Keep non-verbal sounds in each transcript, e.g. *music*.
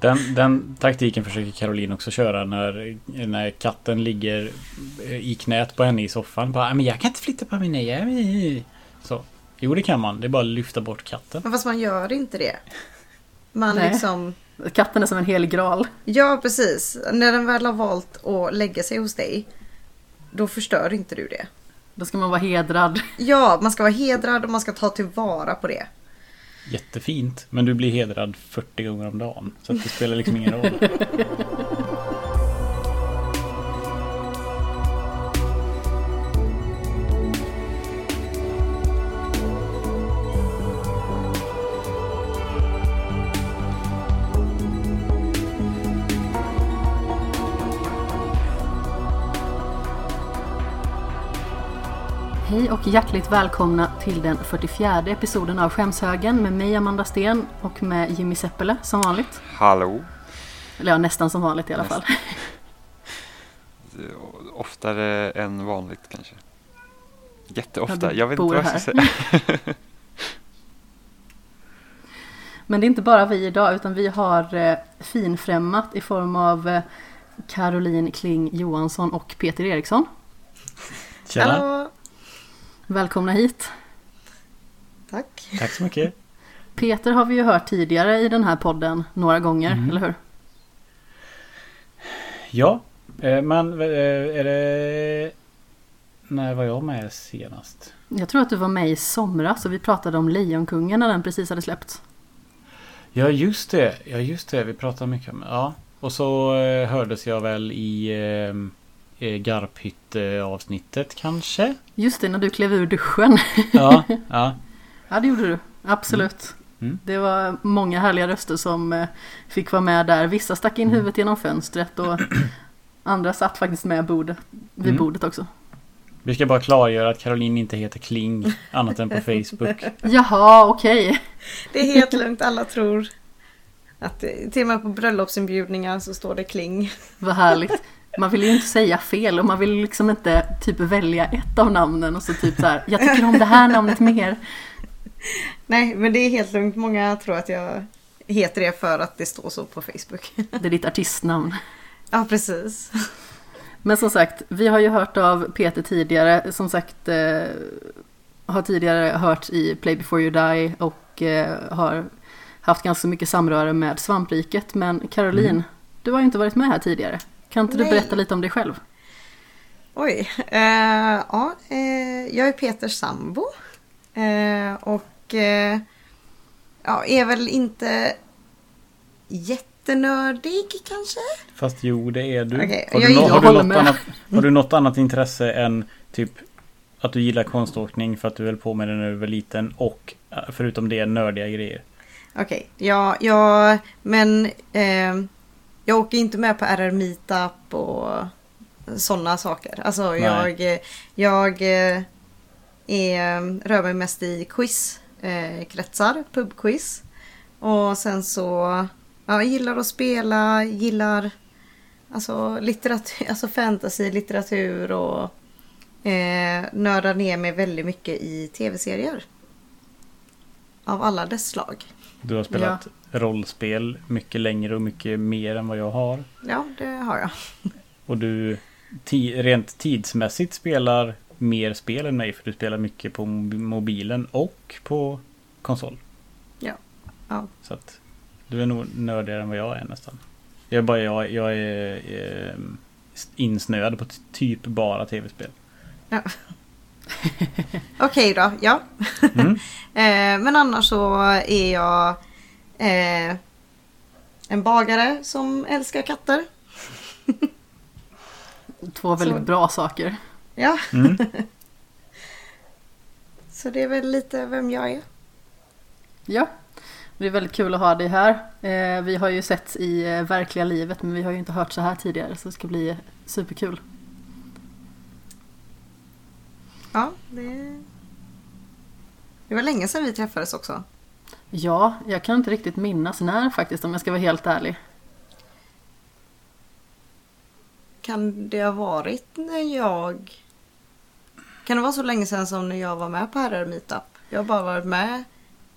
Den, den taktiken försöker Caroline också köra när, när katten ligger i knät på henne i soffan. Bara, men jag kan inte flytta på mig, nej. Så. Jo, det kan man. Det är bara att lyfta bort katten. Men fast man gör inte det. Man Nej. liksom... Katten är som en helig graal. Ja, precis. När den väl har valt att lägga sig hos dig, då förstör inte du det. Då ska man vara hedrad. Ja, man ska vara hedrad och man ska ta tillvara på det. Jättefint. Men du blir hedrad 40 gånger om dagen. Så att det spelar liksom ingen roll. *laughs* Hej och hjärtligt välkomna till den 44 episoden av Skämshögen med mig Amanda Sten och med Jimmy Seppele som vanligt. Hallå! Eller ja, nästan som vanligt i alla fall. *laughs* Oftare än vanligt kanske. Jätteofta, jag vet inte vad jag ska säga. *laughs* Men det är inte bara vi idag utan vi har eh, finfrämmat i form av eh, Caroline Kling Johansson och Peter Eriksson. Tjena. Hallå! Välkomna hit! Tack. Tack så mycket. Peter har vi ju hört tidigare i den här podden några gånger, Mm. eller hur? Ja, eh, men eh, är det... När var jag med senast? Jag tror att du var med i somras och vi pratade om Lejonkungen när den precis hade släppts. Ja, just det. Ja, just det. Vi pratade mycket om... Ja. Och så eh, hördes jag väl i eh, eh, Garphytte-avsnittet kanske? Just det, när du klev ur duschen. Ja, *laughs* ja. Ja, det gjorde du. Absolut. Mm. Det var många härliga röster som eh, fick vara med där. Vissa stack Mm. in huvudet genom fönstret och *clears throat* andra satt faktiskt med bordet, vid Mm. bordet också. Vi ska bara klargöra att Caroline inte heter Kling annat än på Facebook. *laughs* Jaha, okej. *laughs* Det är helt lugnt, alla tror att det, till och med på bröllopsinbjudningar så står det kling. Vad härligt. Man vill ju inte säga fel och man vill liksom inte typ välja ett av namnen och så typ så här, jag tycker om det här namnet mer. Nej, men det är helt lugnt. Många tror att jag heter det för att det står så på Facebook. Det är ditt artistnamn. Ja, precis. Men som sagt, vi har ju hört av Peter tidigare. Som sagt, eh, har tidigare hört i Play before you die och eh, har haft ganska mycket samröre med svampriket. Men Caroline, Mm. du har ju inte varit med här tidigare. Kan inte du Nej. berätta lite om dig själv? Oj. Eh, ja, eh, jag är Peters sambo. Eh, och eh, ja, är väl inte jättenördig kanske? Fast jo, det är du. Okej, har, jag du har, du något med. annat, har du något annat intresse än typ att du gillar konståkning för att du höll på med det när du var liten och eh, förutom det nördiga grejer? Okej, ja, ja, men eh, jag åker inte med på RR Meetup och sådana saker. Alltså jag, jag eh, är, rör mig mest i quiz, eh, pubquiz. Och sen så, ja, gillar att spela, gillar alltså, litteratur, alltså fantasy, litteratur och eh, nördar ner mig väldigt mycket i tv-serier. Av alla dess slag. Du har spelat rollspel mycket längre och mycket mer än vad jag har. Ja, det har jag. Och du ti- rent tidsmässigt spelar mer spel än mig för du spelar mycket på mob- mobilen och på konsol. Ja. Ja. Så att du är nog nördigare än vad jag är nästan. Jag är bara jag, jag är, eh, insnöad på typ bara tv-spel. ja. *laughs* Okej då, ja. Mm. *laughs* Eh, men annars så är jag eh, en bagare som älskar katter. Två väldigt Så- bra saker. Ja, Mm. *laughs* så det är väl lite vem jag är. Ja, det är väldigt kul att ha dig här. Eh, vi har ju sett i eh, verkliga livet men vi har ju inte hört så här tidigare så det ska bli superkul. Ja, det... Det var länge sedan vi träffades också. Ja, jag kan inte riktigt minnas när faktiskt om jag ska vara helt ärlig. Kan det ha varit när jag... Kan det vara så länge sedan som när jag var med på RR Meetup? Jag har bara varit med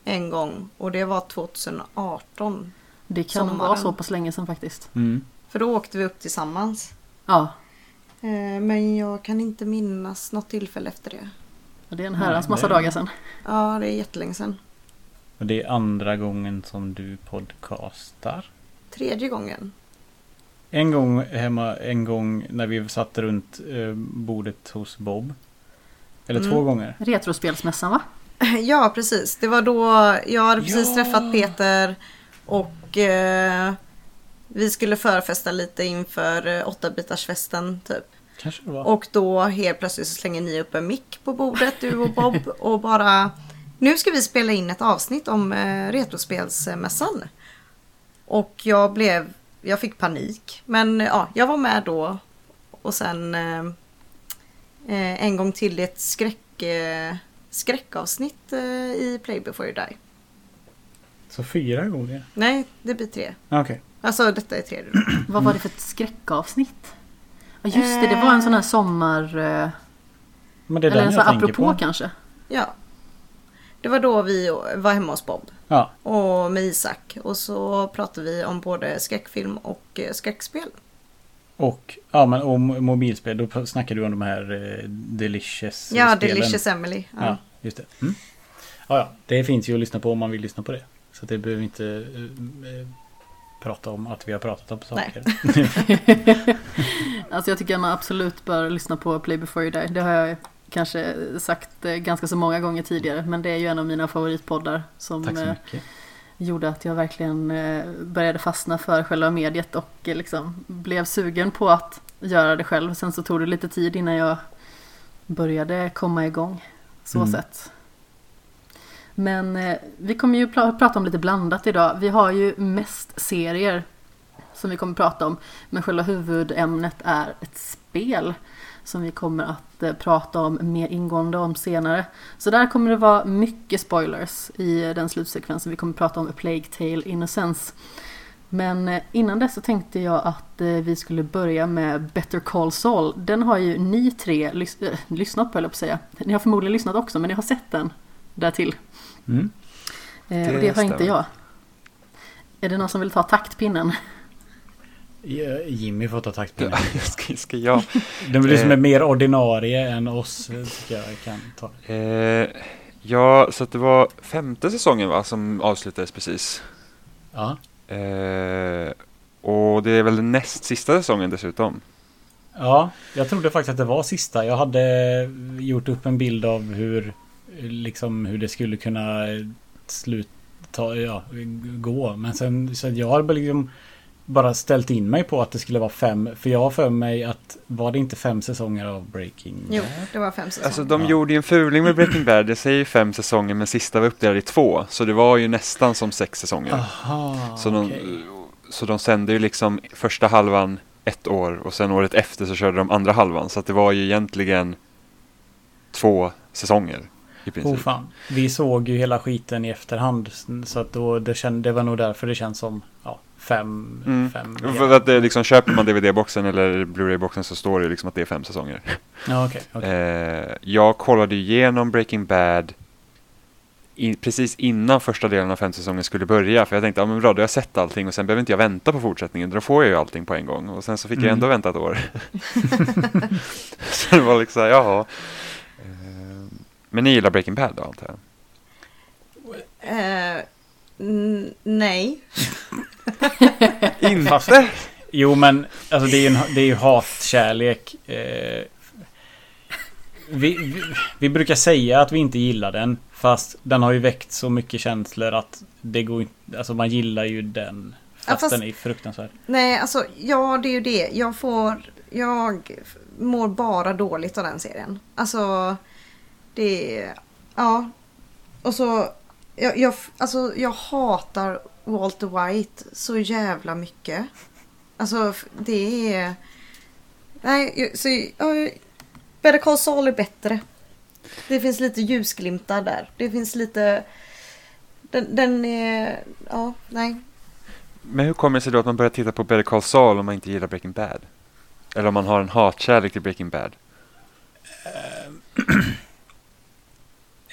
en gång och det var 2018. Det kan Sommaren. vara så pass länge sedan faktiskt. Mm. För då åkte vi upp tillsammans. Ja, Eh, Men jag kan inte minnas något tillfälle efter det. det är en herrans massa dagar sedan. Ja, det är jättelänge sedan. Och det är andra gången som du podcastar. Tredje gången. En gång hemma, en gång när vi satt runt eh, bordet hos Bob. Eller Mm. två gånger. Retrospelsmässan va? *laughs* Ja, precis. Det var då jag hade precis Ja. träffat Peter och eh, vi skulle förfesta lite inför eh, 8-bitarsfesten typ. Kanske det var. Och då helt plötsligt så slänger ni upp en mick på bordet, du och Bob, *laughs* och bara Nu ska vi spela in ett avsnitt om eh, Retrospelsmässan. Och jag blev, jag fick panik. Men ja, jag var med då. Och sen eh, eh, en gång till i ett skräck, eh, skräckavsnitt eh, i Play before you die. Så fyra gånger? Nej, det blir tre. Okej. Alltså detta är tredje. *clears throat* Vad var det för ett skräckavsnitt? Ja just det, det var en sån här sommar... eh, Men det är Eller en den sån jag här tänker apropå på. kanske. Ja. Det var då vi var hemma hos Bob. Ja. och med Isak. Och så pratade vi om både skräckfilm och eh, skräckspel. Och, ja, men, och mo- mobilspel. Då snackar du om de här eh, Delicious Ja, spelen. Delicious Emily. Ja. Ja, just det. Mm. Ja, ja, det finns ju att lyssna på om man vill lyssna på det. Så det behöver vi inte eh, eh, prata om att vi har pratat om saker. *laughs* Alltså jag tycker att man absolut bör lyssna på Play before you die. Det har jag kanske sagt eh, ganska så många gånger tidigare. Men det är ju en av mina favoritpoddar som eh, gjorde att jag verkligen eh, började fastna för själva mediet och liksom blev sugen på att göra det själv. Sen så tog det lite tid innan jag började komma igång. Så Mm. sett. Men eh, vi kommer ju pra- prata om lite blandat idag. Vi har ju mest serier som vi kommer prata om. Men själva huvudämnet är ett spel som vi kommer att eh, prata om mer ingående om senare. Så där kommer det vara mycket spoilers i den slutsekvensen. Vi kommer prata om A Plague Tale Innocence. Men eh, innan dess så tänkte jag att eh, vi skulle börja med Better Call Saul. Den har ju ni tre lys- äh, lyssnat på, eller på att säga. Ni har förmodligen lyssnat också, men ni har sett den därtill. Mm. Eh, Det och det har inte stämmer. jag. Är det någon som vill ta taktpinnen? Jimmy får ta taktpinnen. *laughs* ska, ska jag? Den blir som Eh. är mer ordinarie än oss. eh, Tycker jag kan ta. Eh, ja, så att det var femte säsongen va, som avslutades precis. Ja. Eh, och det är väl näst sista säsongen dessutom. ja, jag trodde faktiskt att det var sista. Jag hade gjort upp en bild av hur, liksom, hur det skulle kunna sluta, ja, gå. Men sen så att jag har liksom bara ställt in mig på att det skulle vara fem. För jag har för mig att var det inte fem säsonger av Breaking Jo, Bad? det var fem säsonger. Alltså de Ja. gjorde ju en fuling med Breaking Bad, det säger ju fem säsonger men sista var uppdelad i två. Så det var ju nästan som sex säsonger. Aha, så, de, så de sände ju liksom första halvan ett år och sen året efter så körde de andra halvan. Så att det var ju egentligen två säsonger i princip. Oh fan. Vi såg ju hela skiten i efterhand. Så att då, det, känd, det var nog därför det känns som ja, fem. Mm. fem För att det är liksom, köper man DVD-boxen eller Blu-ray-boxen så står det liksom att det är fem säsonger. Ja, okej. okej. Eh, jag kollade igenom Breaking Bad i, precis innan första delen av femte säsongen skulle börja. För jag tänkte, ja men bra, då har jag sett allting och sen behöver inte jag vänta på fortsättningen. Då får jag ju allting på en gång. Och sen så fick jag Mm. ändå vänta ett år. *laughs* så det var liksom, jaha. Eh, men ni gillar Breaking Bad då antar jag? Eh, n- nej. *laughs* Inte? Jo men alltså det är ju, en, det är ju hatkärlek. Eh, vi, vi, vi brukar säga att vi inte gillar den. Fast den har ju väckt så mycket känslor att det går inte... Alltså man gillar ju den. Fast, Ja, fast- den är fruktansvärd. Nej, alltså ja det är ju det. Jag får... Jag mår bara dåligt av den serien. Alltså... Det är... Ja. Och så... Jag, jag, alltså, jag hatar Walter White så jävla mycket. Alltså det är... Nej, så... Ja, Better Call Saul är bättre. Det finns lite ljusglimtar där. Det finns lite... Den, den är... Ja, nej. Men hur kommer det sig då att man börjar titta på Better Call Saul om man inte gillar Breaking Bad? Eller om man har en hatkärlek till Breaking Bad? *clears throat*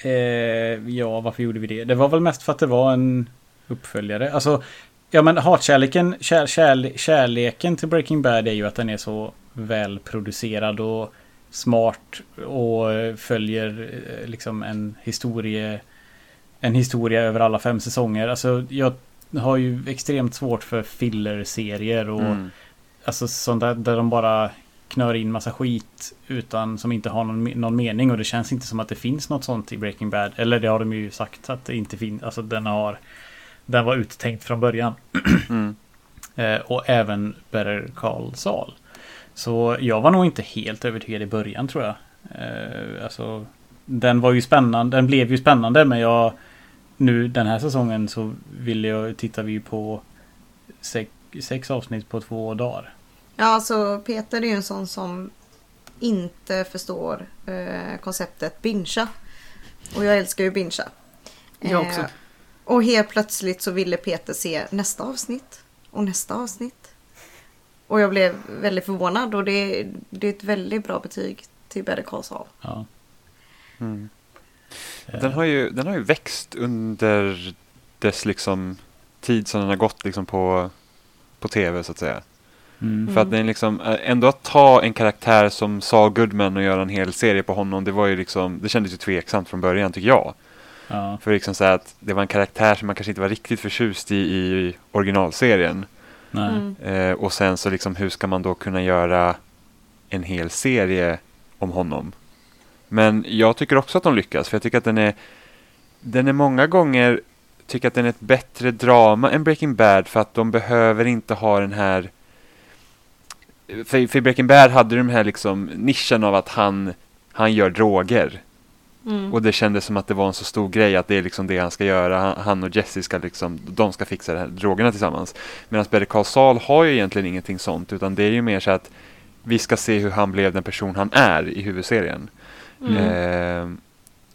Eh, ja, varför gjorde vi det? Det var väl mest för att det var en uppföljare. Alltså, Ja men hatkärleken, kär, kär, kärleken till Breaking Bad är ju att den är så välproducerad och smart och följer eh, liksom en historia en historia över alla fem säsonger. Alltså jag har ju extremt svårt för filler-serier och Mm. alltså sånt där, där de bara knör in massa skit utan som inte har någon, någon mening och det känns inte som att det finns något sånt i Breaking Bad. Eller det har de ju sagt att det inte finns. Alltså den har Den var uttänkt från början. *clears throat* Mm. Eh, och även Better Call Saul. Så jag var nog inte helt övertygad i början tror jag. Eh, alltså, den var ju spännande. Den blev ju spännande men jag nu den här säsongen så vill jag, tittar vi ju på sex, sex avsnitt på två dagar. Ja, alltså Peter är ju en sån som inte förstår eh, konceptet bingea. Och jag älskar ju bingea. Jag också. Eh, och helt plötsligt så ville Peter se nästa avsnitt. Och nästa avsnitt. Och jag blev väldigt förvånad och det, det är ett väldigt bra betyg till Better Call Saul. Ja. Mm. Eh, Den, har ju, den har ju växt under dess liksom tid som den har gått liksom på, på tv så att säga. Mm. För att den liksom, eh, ändå att ta en karaktär som Saul Goodman och göra en hel serie på honom, det var ju liksom, det kändes ju tveksamt från början tycker jag. Ja. För liksom så här att det var en karaktär som man kanske inte var riktigt förtjust i i originalserien. Nej. Mm. Eh, och sen så liksom hur ska man då kunna göra en hel serie om honom? Men jag tycker också att de lyckas, för jag tycker att den är den är många gånger tycker att den är ett bättre drama än Breaking Bad för att de behöver inte ha den här för, för Breaking Bad hade de här liksom nischen av att han, han gör droger. Mm. Och det kändes som att det var en så stor grej att det är liksom det han ska göra. Han, och Jesse ska liksom, de ska fixa de här drogerna tillsammans. Medan Better Call Saul har ju egentligen ingenting sånt utan det är ju mer så att vi ska se hur han blev den person han är i huvudserien. Mm. Eh,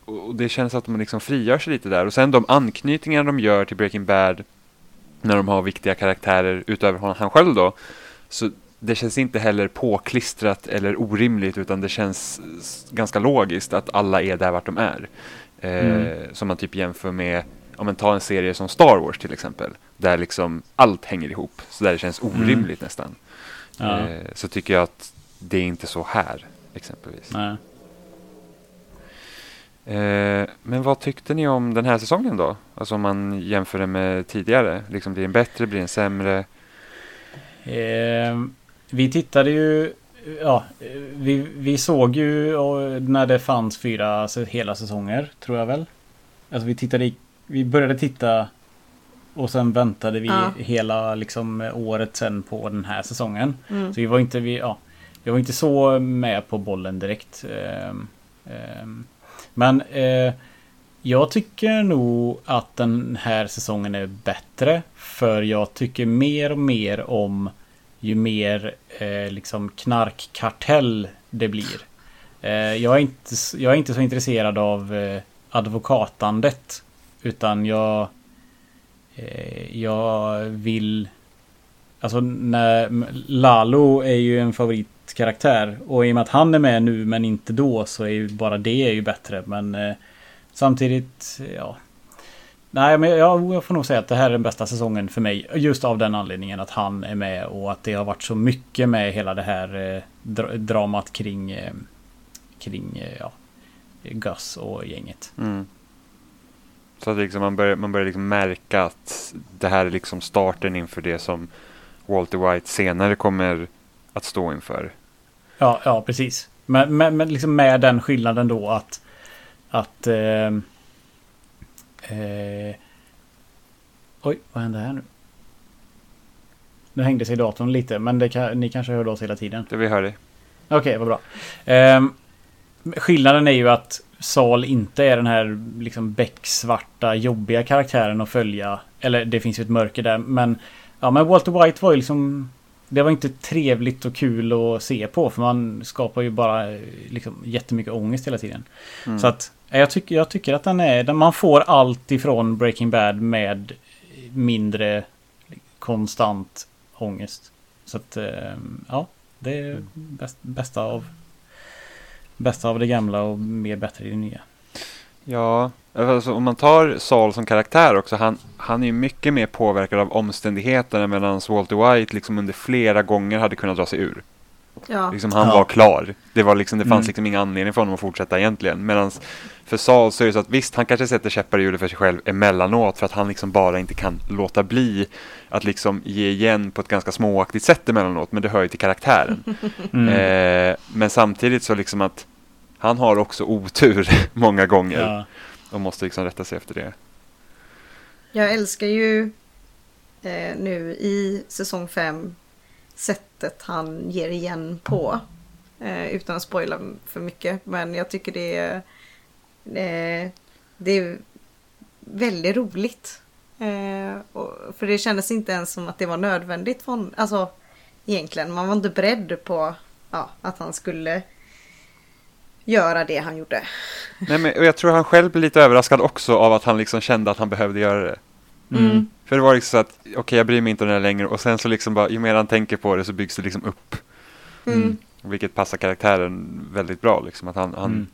och det känns att de liksom frigör sig lite där. Och sen de anknytningar de gör till Breaking Bad när de har viktiga karaktärer utöver han själv då. Så det känns inte heller påklistrat eller orimligt utan det känns ganska logiskt att alla är där vart de är. Eh, Mm. Som man typ jämför med, om man tar en serie som Star Wars till exempel. Där liksom allt hänger ihop. Så där det känns orimligt nästan. Ja. Eh, så tycker jag att det är inte så här exempelvis. Nej. Eh, men vad tyckte ni om den här säsongen då? Alltså om man jämför det med tidigare. Liksom blir den bättre, blir den sämre? Eh, vi tittade ju Ja, vi, vi såg ju när det fanns fyra alltså, hela säsonger, tror jag väl. Alltså vi tittade i, Vi började titta och sen väntade vi Ja. hela liksom året sen på den här säsongen. Mm. Så vi var inte, vi, ja, vi var inte så med på bollen direkt. Ehm, ehm. Men eh, jag tycker nog att den här säsongen är bättre. För jag tycker mer och mer om ju mer eh, liksom knarkkartell det blir. Eh, jag, är inte, jag är inte så intresserad av eh, advokatandet. Utan jag... Eh, jag vill... Alltså när Lalo är ju en favoritkaraktär. Och i och med att han är med nu men inte då så är ju bara det är ju bättre. Men eh, samtidigt, ja. Nej men jag, jag får nog säga att det här är den bästa säsongen för mig. Just av den anledningen att han är med och att det har varit så mycket med hela det här eh, dra- dramat kring eh, Kring eh, ja, Gus och gänget. Mm. Så att liksom man börjar, man börjar liksom märka att det här är liksom starten inför det som Walter White senare kommer att stå inför. Ja, ja precis. Men, men, men liksom med den skillnaden då att Att eh, eh, Oj, vad hände här nu? Nu hängde sig datorn lite men det kan, ni kanske hörde oss hela tiden. Det vi hör dig. Okej, vad bra. Ehm, skillnaden är ju att Sal inte är den här liksom becksvarta jobbiga karaktären att följa. Eller det finns ju ett mörker där men Ja men Walter White var ju liksom Det var inte trevligt och kul att se på för man skapar ju bara eh, liksom jättemycket ångest hela tiden. Mm. Så att eh, jag tycker, jag tycker att den är, man får allt ifrån Breaking Bad med mindre konstant ångest. Så att eh, ja, det är bäst, bästa av Bästa av det gamla och mer bättre i det nya. Ja, Alltså, om man tar Saul som karaktär också, han, han är ju mycket mer påverkad av omständigheterna medan Walter White liksom under flera gånger hade kunnat dra sig ur. Ja. Liksom, han Ja. var klar. Det, var liksom, det fanns Mm. liksom ingen anledning för honom att fortsätta egentligen. Medan för Saul så är det så att visst, han kanske sätter käppar i hjulet för sig själv emellanåt för att han liksom bara inte kan låta bli att liksom ge igen på ett ganska småaktigt sätt emellanåt. Men det hör ju till karaktären. *laughs* Mm. Eh, men samtidigt så liksom att han har också otur *laughs* många gånger ja. och måste liksom rätta sig efter det. Jag älskar ju eh, nu i säsong 5 sättet han ger igen på. Eh, utan att spoila för mycket. Men jag tycker det är, eh, det är väldigt roligt. Eh, och, för det kändes inte ens som att det var nödvändigt från, alltså egentligen. Man var inte beredd på ja, att han skulle göra det han gjorde. Nej, men, och jag tror han själv blir lite överraskad också av att han liksom kände att han behövde göra det. Mm. För det var liksom så att, okej jag bryr mig inte om det här längre och sen så liksom bara, ju mer han tänker på det så byggs det liksom upp. Mm. Vilket passar karaktären väldigt bra liksom. Att han, han Mm.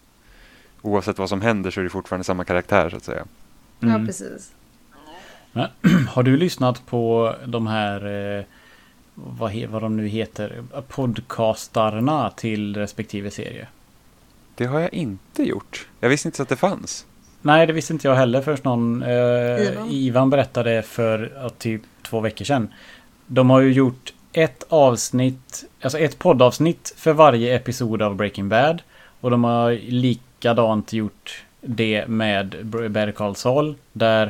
oavsett vad som händer så är det fortfarande samma karaktär så att säga. Ja, Mm. precis. *clears throat* Har du lyssnat på de här, eh, vad, he, vad de nu heter, podcastarna till respektive serie? Det har jag inte gjort. Jag visste inte så att det fanns. Nej, det visste inte jag heller först någon eh, Ivan. Ivan. berättade för ja, typ två veckor sedan. De har ju gjort ett avsnitt, alltså ett poddavsnitt för varje episod av Breaking Bad. Och de har likadant gjort det med Better Call Saul. Där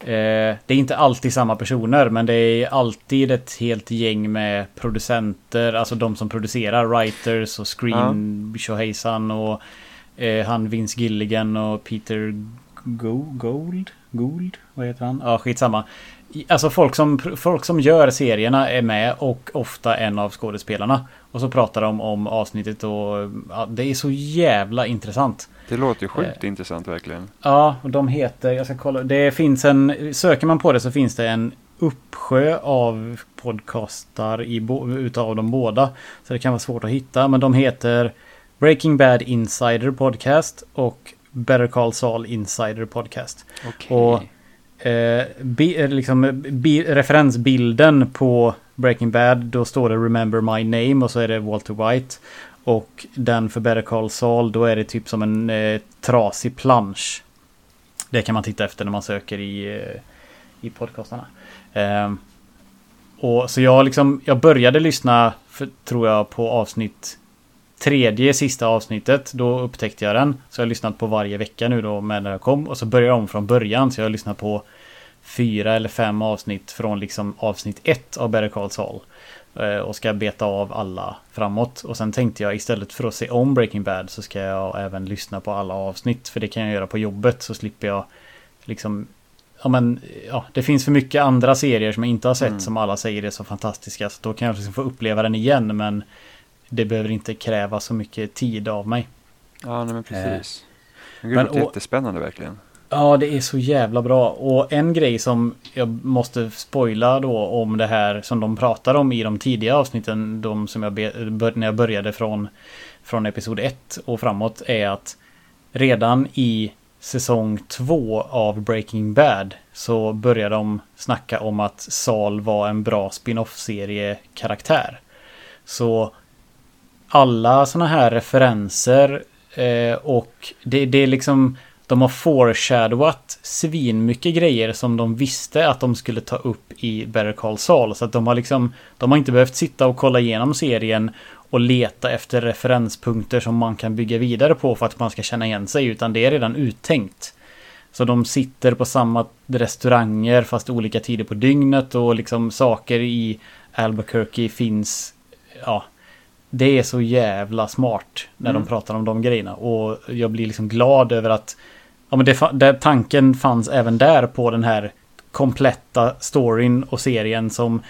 eh, det är inte alltid samma personer men det är alltid ett helt gäng med producenter, alltså de som producerar, writers och screen tjohejsan och eh, han Vince Gilligan och Peter Go Gold? Gold? Vad heter han? Ja, skitsamma. Alltså folk som, folk som gör serierna är med och ofta en av skådespelarna. Och så pratar de om avsnittet och ja, det är så jävla intressant. Det låter ju sjukt intressant verkligen. Ja, och de heter, jag ska kolla. Det finns en, söker man på det så finns det en uppsjö av podcastar i, utav de båda. Så det kan vara svårt att hitta, men de heter Breaking Bad Insider Podcast och Better Call Saul Insider Podcast. Okej. Och eh, bi, eh, liksom, bi, referensbilden på Breaking Bad, då står det Remember My Name och så är det Walter White. Och den för Better Call Saul, då är det typ som en eh, trasig plansch. Det kan man titta efter när man söker i, eh, i podcastarna. Eh, och så jag liksom, jag började lyssna, för, tror jag, på avsnitt tredje sista avsnittet. Då upptäckte jag den. Så jag har lyssnat på varje vecka nu då med när jag kom. Och så började jag om från början. Så jag har lyssnat på fyra eller fem avsnitt från liksom avsnitt ett av Better Call Saul. Eh, Och ska beta av alla framåt. Och sen tänkte jag istället för att se om Breaking Bad så ska jag även lyssna på alla avsnitt. För det kan jag göra på jobbet så slipper jag liksom Ja men ja, det finns för mycket andra serier som jag inte har sett Mm. som alla säger är så fantastiska. Så då kan jag liksom få uppleva den igen men det behöver inte kräva så mycket tid av mig. Ja, nej, men precis. Eh, men det låter jättespännande verkligen. Ja, det är så jävla bra. Och en grej som jag måste spoila då om det här som de pratar om i de tidiga avsnitten, de som jag när jag började från, från episod 1 och framåt, är att redan i säsong 2 av Breaking Bad så börjar de snacka om att Saul var en bra spin-off-serie karaktär. Så alla såna här referenser eh, och det, det är liksom de har foreshadowat svin mycket grejer som de visste att de skulle ta upp i Better Call Saul. Så att de har liksom De har inte behövt sitta och kolla igenom serien och leta efter referenspunkter som man kan bygga vidare på för att man ska känna igen sig. Utan det är redan uttänkt. Så de sitter på samma restauranger fast olika tider på dygnet och liksom saker i Albuquerque finns Ja det är så jävla smart när Mm. de pratar om de grejerna och jag blir liksom glad över att Ja men det, där tanken fanns även där på den här kompletta storyn och serien som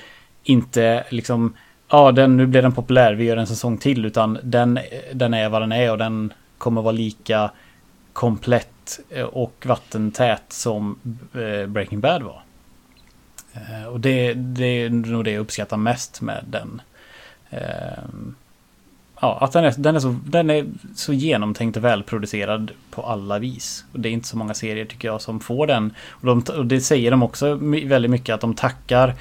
inte liksom Ja den, nu blev den populär, vi gör en säsong till utan den, den är vad den är och den kommer vara lika komplett eh, och vattentät som eh, Breaking Bad var. Eh, Och det, det är nog det jag uppskattar mest med den. Ja, att den är, den, är så, den är så genomtänkt och välproducerad på alla vis. Och det är inte så många serier tycker jag som får den. Och, de, och det säger de också väldigt mycket att de tackar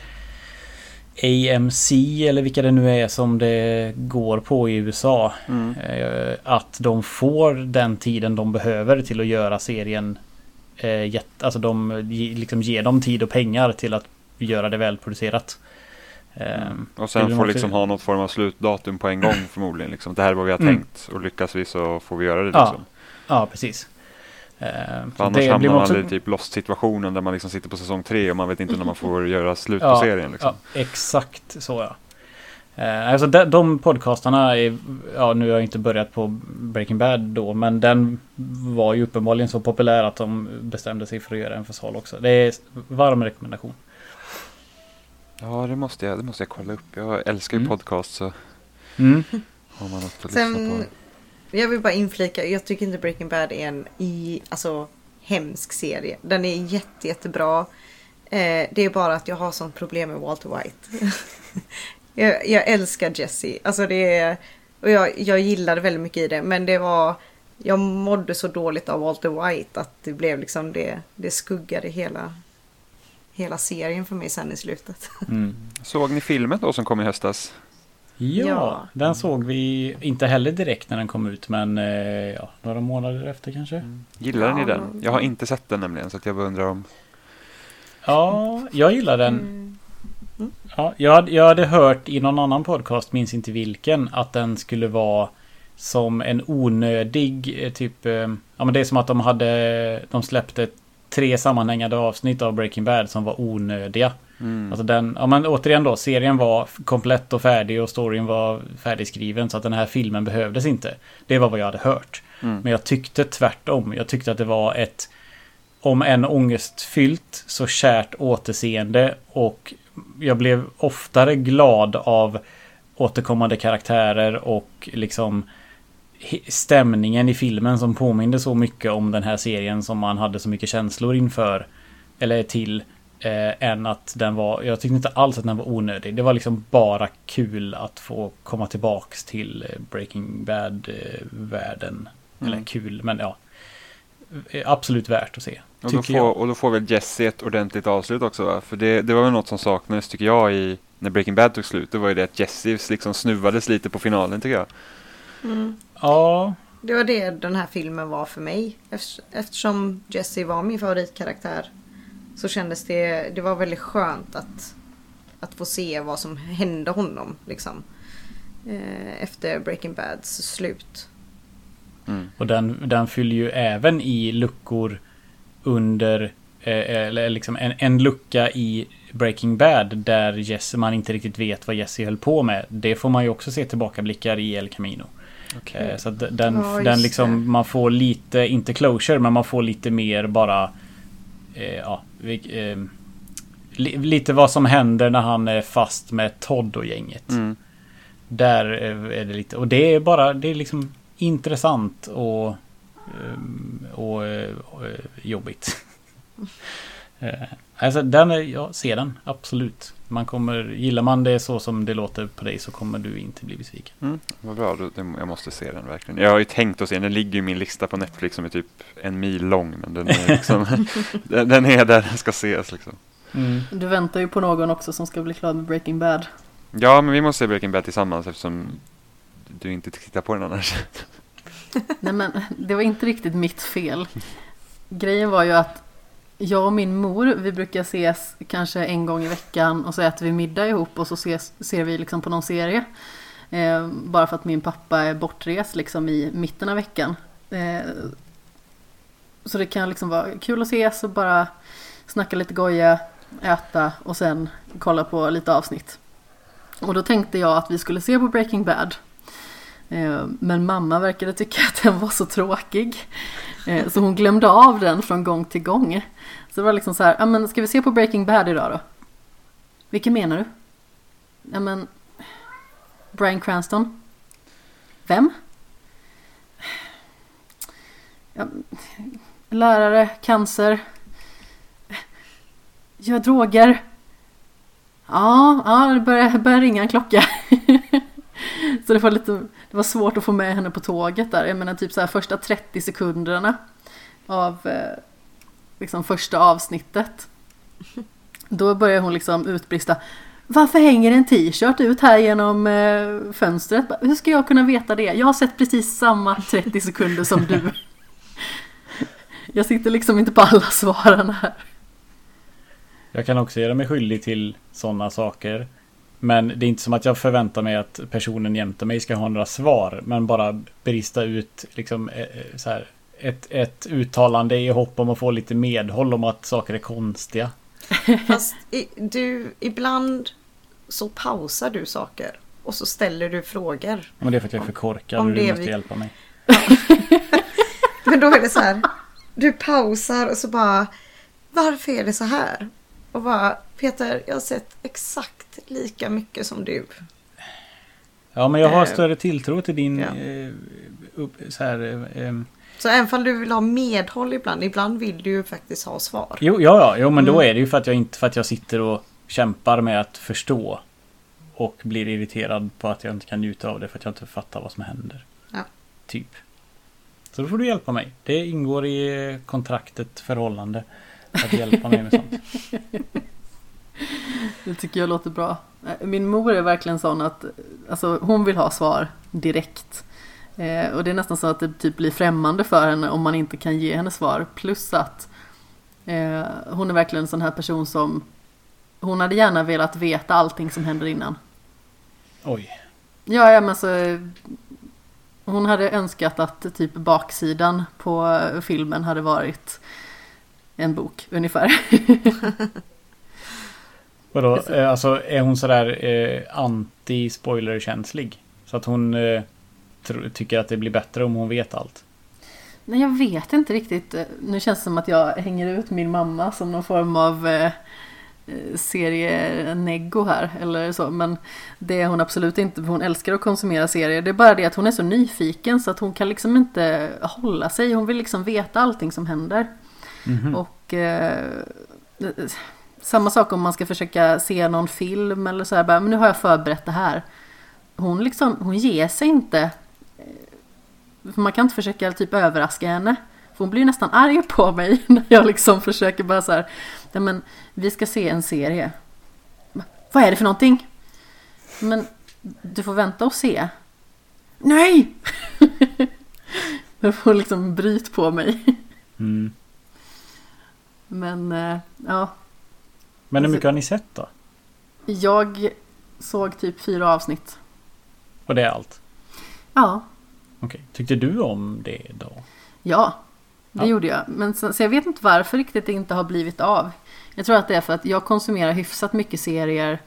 AMC eller vilka det nu är som det går på i USA. Mm. Eh, att de får den tiden de behöver till att göra serien. Eh, alltså de liksom ger dem tid och pengar till att göra det välproducerat. Mm. Och sen får liksom ha något form av slutdatum på en gång förmodligen. Liksom. Det här är vad vi har mm. tänkt och lyckas vi så får vi göra det. Liksom. Ja, ja precis. Uh, annars hamnar man också... i typ lost situationen där man liksom sitter på säsong tre och man vet inte när man får *laughs* göra slut på ja, serien. Liksom. Ja, exakt så ja. Uh, alltså de, de podcastarna, är, ja nu har jag inte börjat på Breaking Bad då, men den var ju uppenbarligen så populär att de bestämde sig för att göra en försal också. Det är varm rekommendation. Ja, det måste jag, det måste jag kolla upp. Jag älskar ju mm. podcast så mm. har man något att Sen, lyssna på. Jag vill bara inflika, jag tycker inte Breaking Bad är en i, alltså, hemsk serie. Den är jätte, jättebra. Eh, det är bara att jag har sånt problem med Walter White. *laughs* jag, jag, älskar Jesse. Alltså det är, och jag, jag gillade väldigt mycket i det. Men det var, jag mådde så dåligt av Walter White att det blev liksom det, det skuggade hela, hela serien för mig sen i slutet. Mm. Såg ni filmen då som kom i höstas? Ja, ja, den såg vi inte heller direkt när den kom ut men eh, ja, några månader efter kanske. Mm. Gillar ja, ni den? Jag har inte sett den nämligen så att jag undrar om... Ja, jag gillar den. Mm. Mm. Ja, jag, hade, jag hade hört i någon annan podcast, minns inte vilken, att den skulle vara som en onödig eh, typ... Eh, ja men det är som att de hade... De släppte tre sammanhängande avsnitt av Breaking Bad som var onödiga. Mm. Alltså den, ja men återigen då, serien var komplett och färdig och storyn var färdigskriven så att den här filmen behövdes inte. Det var vad jag hade hört. Mm. Men jag tyckte tvärtom. Jag tyckte att det var ett, om en ångestfyllt, så kärt återseende och jag blev oftare glad av återkommande karaktärer och liksom stämningen i filmen som påminde så mycket om den här serien som man hade så mycket känslor inför. Eller till. Eh, än att den var, jag tyckte inte alls att den var onödig. Det var liksom bara kul att få komma tillbaks till eh, Breaking Bad-världen. Mm. Eller kul, men ja. Eh, absolut värt att se. Och då, får, och då får väl Jesse ett ordentligt avslut också va? För det, det var väl något som saknades tycker jag i när Breaking Bad tog slut. Det var ju det att Jesse liksom snuvades lite på finalen tycker jag. Mm. Ja. Det var det den här filmen var för mig. Eftersom Jesse var min favoritkaraktär. Så kändes det, det var väldigt skönt att, att få se vad som hände honom. Liksom, eh, efter Breaking Bads slut. Mm. Och den, den fyller ju även i luckor under eh, eller liksom en, en lucka i Breaking Bad där Jesse, man inte riktigt vet vad Jesse höll på med. Det får man ju också se tillbakablickar i El Camino. Okay. Eh, så den, ja, den liksom, man får lite, inte closure, men man får lite mer bara... Eh, ja, eh, lite vad som händer när han är fast med Todd och gänget. Mm. Där är det lite, och det är bara, det är liksom intressant och, eh, och, och, eh, och jobbigt. *laughs* alltså den är, ja, se den, absolut man kommer, gillar man det så som det låter på dig så kommer du inte bli besviken. Mm, vad bra, jag måste se den verkligen. Jag har ju tänkt att se den, den ligger i min lista på Netflix som är typ en mil lång. Men den är, liksom, *laughs* den, är där den ska ses liksom. Mm. Du väntar ju på någon också som ska bli klar med Breaking Bad. Ja, men vi måste se Breaking Bad tillsammans eftersom du inte tittar på den annars. *laughs* Nej men, det var inte riktigt mitt fel. Grejen var ju att jag och min mor, vi brukar ses kanske en gång i veckan och så äter vi middag ihop och så ses, ser vi liksom på någon serie. Eh, bara för att min pappa är bortrest liksom i mitten av veckan. Eh, så det kan liksom vara kul att ses och bara snacka lite goja, äta och sen kolla på lite avsnitt. Och då tänkte jag att vi skulle se på Breaking Bad. Eh, men mamma verkade tycka att den var så tråkig. Eh, så hon glömde av den från gång till gång. Så det var liksom så här, ja men ska vi se på Breaking Bad idag då? Vilken menar du? Ja men, Brian Cranston? Vem? Ja, lärare, cancer. Gör droger. Ja, ja det börjar, börjar ringa en klocka. *laughs* Så det var lite, det var svårt att få med henne på tåget där. Jag menar typ så här första 30 sekunderna av eh, liksom första avsnittet. Då börjar hon liksom utbrista. Varför hänger en t-shirt ut här genom eh, fönstret? Hur ska jag kunna veta det? Jag har sett precis samma 30 sekunder som du. *laughs* Jag sitter liksom inte på alla svaren här. Jag kan också göra mig skyldig till sådana saker. Men det är inte som att jag förväntar mig att personen jämte mig ska ha några svar. Men bara brista ut liksom eh, eh, så här, ett, ett uttalande i hopp om att få lite medhåll om att saker är konstiga. *laughs* Fast i, du, ibland så pausar du saker och så ställer du frågor. Men det är för att jag är för korkad och du måste vi- hjälpa mig. *laughs* Men då är det så här. Du pausar och så bara. Varför är det så här? Och bara Peter, jag har sett exakt lika mycket som du. Ja men jag har Eh, större tilltro till din ja. eh, upp, så här, eh, eh, Så även om du vill ha medhåll ibland, ibland vill du ju faktiskt ha svar. Jo, ja, ja, jo men då Mm. är det ju för att jag inte för att jag sitter och kämpar med att förstå. Och blir irriterad på att jag inte kan njuta av det för att jag inte fattar vad som händer. Ja. Typ. Så då får du hjälpa mig. Det ingår i kontraktet förhållande. Att hjälpa mig med sånt. *laughs* Det tycker jag låter bra. Min mor är verkligen sån att alltså, hon vill ha svar direkt. Eh, och det är nästan så att det typ blir främmande för henne om man inte kan ge henne svar. Plus att eh, hon är verkligen en sån här person som hon hade gärna velat veta allting som händer innan. Oj. Ja, ja men så hon hade önskat att typ baksidan på filmen hade varit en bok ungefär. *laughs* Vadå? Eh, alltså är hon sådär eh, anti-spoiler-känslig? Så att hon eh, tycker att det blir bättre om hon vet allt? Nej, jag vet inte riktigt. Nu känns det som att jag hänger ut min mamma som någon form av eh, eh, serieneggo här eller så. Men det är hon absolut inte. för Hon älskar att konsumera serier. Det är bara det att hon är så nyfiken så att hon kan liksom inte hålla sig. Hon vill liksom veta allting som händer. Mhm. Och eh, samma sak om man ska försöka se någon film eller så här. Bara, men nu har jag förberett det här. Hon liksom, hon ger sig inte. För man kan inte försöka typ överraska henne. För hon blir ju nästan arg på mig *laughs* när jag liksom försöker bara så här. "Nej, men vi ska se en serie. Vad är det för någonting? Men du får vänta och se. Nej! *laughs* Hon liksom bryt på mig. Mm. Men eh, ja, Men hur mycket har ni sett då? jag såg typ fyra avsnitt. Och det är allt? Ja, Okej. Tyckte du om det då? ja, det Ja. gjorde jag. Men så, så jag vet inte varför riktigt det inte har blivit av. Jag tror att det är för att jag konsumerar hyfsat mycket serier.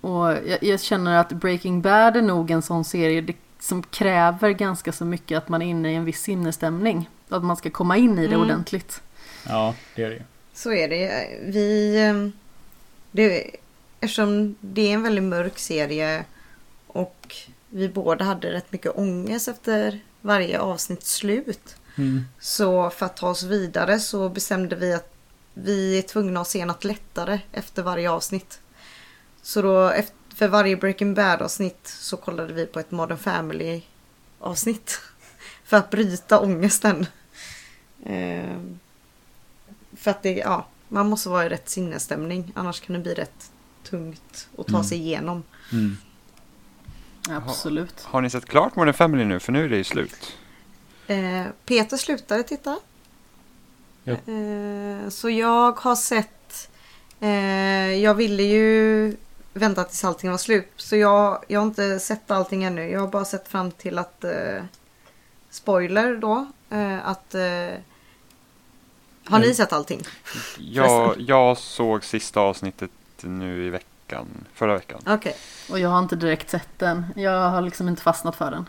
Och jag, jag känner att Breaking Bad är nog en sån serie det, som kräver ganska så mycket att man är inne i en viss sinnesstämning. Att man ska komma in i det Mm. ordentligt. Ja, det är det ju. Så är det. Vi... eh, Det, eftersom det är en väldigt mörk serie och vi båda hade rätt mycket ångest efter varje avsnitt slut. Mm. Så för att ta oss vidare så bestämde vi att vi är tvungna att se något lättare efter varje avsnitt. Så då efter, för varje Breaking Bad avsnitt så kollade vi på ett Modern Family avsnitt. *laughs* För att bryta ångesten. Ehm, för att det, ja, man måste vara i rätt sinnesstämning. Annars kan det bli rätt tungt att ta Mm. sig igenom. Mm. Absolut. Har ni sett klart Modern Family nu? För nu är det ju slut. Eh, Peter slutade titta. Ja. Eh, så jag har sett... Eh, jag ville ju vänta tills allting var slut. Så jag, jag har inte sett allting ännu. Jag har bara sett fram till att... Eh, spoiler då. Eh, att... Eh, har ni Mm. sett allting? Jag, jag såg sista avsnittet nu i veckan. Förra veckan. Okej. Och jag har inte direkt sett den. Jag har liksom inte fastnat för den.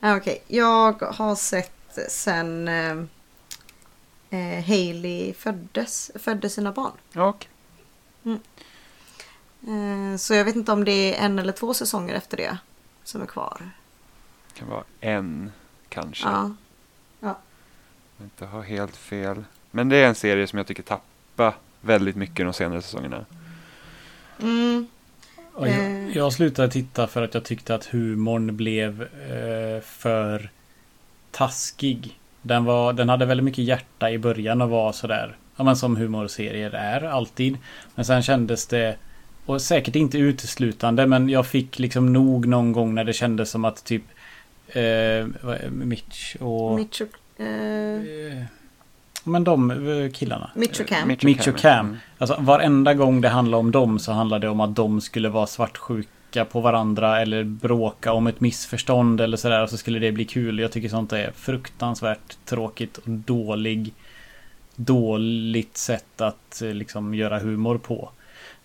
Ah, Okej, jag har sett sen eh, eh, Hailey föddes, födde sina barn. Och Eh, så jag vet inte om det är en eller två säsonger efter det som är kvar. kan vara en kanske. Ja. Jag inte har helt fel. Men det är en serie som jag tycker tappar väldigt mycket de senare säsongerna. Mm, jag, Eh. Jag slutade titta för att jag tyckte att humorn blev eh, för taskig. Den, var, den hade väldigt mycket hjärta i början och var sådär, ja men som humorserier är alltid. Men sen kändes det, och säkert inte uteslutande, men jag fick liksom nog någon gång när det kändes som att typ eh, Mitch och... Mitch och, eh, eh, men de eh, killarna. Mitch och Cam. Mitch Mitch och Cam. Mm. Alltså varenda gång det handlade om dem så handlade det om att de skulle vara svartsjuka på varandra eller bråka om ett missförstånd eller sådär och så skulle det bli kul. Jag tycker sånt är fruktansvärt tråkigt och dålig dåligt sätt att eh, liksom göra humor på.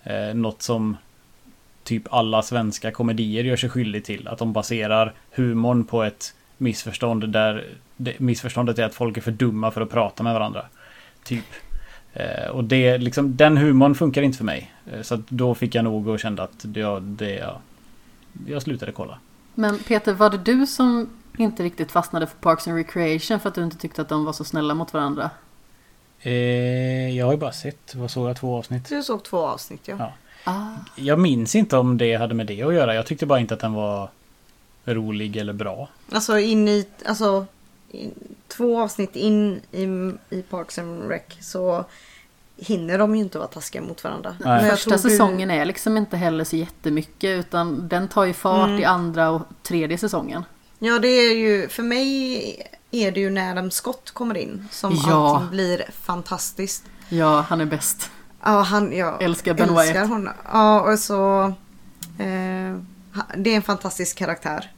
Eh, något som typ alla svenska komedier gör sig skyldig till. Att de baserar humorn på ett missförstånd där det, missförståndet är att folk är för dumma för att prata med varandra. Typ. Eh, och det, liksom, den humorn funkar inte för mig. Eh, så att då fick jag nog och kände att det, det, ja, jag slutade kolla. Men Peter, var det du som inte riktigt fastnade för Parks and Recreation för att du inte tyckte att de var så snälla mot varandra? Eh, jag har ju bara sett, vad såg jag, två avsnitt? Du såg två avsnitt ja. Ja. Ah. Jag minns inte om det hade med det att göra. Jag tyckte bara inte att den var rolig eller bra. Alltså in i, alltså in, två avsnitt in i, i Parks and Rec så hinner de ju inte vara taskiga mot varandra. Nej. Första du- säsongen är liksom inte heller så jättemycket utan den tar ju fart Mm. i andra och tredje säsongen. Ja det är ju, för mig är det ju när Adam Scott kommer in som Ja. allting blir fantastiskt. Ja, han är bäst. Ja, han, jag Älskar Ben älskar Wyatt. honom. Ja, och så... Eh, det är en fantastisk karaktär.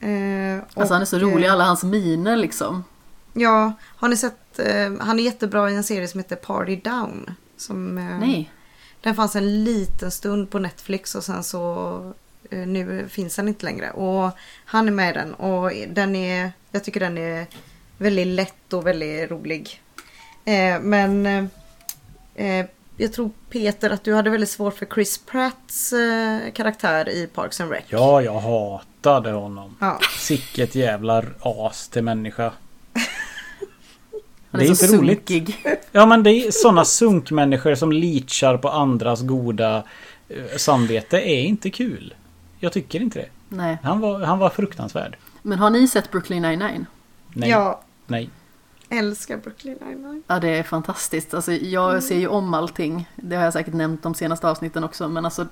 Eh, Alltså han är så rolig, eh, alla hans miner liksom. Ja, har ni sett? Eh, han är jättebra i en serie som heter Party Down. Som, eh, Nej. Den fanns en liten stund på Netflix och sen så eh, nu finns den inte längre. Och han är med i den och den är, jag tycker den är väldigt lätt och väldigt rolig. Eh, men jag tror Peter att du hade väldigt svårt för Chris Pratts eh, karaktär i Parks and Rec. Ja, jag hatade honom. Ja. Sicket jävla as till människa. Han Det är, är så inte roligt. sunkig. Ja, men det är sådana sunkmänniskor som leachar på andras goda eh, samvete är inte kul. Jag tycker inte det. Nej. Han var, han var fruktansvärd. Men har ni sett Brooklyn 99? Nej. Jag Nej. Älskar Brooklyn Nine-Nine. Ja, det är fantastiskt. Alltså, jag ser ju om allting. Det har jag säkert nämnt de senaste avsnitten också. Men alltså,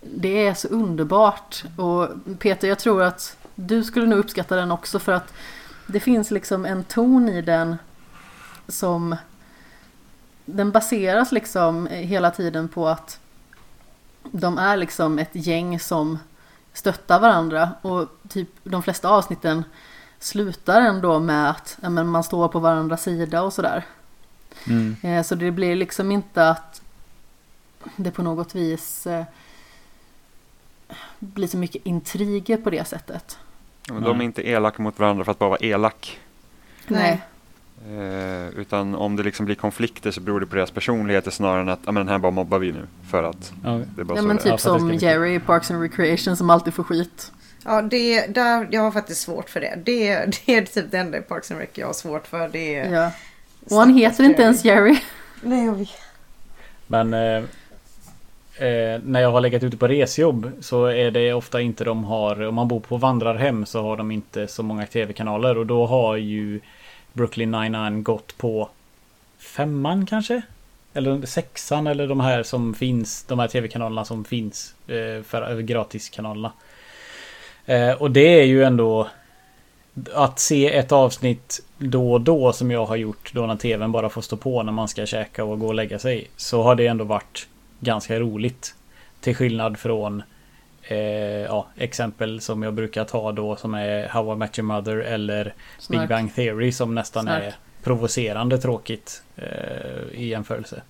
det är så underbart. Och Peter, jag tror att du skulle nog uppskatta den också för att det finns liksom en ton i den som den baseras liksom hela tiden på att de är liksom ett gäng som stöttar varandra och typ de flesta avsnitten slutar ändå med att ja, men man står på varandras sida och sådär. Mm. Eh, Så det blir liksom inte att det på något vis eh, blir så mycket intriger på det sättet. Ja, men de är inte elaka mot varandra för att bara vara elak. Nej. Eh, utan om det liksom blir konflikter så beror det på deras personligheter snarare än att ah, men den här bara mobbar vi nu. För att Ja. det är bara Ja så men det typ som Jerry i Parks and Recreation som alltid får skit. Ja, det, där, jag har faktiskt svårt för det. det. Det är typ det enda i Parks and Rec jag har svårt för. Det är... Ja. Och han heter inte ens Jerry. Nej, jag vet. Men eh, eh, när jag har legat ute på resjobb så är det ofta inte de har, om man bor på vandrarhem så har de inte så många tv-kanaler och då har ju Brooklyn 99 gått på femman kanske? Eller sexan eller de här som finns, de här tv-kanalerna som finns eh, för eh, gratiskanalerna. Eh, och det är ju ändå att se ett avsnitt då och då som jag har gjort då när tvn bara får stå på när man ska käka och gå och lägga sig. Så har det ändå varit ganska roligt. Till skillnad från eh, ja, exempel som jag brukar ta då som är How I Met Your Mother eller Snark. Big Bang Theory som nästan Snark. är provocerande tråkigt eh, i jämförelse.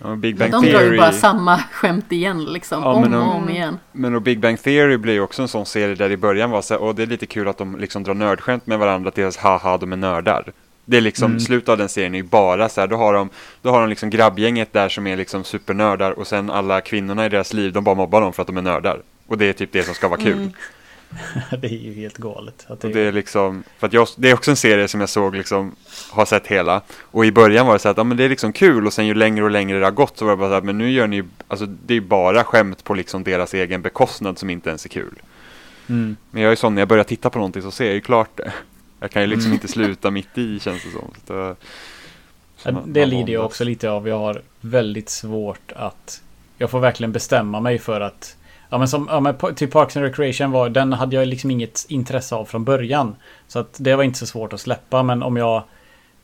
Ja, Big Bang de drar ju Theory. bara samma skämt igen liksom. Ja, om men och om igen. Men och Big Bang Theory blir ju också en sån serie där i början var så här, och det är lite kul att de liksom drar nördskämt med varandra till deras haha, de är nördar. Det är liksom, Mm. slutet av den serien är ju bara så här, då har de, då har de liksom grabbgänget där som är liksom supernördar och sen alla kvinnorna i deras liv, de bara mobbar dem för att de är nördar. Och det är typ det som ska vara kul. Mm. *laughs* det är ju helt galet. Att det, Och det är liksom, för att jag, det är också en serie som jag såg liksom, har sett hela. Och i början var det så att, ja men det är liksom kul och sen ju längre och längre det har gått så var det bara så att, men nu gör ni ju, alltså det är ju bara skämt på liksom deras egen bekostnad som inte ens är kul. mm. Men jag är sån, när jag börjar titta på någonting så ser jag ju klart det. Jag kan ju liksom Mm. inte sluta mitt i känns det som. Så det, så man- Det man lider jag också lite av. Jag har väldigt svårt att... Jag får verkligen bestämma mig för att... Ja men som, ja, men till Parks and Recreation var, den hade jag liksom inget intresse av från början. Så att det var inte så svårt att släppa men om jag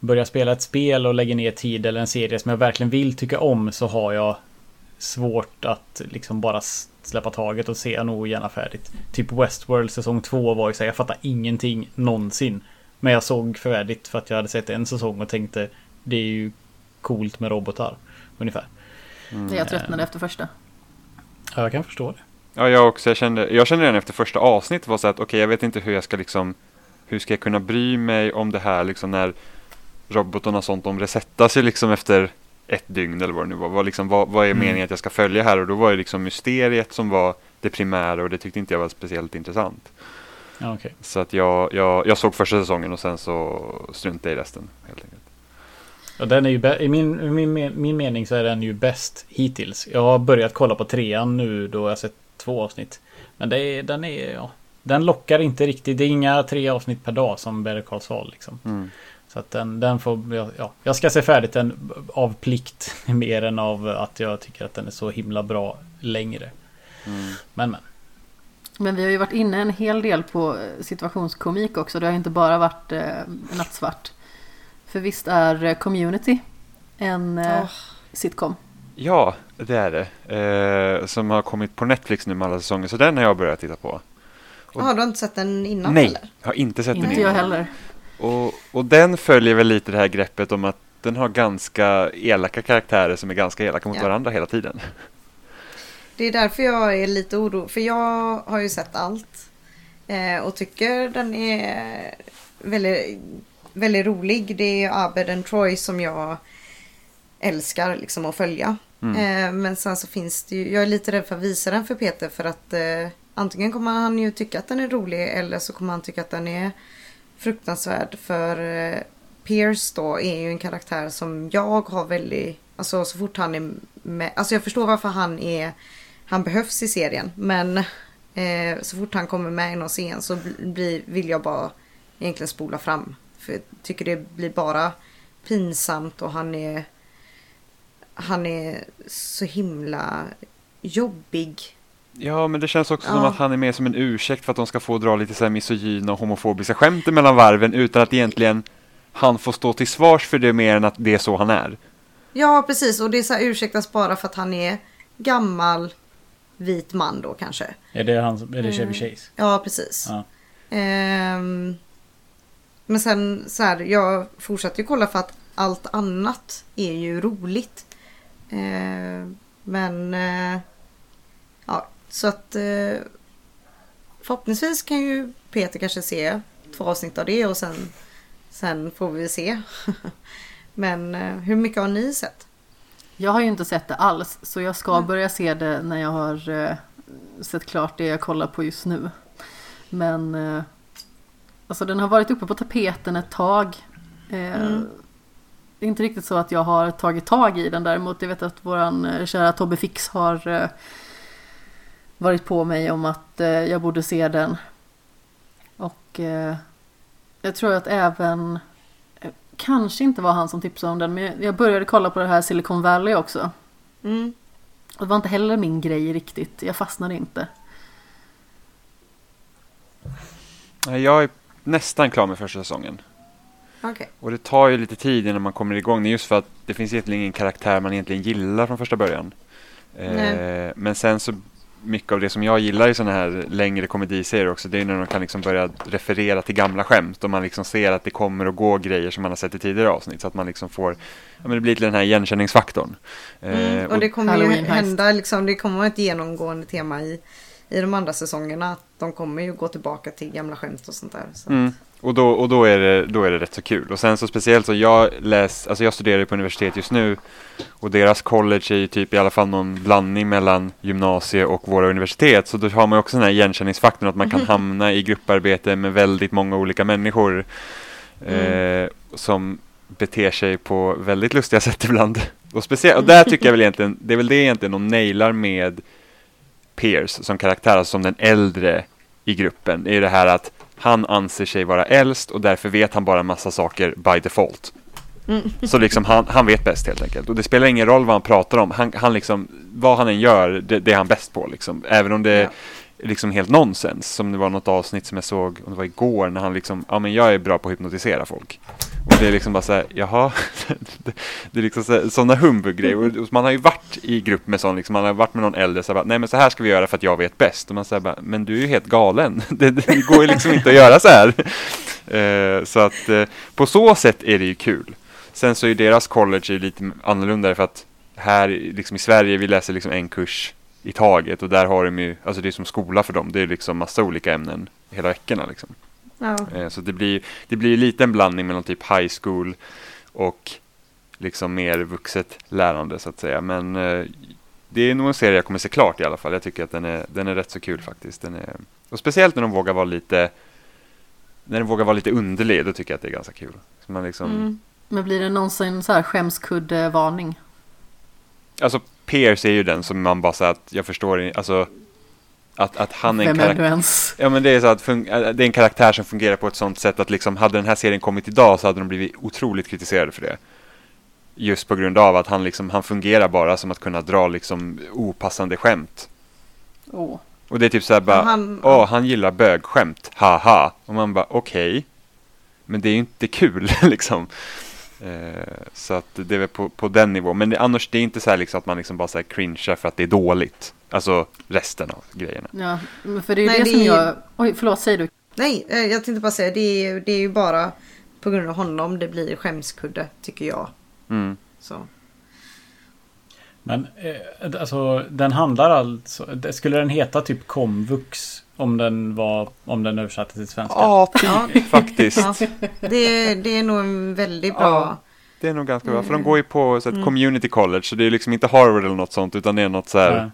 börjar spela ett spel och lägger ner tid eller en serie som jag verkligen vill tycka om så har jag svårt att liksom bara släppa taget och se nog gärna färdigt. Typ Westworld säsong 2 var ju så här, jag fattar ingenting någonsin. Men jag såg färdigt för att jag hade sett en säsong och tänkte det är ju coolt med robotar. Ungefär. Mm. Jag tröttnade efter första. Ja, jag kan förstå det. Ja, jag också. Jag kände, jag kände redan efter första avsnittet var så att okej, jag vet inte hur jag ska liksom, hur ska jag kunna bry mig om det här liksom när robotarna och sånt, de resettar sig liksom efter ett dygn eller vad det nu var. Vad, liksom, vad, vad är Mm. meningen att jag ska följa här? Och då var det liksom mysteriet som var det primära och det tyckte inte jag var speciellt intressant. Ja, okej. Så att jag, jag, jag såg första säsongen och sen så struntade jag i resten. Helt enkelt. Och den är ju I min, min, min mening så är den ju bäst hittills. Jag har börjat kolla på trean nu då jag sett två avsnitt. Men det är, den är, ja. Den lockar inte riktigt. Det är inga tre avsnitt per dag som Better Call Saul liksom. Mm. Så att den, den får, ja, ja. Jag ska se färdigt den av plikt. *laughs* Mer än av att jag tycker att den är så himla bra längre. Mm. Men men. Men vi har ju varit inne en hel del på eh, situationskomik också. Det har inte bara varit eh, nattsvart. För visst är eh, Community en eh, Åh. sitcom? Ja, det är det. Eh, som har kommit på Netflix nu med alla säsonger. Så den har jag börjat titta på. Och- Jaha, du har inte sett den innan Nej, eller? jag har inte sett den Inte innan. jag heller. Och, och den följer väl lite det här greppet om att den har ganska elaka karaktärer som är ganska elaka mot Ja. varandra hela tiden. Det är därför jag är lite orolig. För jag har ju sett allt. Eh, och tycker den är väldigt, väldigt rolig. Det är Abed and Troy som jag älskar liksom att följa. Mm. Eh, men sen så finns det ju, jag är lite rädd för att visa den för Peter för att eh, antingen kommer han ju tycka att den är rolig eller så kommer han tycka att den är fruktansvärd. För eh, Pierce då är ju en karaktär som jag har väldigt, alltså så fort han är med, alltså jag förstår varför han är, han behövs i serien men eh, så fort han kommer med i någon scen så blir, vill jag bara egentligen spola fram. För jag tycker det blir bara pinsamt och han är han är så himla jobbig. Ja, men det känns också som Ja. att han är med som en ursäkt för att de ska få dra lite så här misogyna och homofobiska skämt mellan varven utan att egentligen han får stå till svars för det mer än att det är så han är. Ja, precis. Och det är så här ursäktas bara för att han är gammal vit man då kanske. Är det, han, är det Chevy Chase? Ja, precis. Ja. Ehm, men sen så här, jag fortsatte ju kolla för att allt annat är ju roligt. Ehm, men eh, ja, så att eh, förhoppningsvis kan ju Peter kanske se två avsnitt av det och sen, sen får vi se. *laughs* men eh, hur mycket har ni sett? Jag har ju inte sett det alls, så jag ska börja se det när jag har eh, sett klart det jag kollar på just nu. Men eh, alltså den har varit uppe på tapeten ett tag. Eh, Mm. Det är inte riktigt så att jag har tagit tag i den däremot. Jag vet att våran eh, kära Tobbe Fix har eh, varit på mig om att eh, jag borde se den. Och jag tror att även Kanske inte var han som tipsade om den men jag började kolla på det här Silicon Valley också. Mm. Det var inte heller min grej riktigt. Jag fastnade inte. Jag är nästan klar med första säsongen. Okej. Och det tar ju lite tid innan man kommer igång. Det är just för att det finns egentligen ingen karaktär man egentligen gillar från första början. Eh, men sen så mycket av det som jag gillar i sådana här längre komediserier också, det är när de kan liksom börja referera till gamla skämt och man liksom ser att det kommer att gå grejer som man har sett i tidigare avsnitt så att man liksom får, ja men det blir till den här igenkänningsfaktorn. Eh, Mm, och det kommer ju hända, liksom, det kommer vara ett genomgående tema i, i de andra säsongerna. Att de kommer ju gå tillbaka till gamla skämt och sånt där. Så. Mm. Och, då, och då, är det, då är det rätt så kul. Och sen så speciellt så jag läs, alltså jag studerar på universitet just nu och deras college är ju typ i alla fall någon blandning mellan gymnasie och våra universitet. Så då har man också den här igenkänningsfaktorn att man kan *laughs* hamna i grupparbete med väldigt många olika människor eh, som beter sig på väldigt lustiga sätt ibland. Och, speciellt, och där tycker jag väl egentligen, det är väl det egentligen de nailar med Pierce som karaktär, alltså som den äldre i gruppen, är det här att han anser sig vara äldst och därför vet han bara en massa saker by default. Så liksom han, han vet bäst helt enkelt. Och det spelar ingen roll vad han pratar om. Han, han liksom, vad han än gör, det, det är han bäst på. Liksom. Även om det Ja liksom helt nonsens. Som det var något avsnitt som jag såg, om det var igår, när han liksom, ja men jag är bra på att hypnotisera folk. Och det är liksom bara så här, jaha, *laughs* det, är liksom så- sådana humbug-grejer. Man har ju varit i grupp med sån, liksom, man har varit med någon äldre, så här, bara, nej men så här ska vi göra för att jag vet bäst. Och man säger bara, men du är ju helt galen. *laughs* Det, det går ju liksom inte att göra så här. *laughs* Eh, så att eh, på så sätt är det ju kul. Sen så är deras college lite annorlunda för att här liksom i Sverige vi läser liksom en kurs i taget och där har de ju, alltså det är som skola för dem, det är liksom massa olika ämnen hela veckorna liksom. Ja. Eh, Så det blir, det blir lite en blandning mellan typ high school och liksom mer vuxet lärande så att säga. Men eh, det är nog en serie jag kommer se klart i alla fall. Jag tycker att den är, den är rätt så kul faktiskt. Den är, och speciellt när de vågar vara lite när den vågar vara lite underlig, då tycker jag att det är ganska kul. Så man liksom, Mm. Men blir det någonsin så här skämskudde-varning? Alltså Pierce är ju den som man bara säger att jag förstår alltså att, att han är en karaktär. Ja men det är så att äh, det är en karaktär som fungerar på ett sånt sätt att liksom hade den här serien kommit idag så hade de blivit otroligt kritiserade för det. Just på grund av att han liksom, han fungerar bara som att kunna dra liksom opassande skämt. Åh. Och det är typ så här bara, han- åh han gillar bögskämt, haha. Och man bara okej. Men det är ju inte kul *laughs* liksom. Eh, så att det är väl på, på den nivån. Men det, annars det är inte så här liksom att man liksom bara så här cringear för att det är dåligt. Alltså resten av grejerna. Ja, men för det är ju Nej, det, det som är- jag... Oj, förlåt, säg du. Nej, eh, jag tänkte bara säga det är, det är ju bara på grund av honom det blir skämskudde tycker jag. Mm. Så. Men eh, alltså den handlar alltså, skulle den heta typ komvux? Om den var, om den översattes till svenska? Ja, typ Ja. *laughs* faktiskt. Ja, det, det är nog en väldigt bra... Ja. Det är nog ganska bra, för de går ju på så ett community college, så det är liksom inte Harvard eller något sånt, utan det är något så här... Ja.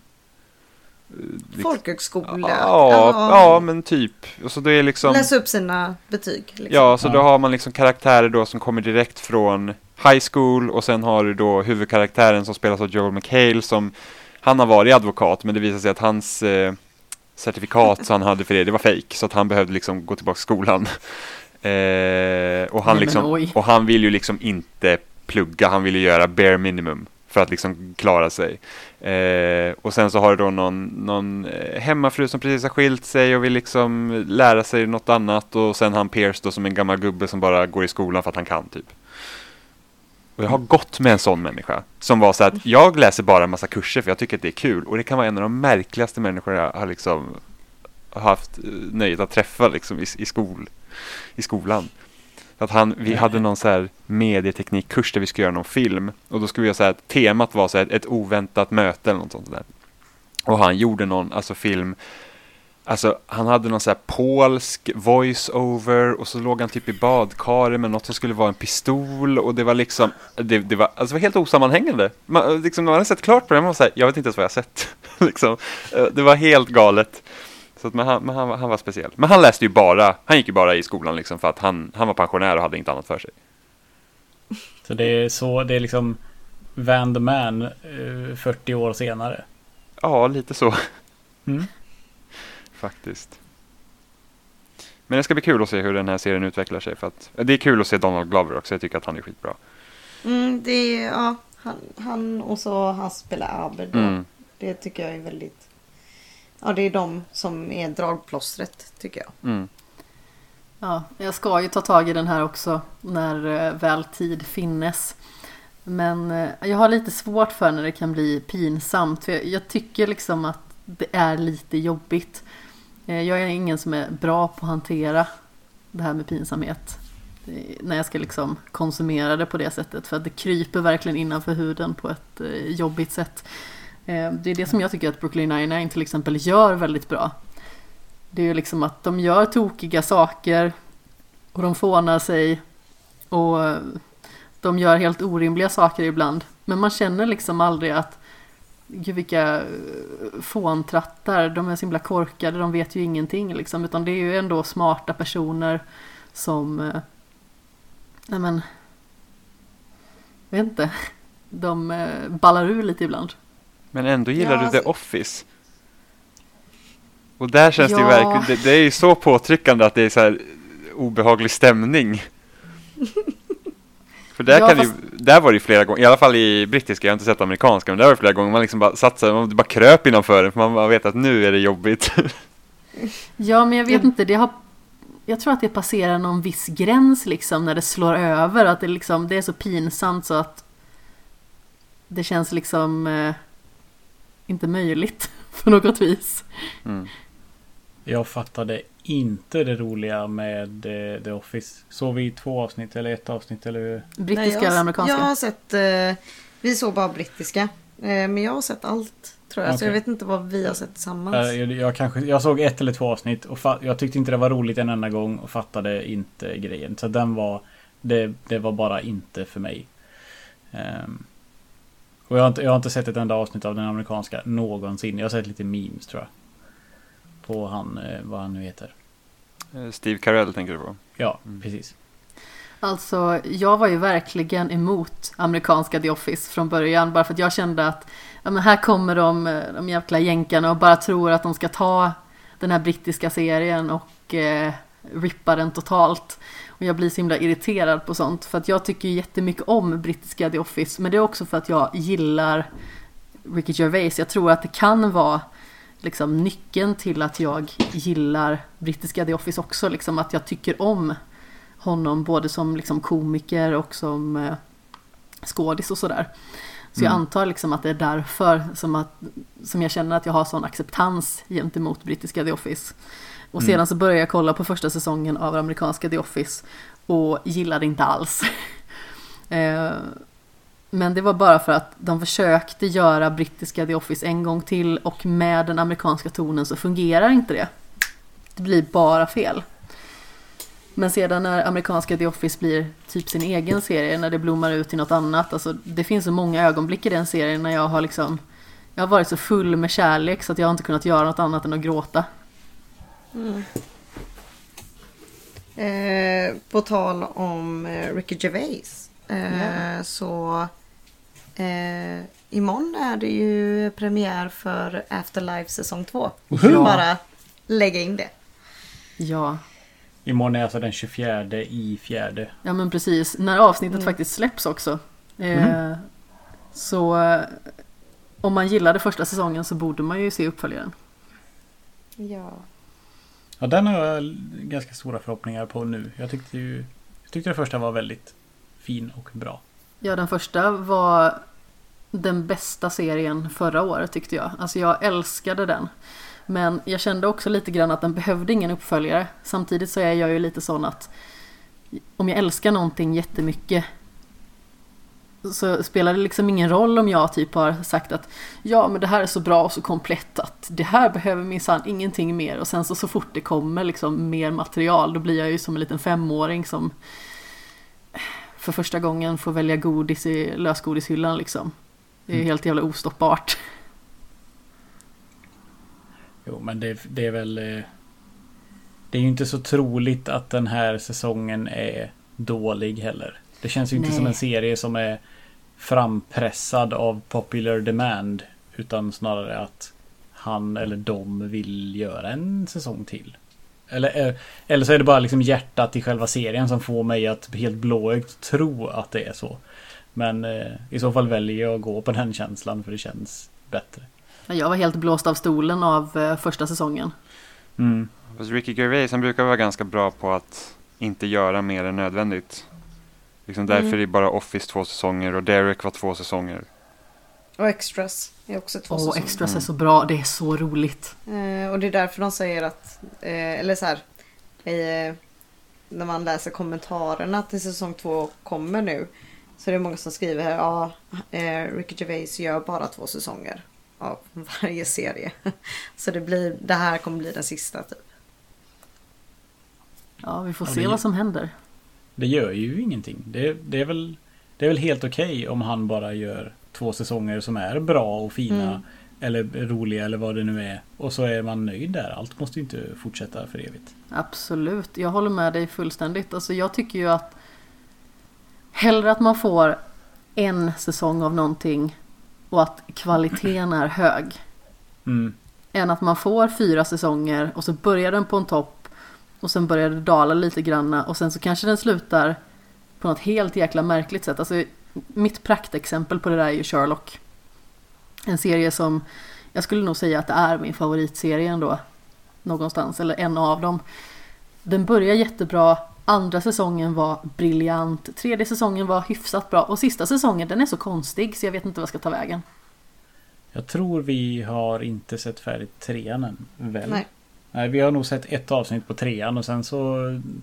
Mm. Folkhögskola. Ja, ja, men typ. Och så det är liksom... Läsa upp sina betyg. Liksom. Ja, så då Ja. har man liksom karaktärer då som kommer direkt från high school och sen har du då huvudkaraktären som spelas av Joel McHale som han har varit advokat men det visar sig att hans eh, certifikat som han hade för det, det var fake så att han behövde liksom gå tillbaka till skolan. *laughs* Eh, och, han Nej, liksom, och han vill ju liksom inte plugga, han vill ju göra bare minimum för att liksom klara sig. Eh, och sen så har du då någon, någon eh, hemmafru som precis har skilt sig och vill liksom lära sig något annat och sen han Pierce då som en gammal gubbe som bara går i skolan för att han kan typ. Och jag har gått med en sån människa som var så att jag läser bara en massa kurser för jag tycker att det är kul och det kan vara en av de märkligaste människor jag har liksom haft eh, nöjet att träffa liksom i, i, skol, i skolan. Att han, vi hade någon så här medieteknikkurs där vi skulle göra någon film och då skulle vi göra så här, temat var så här, ett oväntat möte eller något sånt där. Och han gjorde någon, alltså film, alltså han hade någon så här polsk voice-over och så låg han typ i badkaret med något som skulle vara en pistol och det var liksom, det, det var, alltså det var helt osammanhängande. Man, liksom, när man hade sett klart på det, man var så här, jag vet inte ens vad jag har sett. *laughs* liksom. Eh, Det var helt galet. Så att, men han, men han, var- han var speciell. Men han läste ju bara, han gick ju bara i skolan liksom för att han, han var pensionär och hade inget annat för sig. Så det är så, det är liksom Van the Man eh, 40 år senare. Ja, lite så Mm. Faktiskt. Men det ska bli kul att se hur den här serien utvecklar sig. För att, det är kul att se Donald Glover också, jag tycker att han är skitbra. Mm, det är, ja, han, han och så han spelar Abed. Mm. Det tycker jag är väldigt... Ja, det är de som är dragplåstret tycker jag. Mm. Ja, jag ska ju ta tag i den här också när eh, väl tid finnes. Men eh, jag har lite svårt för när det kan bli pinsamt. För jag, jag tycker liksom att det är lite jobbigt. Eh, jag är ingen som är bra på att hantera det här med pinsamhet. När jag ska liksom konsumera det på det sättet. För att det kryper verkligen innanför huden på ett eh, jobbigt sätt. Eh, det är det som jag tycker att Brooklyn 99 till exempel gör väldigt bra. Det är ju liksom att de gör tokiga saker Och de fånar sig och de gör helt orimliga saker ibland. Men man känner liksom aldrig att Gud vilka eh, fåntrattar, de är så himla korkade, de vet ju ingenting liksom. Utan det är ju ändå smarta personer som... eh, Nej men... Jag vet inte. De eh, ballar ur lite ibland. Men ändå gillar Ja, du The alltså- Office. Och där känns det ju Ja. verkligen, det, det är ju så påtryckande att det är så här obehaglig stämning. *laughs* För där, Ja, kan fast- ju, där var det ju flera gånger, i alla fall i brittiska, jag har inte sett amerikanska, men där var det flera gånger man liksom bara sig, man bara kröp innanför den för man bara vet att nu är det jobbigt. *laughs* Ja, men jag vet inte. Det har, jag tror att det passerar någon viss gräns liksom när det slår över. Att det, liksom, det är så pinsamt så att det känns liksom eh, inte möjligt *laughs* på något vis. Mm. Jag fattade inte det roliga med eh, The Office. Såg vi två avsnitt eller ett avsnitt eller? Brittiska Nej, jag, eller amerikanska? Jag har sett, eh, vi såg bara brittiska. Eh, men jag har sett allt tror jag. Så Okej. jag vet inte vad vi har sett tillsammans. Jag, jag, kanske, jag såg ett eller två avsnitt och fa- jag tyckte inte det var roligt en enda gång och fattade inte grejen. Så den var, det, det var bara inte för mig. Ehm, och jag har, inte, jag har inte sett ett enda avsnitt av den amerikanska någonsin. Jag har sett lite memes tror jag. På han, eh, vad han nu heter. Eh, Steve Carell tänker du på? Ja, Mm. precis. Alltså, jag var ju verkligen emot amerikanska The Office från början. Bara för att jag kände att ja, men här kommer de, eh, de jäkla jänkarna och bara tror att de ska ta den här brittiska serien och eh, rippa den totalt. Och jag blir så himla irriterad på sånt. För att jag tycker jättemycket om brittiska The Office. Men det är också för att jag gillar Ricky Gervais. Jag tror att det kan vara liksom nyckeln till att jag gillar brittiska The Office också. Liksom att jag tycker om honom både som liksom komiker och som eh, skådis och sådär. Så jag Mm. antar liksom att det är därför som, att, som jag känner att jag har sån acceptans gentemot brittiska The Office. Och Mm. sedan så började jag kolla på första säsongen av amerikanska The Office och gillade inte alls. *laughs* eh, men det var bara för att de försökte göra brittiska The Office en gång till och med den amerikanska tonen så fungerar inte det. Det blir bara fel. Men sedan när amerikanska The Office blir typ sin egen serie, när det blommar ut i något annat. Alltså, det finns så många ögonblick i den serien när jag har liksom Jag har varit så full med kärlek så att jag har inte kunnat göra något annat än att gråta. Eh, på tal om eh, Ricky Gervais. Eh, Så eh, imorgon är det ju premiär för Afterlife säsong 2. Ja. Bara lägga in det. Ja, Imorgon är alltså den 24 i fjärde. ja men precis. När avsnittet Mm. faktiskt släpps också. Eh, Så eh, om man gillade första säsongen så borde man ju se uppföljaren. Ja. Ja, den har jag ganska stora förhoppningar på nu. Jag tyckte ju... Jag tyckte det första var väldigt fin och bra. Ja, den första var den bästa serien förra året tyckte jag. Alltså jag älskade den. Men jag kände också lite grann att den behövde ingen uppföljare. Samtidigt så är jag ju lite sån att om jag älskar någonting jättemycket så spelar det liksom ingen roll om jag typ har sagt att ja men det här är så bra och så komplett att det här behöver minsann ingenting mer och sen så, så fort det kommer liksom mer material då blir jag ju som en liten femåring som för första gången får välja godis i lösgodishyllan liksom. Det är Mm. helt jävla ostoppbart. Jo, men det, det är väl... eh, Det är ju inte så troligt att den här säsongen är dålig heller. Det känns ju inte Nej. som en serie som är frampressad av popular demand. Utan snarare att han eller de vill göra en säsong till. Eller, eh, eller så är det bara liksom hjärtat i själva serien som får mig att helt blåögt tro att det är så. Men eh, i så fall väljer jag att gå på den känslan för det känns bättre. Jag var helt blåst av stolen av eh, första säsongen. Mm. Fast Ricky Gervais han brukar vara ganska bra på att inte göra mer än nödvändigt. Liksom därför Mm. är bara Office två säsonger och Derek var två säsonger. Och Extras är också två Åh, säsonger. Extras är Mm. så bra, det är så roligt. Eh, och det är därför de säger att, eh, eller så här, eh, när man läser kommentarerna till säsong två kommer nu. Så det är många som skriver här, ja, eh, Ricky Gervais gör bara två säsonger av *laughs* varje serie. *laughs* så det blir, det här kommer bli den sista typ. Ja, vi får Ja, se det- vad som händer. Det gör ju ingenting. Det, det, är, väl, det är väl helt okej om han bara gör två säsonger som är bra och fina. Mm. Eller roliga eller vad det nu är. Och så är man nöjd där. Allt måste inte fortsätta för evigt. Absolut, jag håller med dig fullständigt. Alltså jag tycker ju att hellre att man får en säsong av någonting och att kvaliteten är hög. Mm. Än att man får fyra säsonger och så börjar den på en topp och sen börjar det dala lite granna och sen så kanske den slutar på något helt jäkla märkligt sätt. Alltså mitt praktexempel på det där är ju Sherlock. En serie som jag skulle nog säga att det är min favoritserie ändå. Någonstans, eller en av dem. Den börjar jättebra, andra säsongen var briljant, tredje säsongen var hyfsat bra och sista säsongen den är så konstig så jag vet inte vad jag ska ta vägen. Jag tror vi har inte sett färdigt trean än. Väl? Nej. Nej, vi har nog sett ett avsnitt på trean och sen så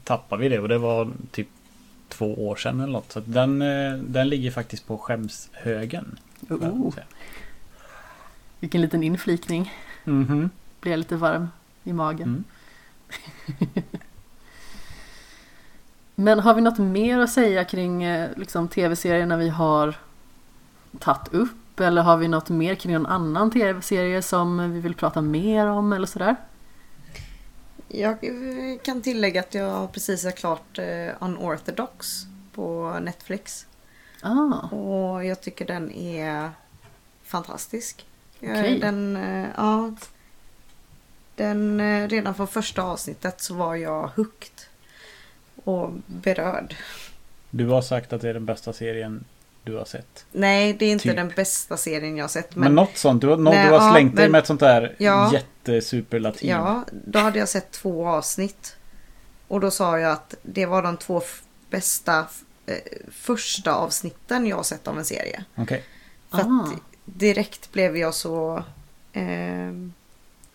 tappade vi det och det var typ två år sedan eller något. Så den, eh, den ligger faktiskt på skämshögen. Oh, vilken liten inflikning. Mhm. Blir jag lite varm i magen. Mm. *laughs* Men har vi något mer att säga kring eh, liksom, tv-serierna vi har tagit upp? Eller har vi något mer kring någon annan tv-serie som vi vill prata mer om eller sådär? Jag kan tillägga att jag precis har klart eh, Unorthodox på Netflix. Ah, Och jag tycker den är fantastisk. Okej. Den, eh, ja, den, eh, redan från första avsnittet så var jag hooked. Och berörd. Du har sagt att det är den bästa serien du har sett. Nej, det är inte Typ. den bästa serien jag har sett. Men, Men, något sånt. Du, har- Nej, du har ja, slängt dig med ett sånt där Ja. jättesuperlativ. ja, då hade jag sett två avsnitt. Och då sa jag att det var de två bästa eh, första avsnitten jag har sett av en serie. Okej. För Ah. att direkt blev jag så eh,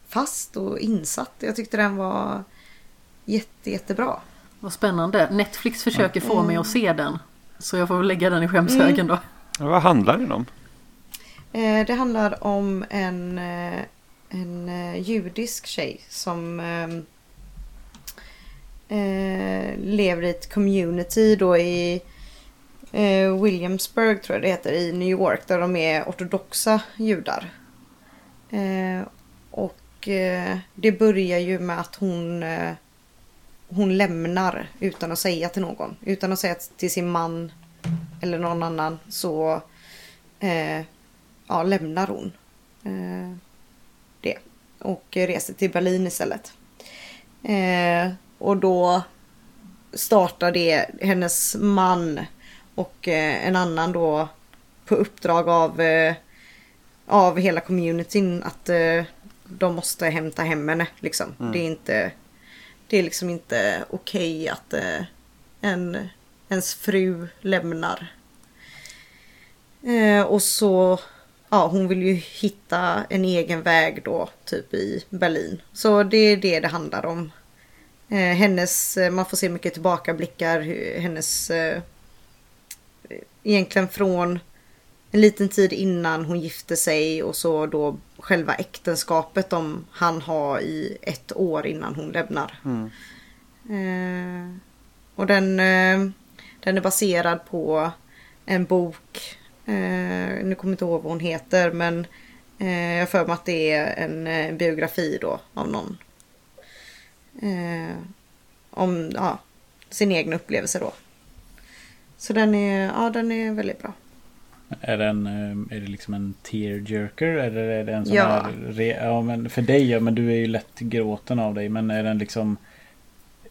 fast och insatt. Jag tyckte den var jätte, jättebra. vad spännande. Netflix försöker få mig Mm. att se den. Så jag får väl lägga den i skämshögen då. Ja, Vad handlar den om? Eh, det handlar om en, eh, en eh, judisk tjej som eh, eh, lever i ett community då i eh, Williamsburg tror jag det heter i New York där de är ortodoxa judar. Eh, och eh, det börjar ju med att hon eh, hon lämnar utan att säga till någon. Utan att säga till sin man eller någon annan så eh, ja, lämnar hon eh, det. Och reser till Berlin istället. Eh, och då startar det hennes man och eh, en annan då på uppdrag av, eh, av hela communityn att eh, de måste hämta hem henne. Liksom. Det är inte det är liksom inte okej att eh, en, ens fru lämnar. Eh, och så, ja hon vill ju hitta en egen väg då, typ i Berlin. Så det är det det handlar om. Eh, hennes, eh, man får se mycket tillbakablickar, hennes, eh, egentligen från en liten tid innan hon gifte sig och så då själva äktenskapet om han har i ett år innan hon lämnar. Eh, och den, eh, den är baserad på en bok. Eh, nu kommer jag inte ihåg vad hon heter men eh, jag för mig att det är en eh, biografi då av någon. Eh, om ja, sin egen upplevelse då. Så den är, ja, den är väldigt bra. Är, den, eh, är det liksom en tearjerker? Eller är det en sån Ja. Re, ja, men för dig ja, men du är ju lätt gråten av dig. Men är den liksom...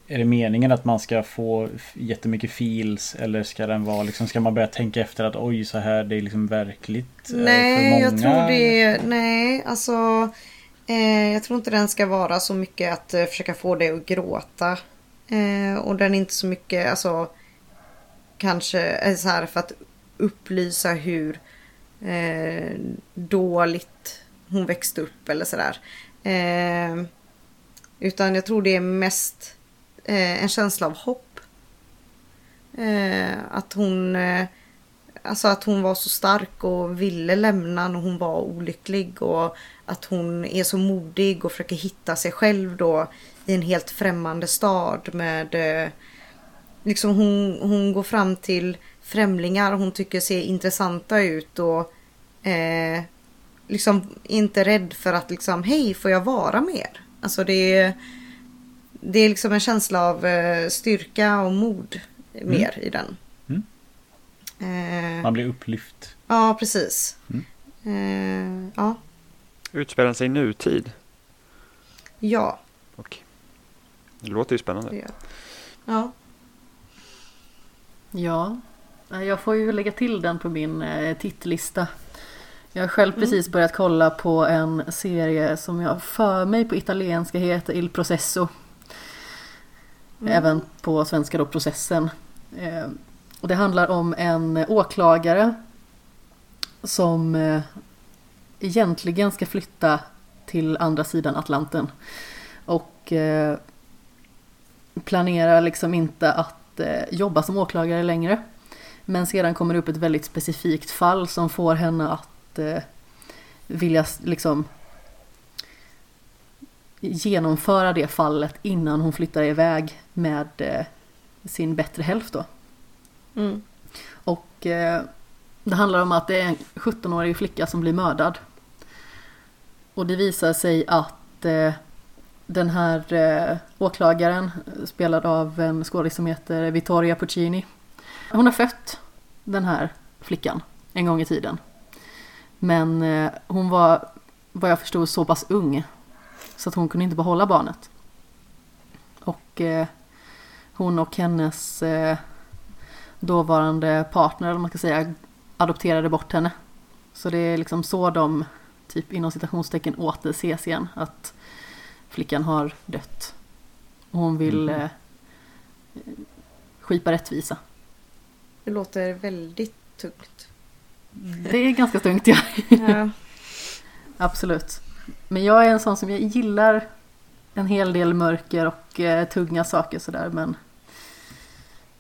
Är det meningen att man ska få jättemycket feels? Eller ska den vara liksom... Ska man börja tänka efter att oj så här det är liksom verkligt? eh, Nej, för många? jag tror det Nej, alltså. Eh, jag tror inte den ska vara så mycket att eh, försöka få dig att gråta. Eh, och den är inte så mycket, alltså. Kanske eh, så här för att upplysa hur eh, dåligt hon växte upp eller sådär. Eh, utan jag tror det är mest eh, en känsla av hopp. Eh, att hon... Eh, alltså att hon var så stark och ville lämna när hon var olycklig och att hon är så modig och försöker hitta sig själv då i en helt främmande stad med eh, liksom hon, hon går fram till främlingar hon tycker ser intressanta ut och eh, liksom inte rädd för att liksom hej får jag vara med er? Alltså det är det är liksom en känsla av eh, styrka och mod mer i den. Mm. Eh, Man blir upplyft. ja, precis. Mm. Eh, ja, Utspelar sig i nutid. ja, Och det låter ju spännande. Ja, Ja, jag får ju lägga till den på min eh, tittlista. Jag har själv precis börjat kolla på en serie som jag för mig på italienska heter Il Processo. Även på svenska då Processen. Eh, och det handlar om en åklagare som eh, egentligen ska flytta till andra sidan Atlanten. Och planerar liksom inte att jobba som åklagare längre. Men sedan kommer det upp ett väldigt specifikt fall som får henne att eh, vilja liksom genomföra det fallet innan hon flyttar iväg med eh, sin bättre hälft då. mm. Och eh, det handlar om att det är en 17-årig flicka som blir mördad. Och det visar sig att eh, den här eh, åklagaren, eh, spelad av en skådis som heter Vittoria Puccini. Hon har fött den här flickan en gång i tiden. Men eh, hon var, vad jag förstod, så pass ung. Så att hon kunde inte behålla barnet. Och eh, hon och hennes eh, dåvarande partner, eller vad man ska säga, adopterade bort henne. Så det är liksom så de, typ inom citationstecken, återses igen. Att flickan har dött. Och hon vill Mhm. eh, skipa rättvisa. Det låter väldigt tungt. Det är ganska tungt, ja. Ja, *laughs* Absolut. Men jag är en sån som jag gillar en hel del mörker och eh, tunga saker sådär men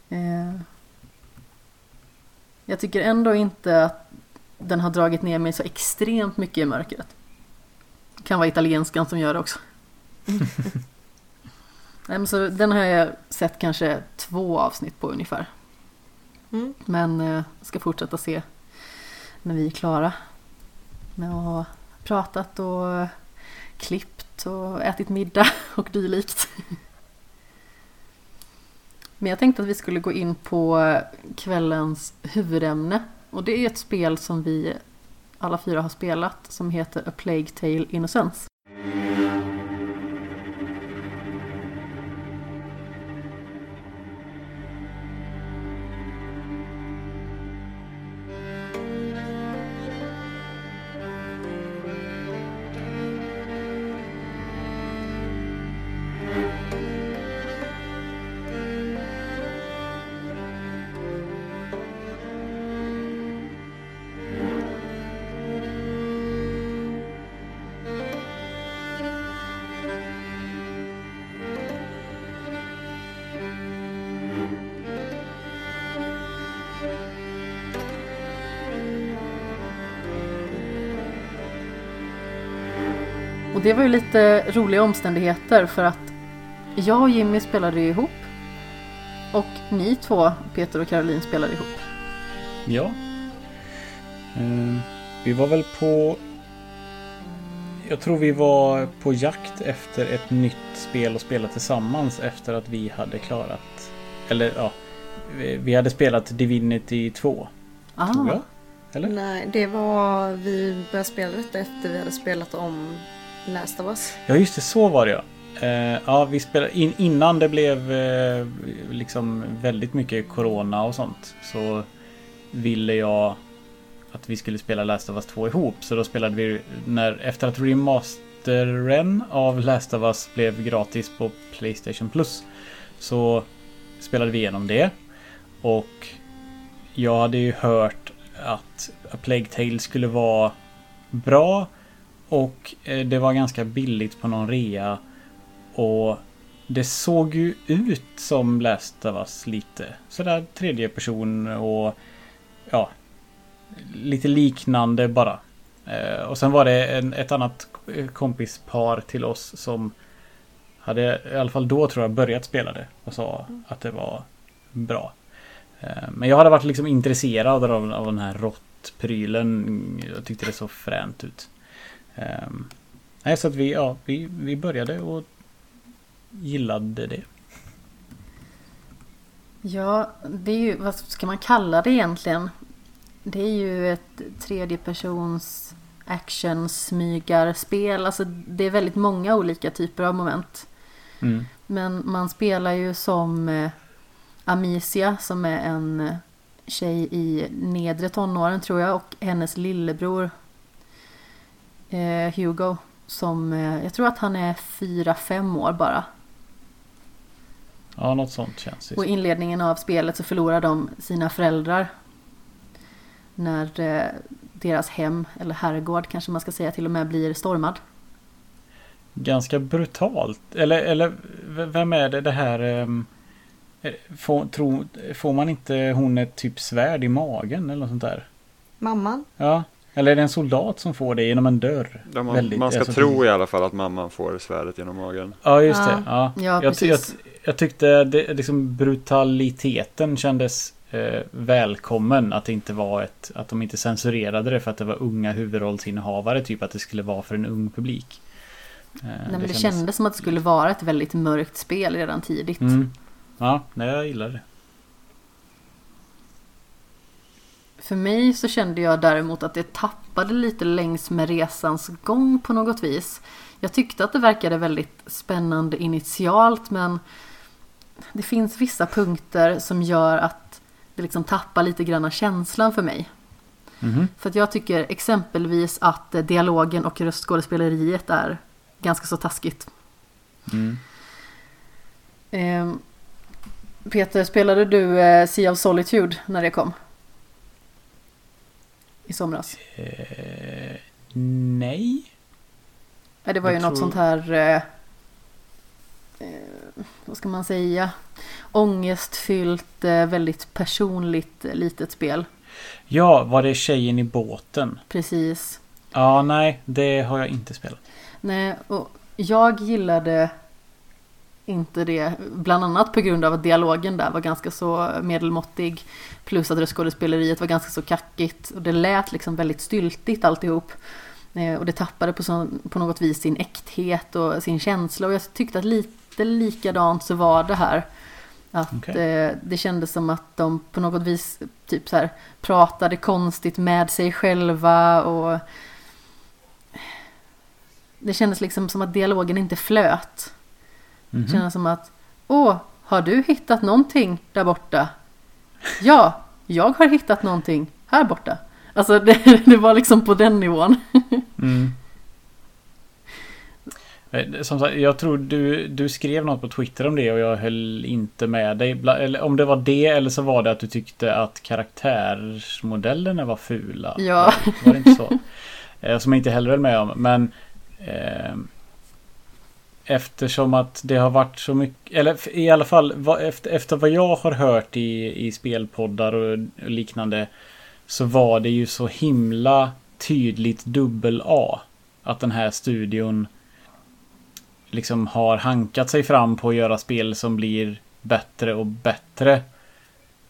eh, Jag tycker ändå inte att den har dragit ner mig så extremt mycket i mörkret. Kan vara italienskan som gör det också. *laughs* Nej, men så den har jag sett kanske två avsnitt på ungefär. Mm. Men eh, ska fortsätta se när vi är klara med att ha pratat och eh, klippt och ätit middag *laughs* och dylikt. Men jag tänkte att vi skulle gå in på kvällens huvudämne. Och det är ett spel som vi alla fyra har spelat som heter A Plague Tale Innocence. Det var ju lite roliga omständigheter för att jag och Jimmy spelade ihop. Och ni två, Peter och Caroline, spelade ihop. Ja. Ehm, vi var väl på... Jag tror vi var på jakt efter ett nytt spel att spela tillsammans efter att vi hade klarat... Eller ja. vi- Vi hade spelat Divinity 2. Ah, Tror jag. Eller? nej, det var vi började spela detta efter vi hade spelat om Last of Us. Ja just det, så var det ja. Uh, ja, vi spelade in, innan det blev uh, liksom väldigt mycket Corona och sånt. Så ville jag att vi skulle spela Last of Us 2 ihop. Så då spelade vi när, efter att remasteren av Last of Us blev gratis på Playstation Plus. Så spelade vi igenom det. Och jag hade ju hört att A Plague Tale skulle vara bra. Och eh, det var ganska billigt på någon rea. Och det såg ju ut som Last of Us lite. Sådär tredje person och ja, lite liknande bara. Eh, och sen var det en, ett annat kompispar till oss som hade i alla fall då tror jag börjat spela det och sa att det var bra. Eh, men jag hade varit liksom intresserad av, av den här råttprylen. Jag tyckte det såg fränt ut. Eh, nej, så att vi, ja, vi, vi började och gillade det. Ja, det är ju, vad ska man kalla det egentligen? Det är ju ett tredjepersons action-smygarspel. Alltså det är väldigt många olika typer av moment. Mm. Men man spelar ju som eh, Amicia som är en tjej i nedre tonåren tror jag och hennes lillebror eh, Hugo som eh, jag tror att han är fyra fem år bara. Ja, något sånt känns det Och i inledningen av spelet så förlorar de sina föräldrar. När eh, deras hem, eller herrgård kanske man ska säga, till och med blir stormad. Ganska brutalt. Eller, eller vem är det det här... ehm, eh, Får, tro, får man inte hon ett typ svärd i magen eller något sånt där? Mamman? Ja. Eller är det en soldat som får det genom en dörr? Ja, man, Väldigt- man ska alltså, tro i alla fall att mamman får svärdet genom magen. Ja, just Ja. det. Ja. Ja, jag, jag, jag tyckte det, liksom brutaliteten kändes eh, välkommen. Att det inte var ett... Att de inte censurerade det för att det var unga huvudrollsinnehavare. Typ att det skulle vara för en ung publik. Eh, Nej, men det kändes som att det skulle vara ett väldigt mörkt spel redan tidigt. Mm. Ja, nej, jag gillar det. För mig så kände jag däremot att det tappade lite längs med resans gång på något vis. Jag tyckte att det verkade väldigt spännande initialt men det finns vissa punkter som gör att det liksom tappar lite grann känslan för mig. Mhm. För att jag tycker exempelvis att eh, dialogen och röstskådespeleriet är ganska så taskigt. Mm. Ehm, Peter, spelade du eh, Sea of Solitude när det kom? I somras? Eh, nej. Ja, det var ju Jag något tror- sånt här... Eh, eh, vad ska man säga? Ångestfyllt, eh, väldigt personligt eh, litet spel. Ja, var det tjejen i båten? Precis. Ja, nej, det har jag inte spelat. Nej, och jag gillade inte det. Bland annat på grund av att dialogen där var ganska så medelmåttig. Plus att röstskådespeleriet var ganska så kackigt. Och det lät liksom väldigt styltigt alltihop. Eh, Och det tappade på, så, på något vis sin äkthet och sin känsla. Och jag tyckte att lite likadant så var det här. Att Okej. eh, det kändes som att de på något vis typ så här, pratade konstigt med sig själva. och Det kändes liksom som att dialogen inte flöt. Mhm. Det kändes som att Åh, har du hittat någonting där borta? Ja, jag har hittat någonting här borta. Alltså *laughs* det, det var liksom på den nivån. Mm. Eh, Som sagt, jag tror du, du skrev något på Twitter om det och jag höll inte med dig. Eller om det var det eller så var det att du tyckte att karaktärsmodellerna var fula. Ja. Var, var det inte så? *laughs* Eh, Som jag inte heller höll med om. Men eh, Eftersom att det har varit så mycket, eller i alla fall efter, efter vad jag har hört i, i spelpoddar och liknande Så var det ju så himla tydligt dubbel A. Att den här studion liksom har hankat sig fram på att göra spel som blir bättre och bättre.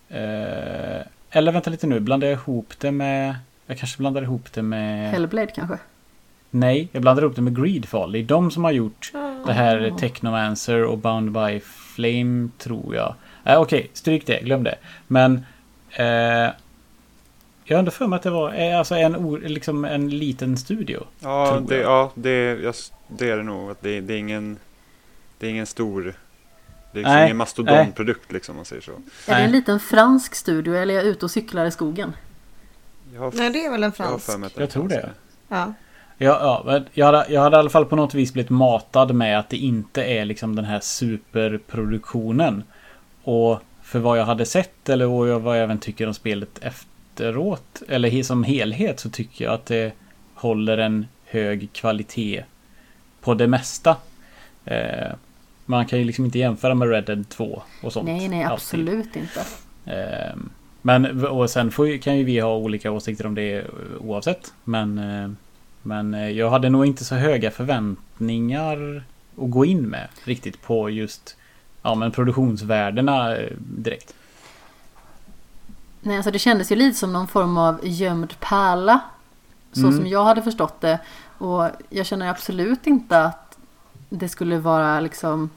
Eh, eller vänta lite nu, blandar jag ihop det med... Jag kanske blandar ihop det med... Hellblade kanske? Nej, jag blandar ihop det med Greedfall. Det är de som har gjort det här Technomancer och Bound by Flame, tror jag. Äh, Okej, stryk det, glöm det. Men... Eh, jag har ändå för mig att det var eh, alltså en, liksom en liten studio. Ja, det, jag. ja det, jag, det är det nog. Att det, det, är ingen, det är ingen stor... Det är liksom Nej, ingen mastodontprodukt liksom om man säger så. Är det en liten fransk studio eller är jag ute och cyklar i skogen? Jag har, Nej, det är väl en jag har fransk. för mig att Jag tror det. franska. Ja. Ja, ja jag, hade, jag hade i alla fall på något vis blivit matad med att det inte är liksom den här superproduktionen. Och för vad jag hade sett eller vad jag, även tycker om spelet efteråt eller som helhet så tycker jag att det håller en hög kvalitet på det mesta. Eh, man kan ju liksom inte jämföra med Red Dead 2 och sånt. Nej, nej, alltid. absolut inte. Eh, Men och sen får, kan ju vi ha olika åsikter om det oavsett. Men, eh, men eh, jag hade nog inte så höga förväntningar att gå in med riktigt på just ja, men produktionsvärdena eh, direkt. Nej, alltså det kändes ju lite som någon form av gömd pärla. Så Mm. som jag hade förstått det. Och jag känner absolut inte att det skulle vara liksom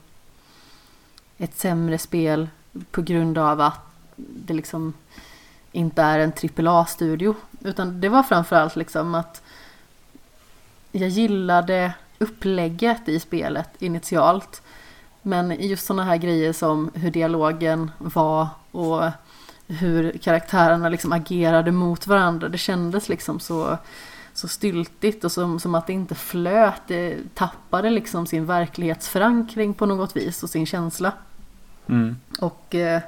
ett sämre spel på grund av att det liksom inte är en AAA-studio. Utan det var framförallt liksom att jag gillade upplägget i spelet initialt. Men just sådana här grejer som hur dialogen var och hur karaktärerna liksom agerade mot varandra. Det kändes liksom så, så styltigt och som, som att det inte flöt. Det tappade liksom sin verklighetsförankring på något vis och sin känsla. Mm. Och eh,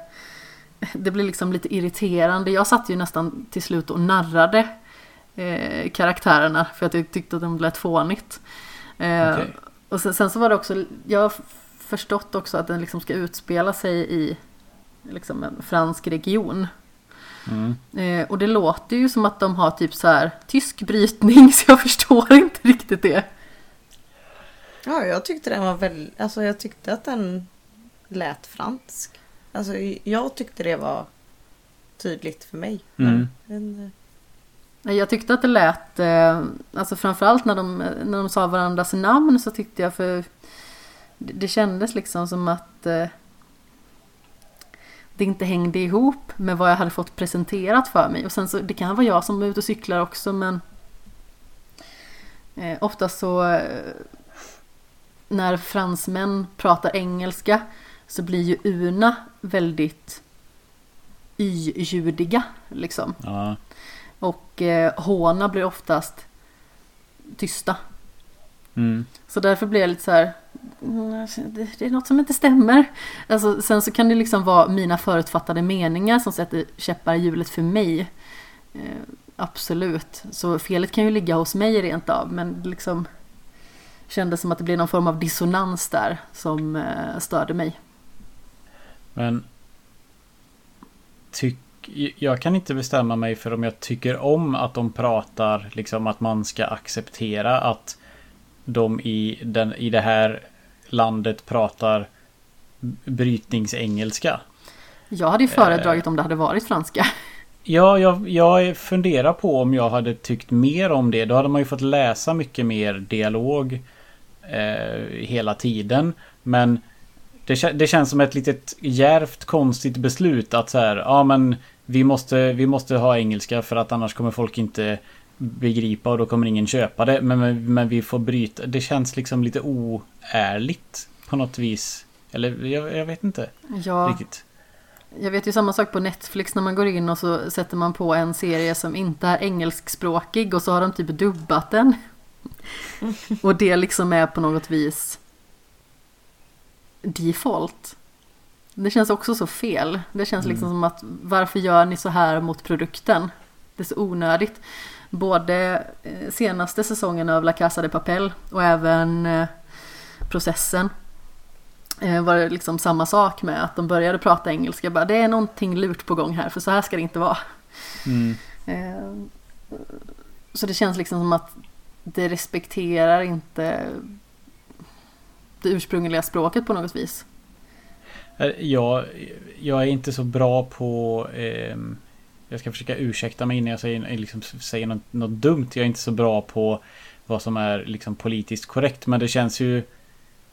det blev liksom lite irriterande. Jag satt ju nästan till slut och narrade eh, karaktärerna för att jag tyckte att de lät fånigt. Eh, Okej. Och sen, sen så var det också, jag har förstått också att den liksom ska utspela sig i liksom en fransk region. Mm. Eh, och det låter ju som att de har typ så här tysk brytning *laughs* så jag förstår inte riktigt det. Ja, jag tyckte den var väldigt... Alltså jag tyckte att den lät fransk. Alltså jag tyckte det var tydligt för mig. Mm. Men, eh, jag tyckte att det lät, eh, alltså framförallt när de, när de sa varandras namn så tyckte jag för det, kändes liksom som att eh, det inte hängde ihop med vad jag hade fått presenterat för mig. Och sen så, det kan vara jag som är ute och cyklar också men eh, ofta så när fransmän pratar engelska så blir ju Una väldigt y-ljudiga liksom. Ja. Och eh, håna blir oftast tysta. Mm. Så därför blir jag lite så här. "Mm, Det, det är något som inte stämmer. Alltså, sen så kan det liksom vara mina förutfattade meningar som sätter käppar i hjulet för mig. Eh, absolut. Så felet kan ju ligga hos mig rent av. Men liksom kändes som att det blev någon form av dissonans där som eh, störde mig. Men tyck, jag kan inte bestämma mig för om jag tycker om att de pratar liksom att man ska acceptera att de i, den, i det här landet pratar brytningsengelska. Jag hade ju föredragit om det hade varit franska. *laughs* Ja, jag, jag funderar på om jag hade tyckt mer om det. Då hade man ju fått läsa mycket mer dialog eh, hela tiden. Men det, det känns som ett litet djärvt konstigt beslut att så här, ja men vi måste, vi måste ha engelska för att annars kommer folk inte begripa och då kommer ingen köpa det. Men, men, men vi får bryta. Det känns liksom lite oärligt på något vis. Eller jag, jag vet inte Ja. riktigt. Jag vet ju samma sak på Netflix när man går in och så sätter man på en serie som inte är engelskspråkig och så har de typ dubbat den. Och det liksom är på något vis default. Det känns också så fel. Det känns liksom som att varför gör ni så här mot produkten? Det är så onödigt. Både eh, senaste säsongen av La Casa de Papel och även eh, processen eh, var det liksom samma sak med att de började prata engelska. Bara, det är någonting lurt på gång här för så här ska det inte vara. Mm. Så det känns liksom som att det respekterar inte det ursprungliga språket på något vis. Eh, jag, jag är inte så bra på... Eh, jag ska försöka ursäkta mig innan jag säger, liksom, säger något, något dumt. Jag är inte så bra på vad som är liksom, politiskt korrekt. Men det känns ju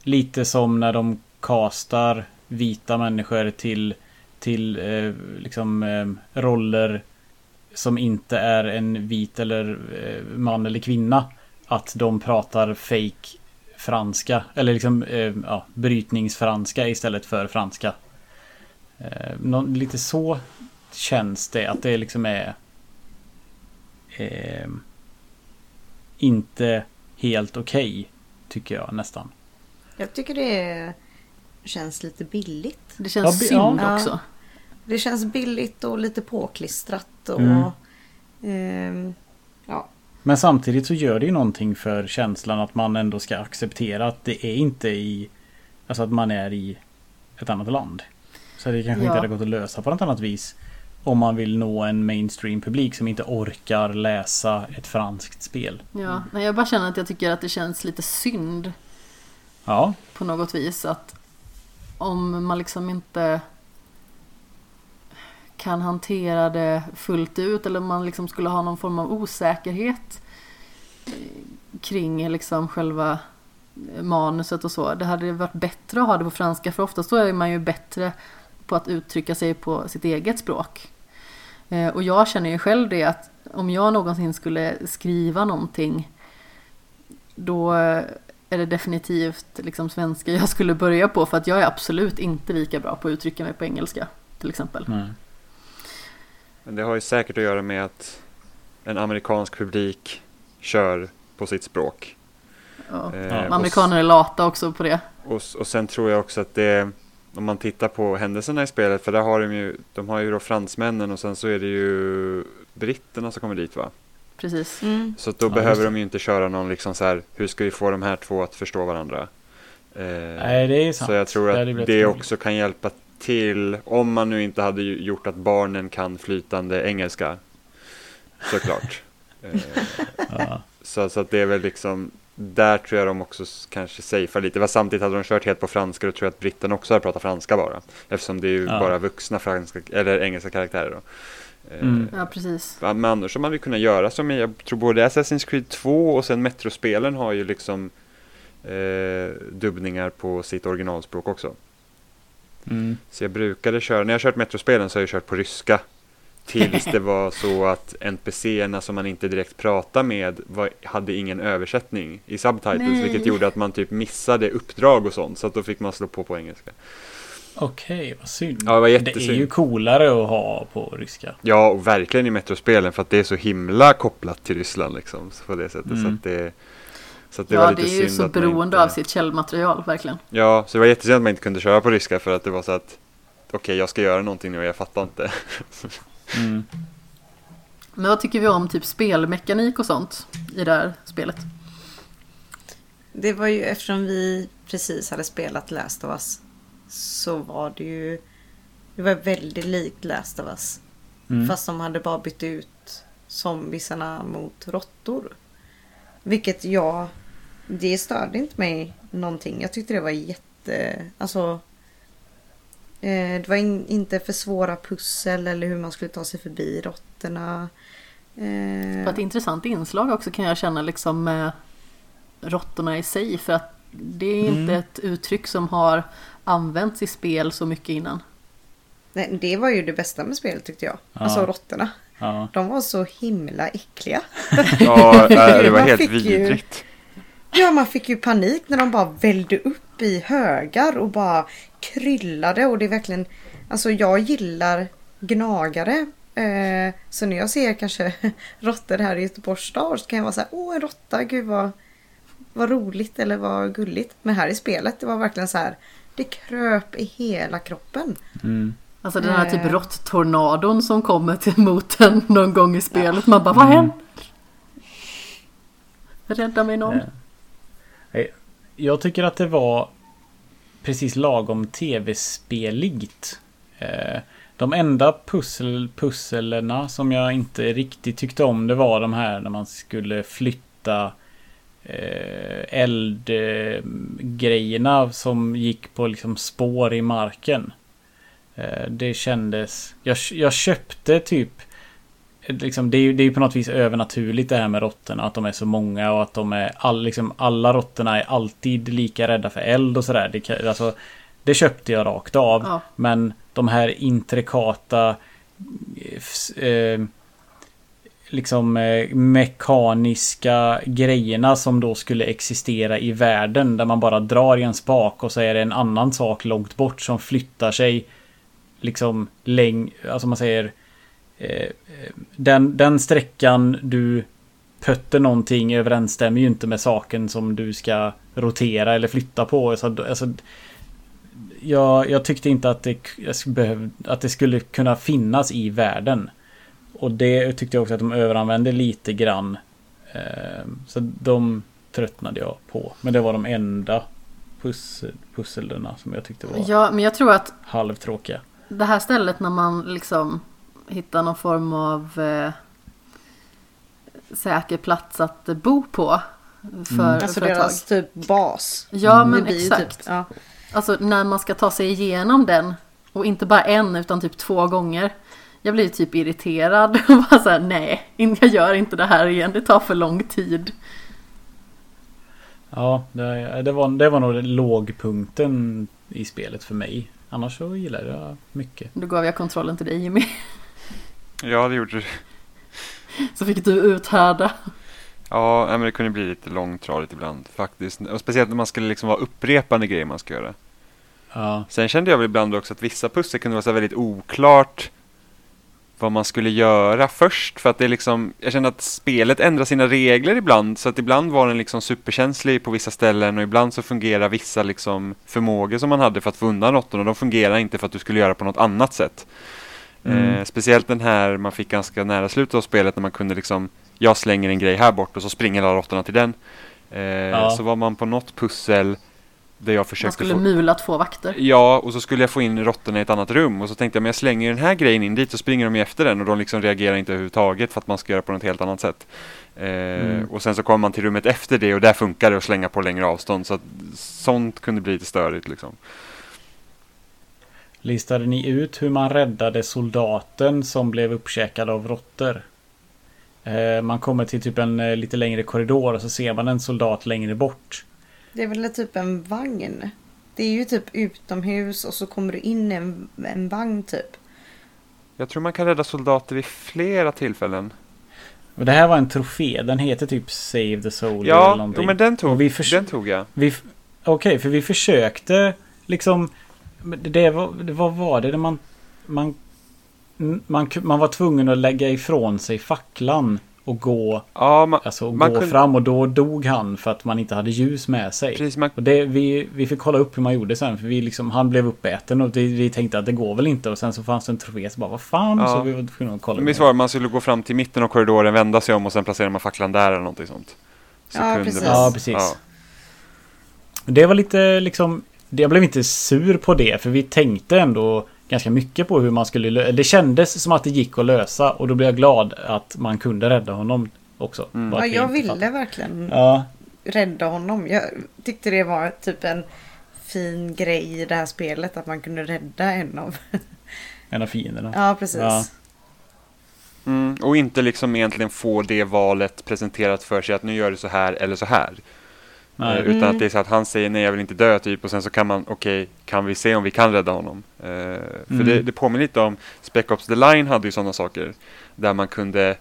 lite som när de kastar vita människor till, till eh, liksom, eh, roller som inte är en vit eller eh, man eller kvinna. Att de pratar fake franska. Eller liksom eh, ja, brytningsfranska istället för franska. Eh, nå- lite så känns det. Att det liksom är eh, inte helt okej. tycker jag nästan. Jag tycker det känns lite billigt. Det känns Ja, synd ja. också. Det känns billigt och lite påklistrat och... Mm. ja. Men samtidigt så gör det ju någonting för känslan att man ändå ska acceptera att det är inte i... Alltså att man är i ett annat land. Så det kanske Ja. inte hade gått att lösa på något annat vis. Om man vill nå en mainstream publik som inte orkar läsa ett franskt spel. Ja, men jag bara känner att jag tycker att det känns lite synd Ja, på något vis att om man liksom inte kan hantera det fullt ut eller om man liksom skulle ha någon form av osäkerhet eh, kring liksom själva eh, manuset och så. Det hade varit bättre att ha det på franska för oftast då är man ju bättre på att uttrycka sig på sitt eget språk. Eh, och jag känner ju själv det att om jag någonsin skulle skriva någonting då är det definitivt liksom svenska jag skulle börja på för att jag är absolut inte lika bra på att uttrycka mig på engelska till exempel. nej. Men det har ju säkert att göra med att en amerikansk publik kör på sitt språk. Ja. Eh, Ja. och Amerikaner är lata också på det. Och, och sen tror jag också att det, om man tittar på händelserna i spelet, för där har de ju, de har ju då fransmännen och sen så är det ju britterna som kommer dit va? Precis. Mm. Så då Ja, behöver det. de ju inte köra någon liksom så här, hur ska vi få de här två att förstå varandra? Eh, nej det är sant. så jag tror Det att det krångligt. också kan hjälpa till, om man nu inte hade gjort att barnen kan flytande engelska. Såklart. *laughs* eh, så, så att det är väl liksom, där tror jag de också kanske safear lite. Fast samtidigt hade de kört helt på franska, då tror jag att britterna också hade pratat franska bara. Eftersom det är ju Ja. bara vuxna franska, eller engelska karaktärer då. Eh, Mm. Ja, precis. Men annars har man ju kunnat göra som jag tror både Assassin's Creed 2 och sen Metrospelen har ju liksom eh, dubbningar på sitt originalspråk också. Mm. Så jag brukade köra, när jag kört Metrospelen så har jag kört på ryska. Tills *laughs* det var så att NPCerna som man inte direkt pratar med var, hade ingen översättning i subtitles. Nej. Vilket gjorde att man typ missade uppdrag och sånt. Så att då fick man slå på på engelska. Okej, vad synd. Ja, det var det är ju coolare att ha på ryska. Ja, och verkligen i Metrospelen för att det är så himla kopplat till Ryssland liksom. Så på det sättet. Så Mm. att det, så att det var Ja, lite det är ju så beroende inte... av sitt källmaterial, verkligen. Ja, så det var jättesynd att man inte kunde köra på ryska för att det var så att okej, jag ska göra någonting nu och jag fattar inte. *laughs* Mm. Men vad tycker vi om typ spelmekanik och sånt i det här spelet? Det var ju eftersom vi precis hade spelat Last of Us. Så var det ju... Det var väldigt likt Last of Us. Mm. Fast de hade bara bytt ut zombisarna mot råttor. Vilket jag... Det störde inte mig någonting. Jag tyckte det var jätte... Alltså... Eh, det var in, inte för svåra pussel eller hur man skulle ta sig förbi råttorna. Det Eh, var ett intressant inslag också kan jag känna liksom med råttorna i sig. För att det är inte Mm. ett uttryck som har använts i spel så mycket innan. nej, det var ju det bästa med spelet tyckte jag. Ja. Alltså råttorna. Ja. De var så himla äckliga. Ja, *laughs* det var helt vidrigt. Ja, man fick ju panik när de bara vällde upp i högar och bara kryllade och det är verkligen... Alltså jag gillar gnagare. Eh, så när jag ser kanske *laughs* råttor här i Göteborgs stad så kan jag vara så här, åh en råtta, gud vad, vad roligt eller vad gulligt. Men här i spelet, det var verkligen så här, det kröp i hela kroppen. Mm. Alltså den här typ Eh. råtttornadon som kommer till mot en någon gång i spelet. Man bara, vad Mm. händer? Rädda mig någon. Jag tycker att det var precis lagom tv-speligt. Eh, de enda pussel, pusselerna som jag inte riktigt tyckte om det var de här när man skulle flytta eh, eldgrejerna som gick på liksom spår i marken. Eh, det kändes... Jag, jag köpte typ... Liksom, det, är ju, det är ju på något vis övernaturligt det här med råttorna. Att de är så många och att de är... All, liksom, alla råttorna är alltid lika rädda för eld och sådär. Det, alltså, det köpte jag rakt av. Ja. Men de här intrikata... Eh, liksom eh, mekaniska grejerna som då skulle existera i världen. Där man bara drar i en spak och så är det en annan sak långt bort som flyttar sig. Liksom läng... Alltså man säger... Eh, eh, den, den sträckan du pötter någonting överensstämmer ju inte med saken som du ska rotera eller flytta på. Så, alltså, jag, jag tyckte inte att det, behöv, att det skulle kunna finnas i världen. Och det tyckte jag också att de överanvände lite grann. Eh, Så de tröttnade jag på. Men det var de enda pussel, som jag tyckte var Ja, men jag tror att halvtråkiga. det här stället när man liksom hitta någon form av eh, säker plats att bo på. För, Alltså för ett tag. deras typ bas. Ja men blir ju exakt. Typ, ja. Alltså när man ska ta sig igenom den och inte bara en utan typ två gånger. Jag blir typ irriterad *laughs* och bara såhär nej, jag gör inte det här igen, det tar för lång tid. Ja, det, det, var, det var nog lågpunkten i spelet för mig. Annars så gillar jag mycket. Då gav jag kontrollen till dig Jimmy. *laughs* Ja, det gjorde det. *laughs* Så fick du uthärda. Ja, men det kunde bli lite långtradigt ibland faktiskt. Och speciellt när man skulle liksom vara upprepande grejer man ska göra. Ja, Sen kände jag väl ibland också att vissa pussel kunde vara så väldigt oklart vad man skulle göra först. För att det är liksom, jag kände att spelet ändrar sina regler ibland. Så att ibland var den liksom superkänslig på vissa ställen och ibland så fungerar vissa liksom förmågor som man hade för att få undan råttorna. De fungerar inte för att du skulle göra på något annat sätt. Mm. Eh, speciellt den här man fick ganska nära slutet av spelet när man kunde liksom jag slänger en grej här bort och så springer alla råttorna till den. Eh, Ja. Så var man på något pussel där jag Man försökte skulle få... mula två vakter. Ja, och så skulle jag få in råttorna i ett annat rum och så tänkte jag men jag slänger den här grejen in dit så springer de ju efter den och de liksom reagerar inte överhuvudtaget för att man ska göra på något helt annat sätt. Eh, Mm. Och sen så kommer man till rummet efter det och där funkar det att slänga på längre avstånd så att sånt kunde bli lite störigt liksom. Listade ni ut hur man räddade soldaten som blev uppkäkad av råttor? Eh, man kommer till typ en eh, lite längre korridor och så ser man en soldat längre bort. Det är väl typ en vagn. Det är ju typ utomhus och så kommer du in i en, en vagn typ. Jag tror man kan rädda soldater vid flera tillfällen. Och det här var en trofé. Den heter typ Save the Soldier eller Ja, någonting. jo, men den tog, Och vi den tog jag. Okej, för vi försökte liksom... Det var, det, vad var det? man, man, man... Man var tvungen att lägga ifrån sig facklan och gå, Ja, man, alltså, Man gå kunde- fram och då dog han för att man inte hade ljus med sig. precis, man, Och det, vi, vi fick kolla upp hur man gjorde sen för vi liksom, han blev uppäten och det, vi tänkte att det går väl inte och sen så fanns det en trofé så bara vad fan Ja. så vi var tvungna att kolla. Visst var man skulle gå fram till mitten av korridoren, vända sig om och sen placerar man facklan där eller någonting sånt. Så Ja, kunde precis. man- Ja, precis. Ja. Det var lite liksom... Jag blev inte sur på det för vi tänkte ändå ganska mycket på hur man skulle lö- Det kändes som att det gick att lösa och då blev jag glad att man kunde rädda honom också. Mm. Ja, jag ville verkligen Ja, rädda honom. Jag tyckte det var typ en fin grej i det här spelet att man kunde rädda en av... *laughs* en av fienderna. Ja, precis. Ja. Mm, och inte liksom egentligen få det valet presenterat för sig att nu gör du så här eller så här. Nej. Eh, utan Mm. att det är så att han säger nej jag vill inte dö typ och sen så kan man okej kan vi se om vi kan rädda honom. Eh, för Mm. det, det påminner lite om Spec Ops The Line hade ju sådana saker. Där man kunde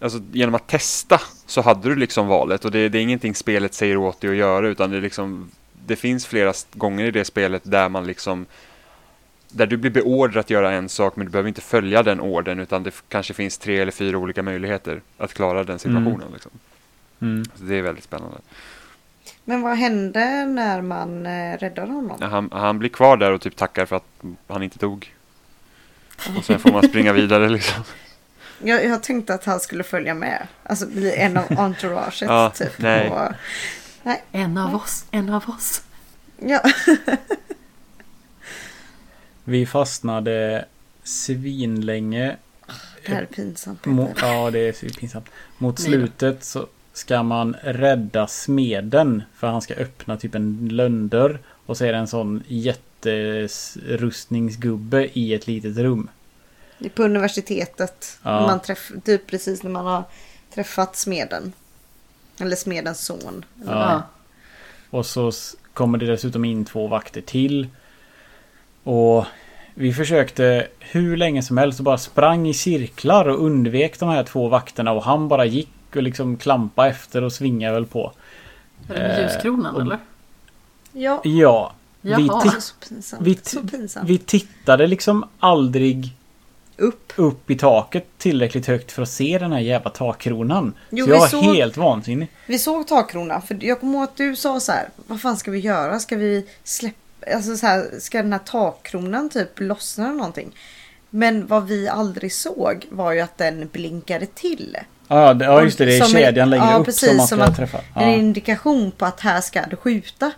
Alltså genom att testa så hade du liksom valet och det, det är ingenting spelet säger åt dig att göra utan det är liksom Det finns flera gånger i det spelet där man liksom Där du blir beordrad att göra en sak men du behöver inte följa den orden utan det kanske finns tre eller fyra olika möjligheter att klara den situationen. Liksom. Mm. Så det är väldigt spännande. Men vad hände när man eh, räddade honom? Han, han blir kvar där och typ tackar för att han inte dog. Och sen får man springa vidare liksom. *laughs* Jag, jag tänkte att han skulle följa med. Alltså bli en av entouraget Ja, typ. nej. Och, En av oss, en av oss. ja. *laughs* Vi fastnade svinlänge. Det här är pinsamt. Mo- Peter. ja, det är så pinsamt. Mot Nej slutet så ska man rädda smeden. För han ska öppna typ en lönndörr. Och så är det en sån jätterustningsgubbe i ett litet rum. Det är På universitetet. Ja. Man träff, typ precis när man har träffat smeden. Eller smedens son. Ja. Ja. Och så kommer det dessutom in två vakter till. Och vi försökte hur länge som helst och bara sprang i cirklar och undvek de här två vakterna och han bara gick och liksom klampa efter och svingade väl på. Är det med Eh, ljuskronan och- eller? Ja. Ja, vi, Jaha. ti- Alltså, så pinsamt. vi, så ti- pinsamt. vi tittade liksom aldrig Upp. upp i taket tillräckligt högt för att se den här jävla takkronan. Jo, så jag vi var såg- helt vansinnig. Vi såg takkrona. För jag kommer ihåg att du sa så här. Vad fan ska vi göra? Ska vi släppa... Alltså så här, ska den här takkronan typ lossna eller någonting? Men vad vi aldrig såg var ju att den blinkade till. Ja, det, ja just det. Det är Som en- kedjan längre ja, upp precis, som man som ska att- träffa. En Ja. indikation på att här ska du skjuta.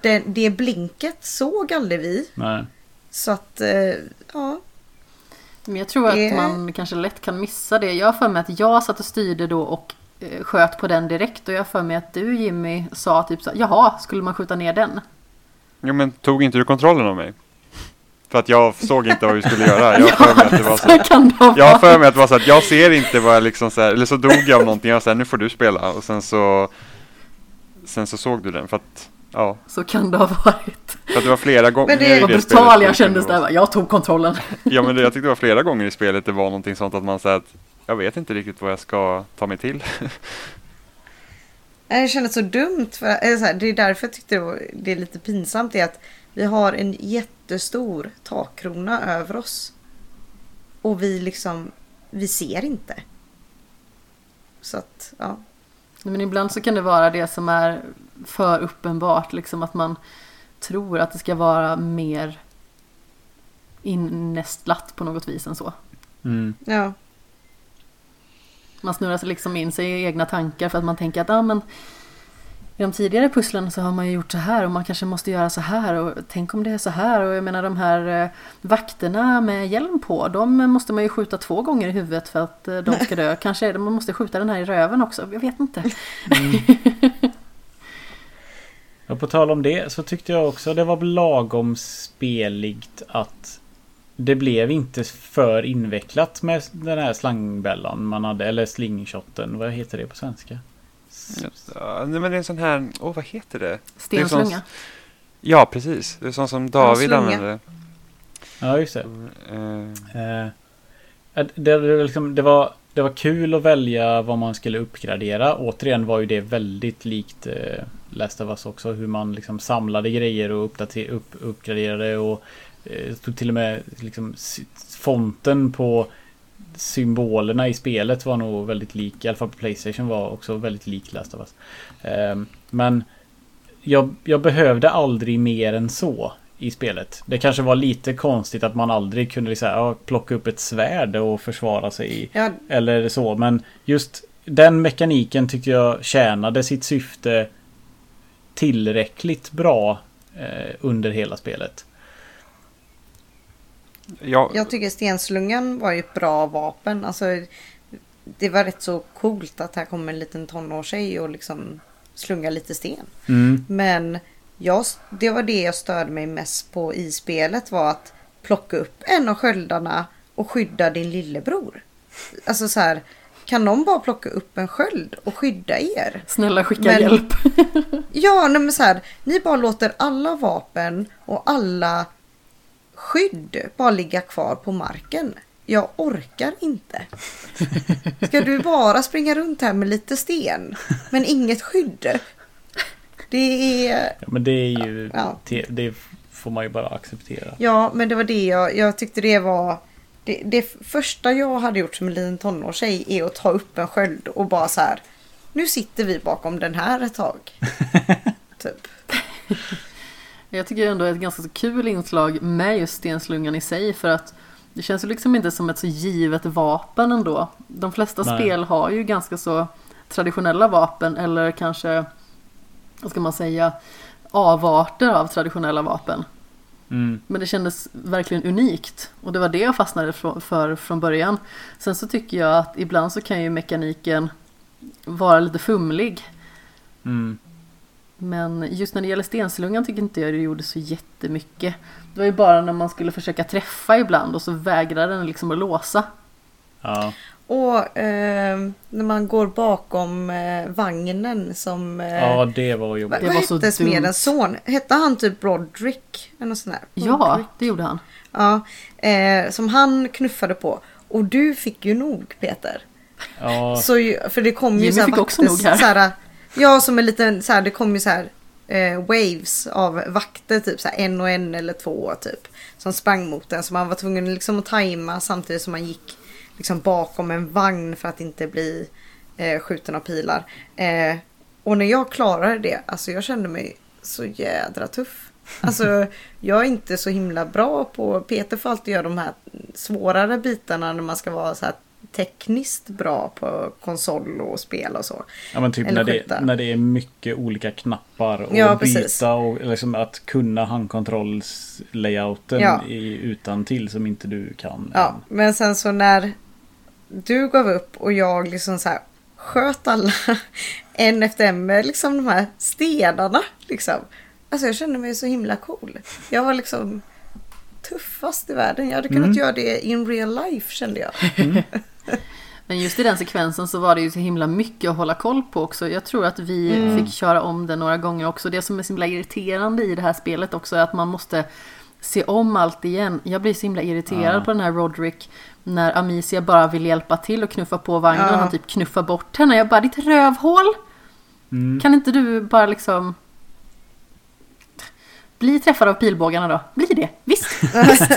Det, det blinket såg aldrig vi. Nej. Så att, eh, ja. Men jag tror att Det- man kanske lätt kan missa det. Jag har för mig att jag satt och styrde då och eh, sköt på den direkt. Och jag har för mig att du Jimmy sa typ så jaha, skulle man skjuta ner den? Jo men tog inte du kontrollen av mig? För att jag såg inte vad vi skulle göra. Jag *laughs* har för mig att det var så. så kan det vara. Jag har för mig att det var så att jag ser inte vad jag liksom så här, eller så dog jag av någonting. Jag sa nu får du spela och sen så Sen så såg du den för att Ja, Så kan det ha varit. för att det var flera gånger Men det- i Vad spelet brutal det jag kändes där. Jag tog kontrollen. Ja men det, jag tyckte det var flera gånger i spelet det var någonting sånt att man säger att Jag vet inte riktigt vad jag ska ta mig till. Det kändes så dumt. För, eller så här, det är därför jag tyckte det, var, det är lite pinsamt. är att vi har en jättestor takkrona över oss. Och vi liksom, vi ser inte. Så att, ja. Men ibland så kan det vara det som är för uppenbart. Liksom att man tror att det ska vara mer innästlat på något vis än så. Mm. ja. Man snurrar sig liksom in sig i egna tankar för att man tänker att ah, men, i de tidigare pusslen så har man ju gjort så här och man kanske måste göra så här och tänk om det är så här och jag menar de här eh, vakterna med hjälm på de måste man ju skjuta två gånger i huvudet för att eh, de ska dö. Kanske är det man måste skjuta den här i röven också, jag vet inte. *laughs* Och på tal om det så tyckte jag också det var lagom speligt att det blev inte för invecklat med den här slangbällan man hade. Eller slingshotten. Vad heter det på svenska? Ja, nej, men det är en sån här, åh vad heter det? Det är Stenslunga. Ja precis, det är sånt som David använde. Ja, just det. Eh, Eh, det, det, liksom, det, var, det var kul att välja vad man skulle uppgradera. Återigen var ju det väldigt likt eh, Last of Us också. Hur man liksom samlade grejer och uppdater, upp, uppgraderade. Och eh, stod till och med liksom, fonten på symbolerna i spelet var nog väldigt lik. I alla fall på Playstation var också väldigt lik Last of Us. Eh, men jag, jag behövde aldrig mer än så i spelet. Det kanske var lite konstigt att man aldrig kunde liksom, ja, plocka upp ett svärd och försvara sig. ja, Eller så. Men just den mekaniken tyckte jag tjänade sitt syfte tillräckligt bra eh, under hela spelet. Ja, jag tycker stenslungan var ju ett bra vapen. Alltså, det var rätt så coolt att här kommer en liten tonårstjej och liksom slunga lite sten. Mm. Men jag, det var det jag störde mig mest på i spelet var att plocka upp en av sköldarna och skydda din lillebror. Alltså så här, kan någon bara plocka upp en sköld och skydda er? Snälla skicka Men- hjälp. Ja, nej men så här, ni bara låter alla vapen och alla skydd bara ligga kvar på marken. Jag orkar inte. Ska du bara springa runt här med lite sten men inget skydd? Det är... Ja, men det är ju... Ja. Det får man ju bara acceptera. Ja, men det var det jag, jag tyckte det var... Det, det första jag hade gjort som en liten tonårstjej är att ta upp en sköld och bara så här. Nu sitter vi bakom den här ett tag. *laughs* typ. Jag tycker ändå det är ett ganska kul inslag med just stenslungan i sig för att det känns ju liksom inte som ett så givet vapen ändå. De flesta Nej. spel har ju ganska så traditionella vapen eller kanske, vad ska man säga, avarter av traditionella vapen. Mm. Men det kändes verkligen unikt och det var det jag fastnade för från början. Sen så tycker jag att ibland så kan ju mekaniken vara lite fumlig. Mm. Men just när det gäller stenslungan tycker inte jag det gjorde så jättemycket. Det var ju bara när man skulle försöka träffa ibland och så vägrade den liksom att låsa. Ja. Och eh, när man går bakom eh, vagnen som... Eh, ja, det var ju... vad Det var vad så hette smedens son? Hette han typ Broderick? Eller sånt där? Ja, det gjorde han. Ja, eh, som han knuffade på. Och du fick ju nog Peter. Ja, Så, för det kom ju Jimmy så här fick också vakter, nog här. Så här, ja, som en liten så här, det kom ju så här eh, waves av vakter typ så här, en och en eller två typ. Som sprang mot en så man var tvungen liksom att tajma samtidigt som man gick liksom bakom en vagn för att inte bli eh, skjuten av pilar. Eh, och när jag klarade det, alltså jag kände mig så jädra tuff. Alltså *laughs* jag är inte så himla bra på, Peter får alltid göra de här svårare bitarna när man ska vara så här tekniskt bra på konsol och spel och så. Ja men typ när det, när det är mycket olika knappar och Ja, precis. byta och liksom att kunna handkontrollslayouten Ja. utan till som inte du kan. Ja, men sen så när du gav upp och jag liksom så här sköt alla *laughs* en efter en med liksom de här stenarna liksom. Alltså jag kände mig så himla cool. Jag var liksom tuffast i världen. Jag hade kunnat Mm. göra det in real life kände jag. *laughs* *laughs* Men just i den sekvensen så var det ju så himla mycket att hålla koll på också. Jag tror att vi Mm. fick köra om det några gånger också. Det som är så himla irriterande i det här spelet också är att man måste se om allt igen. Jag blir så himla irriterad Ja. på den här Roderick när Amicia bara vill hjälpa till och knuffa på vagnen Ja. och han typ knuffar bort henne. Jag bara, ditt rövhål! Mm. Kan inte du bara liksom bli träffad av pilbågarna då? Bli det, visst! *laughs* *laughs* visst.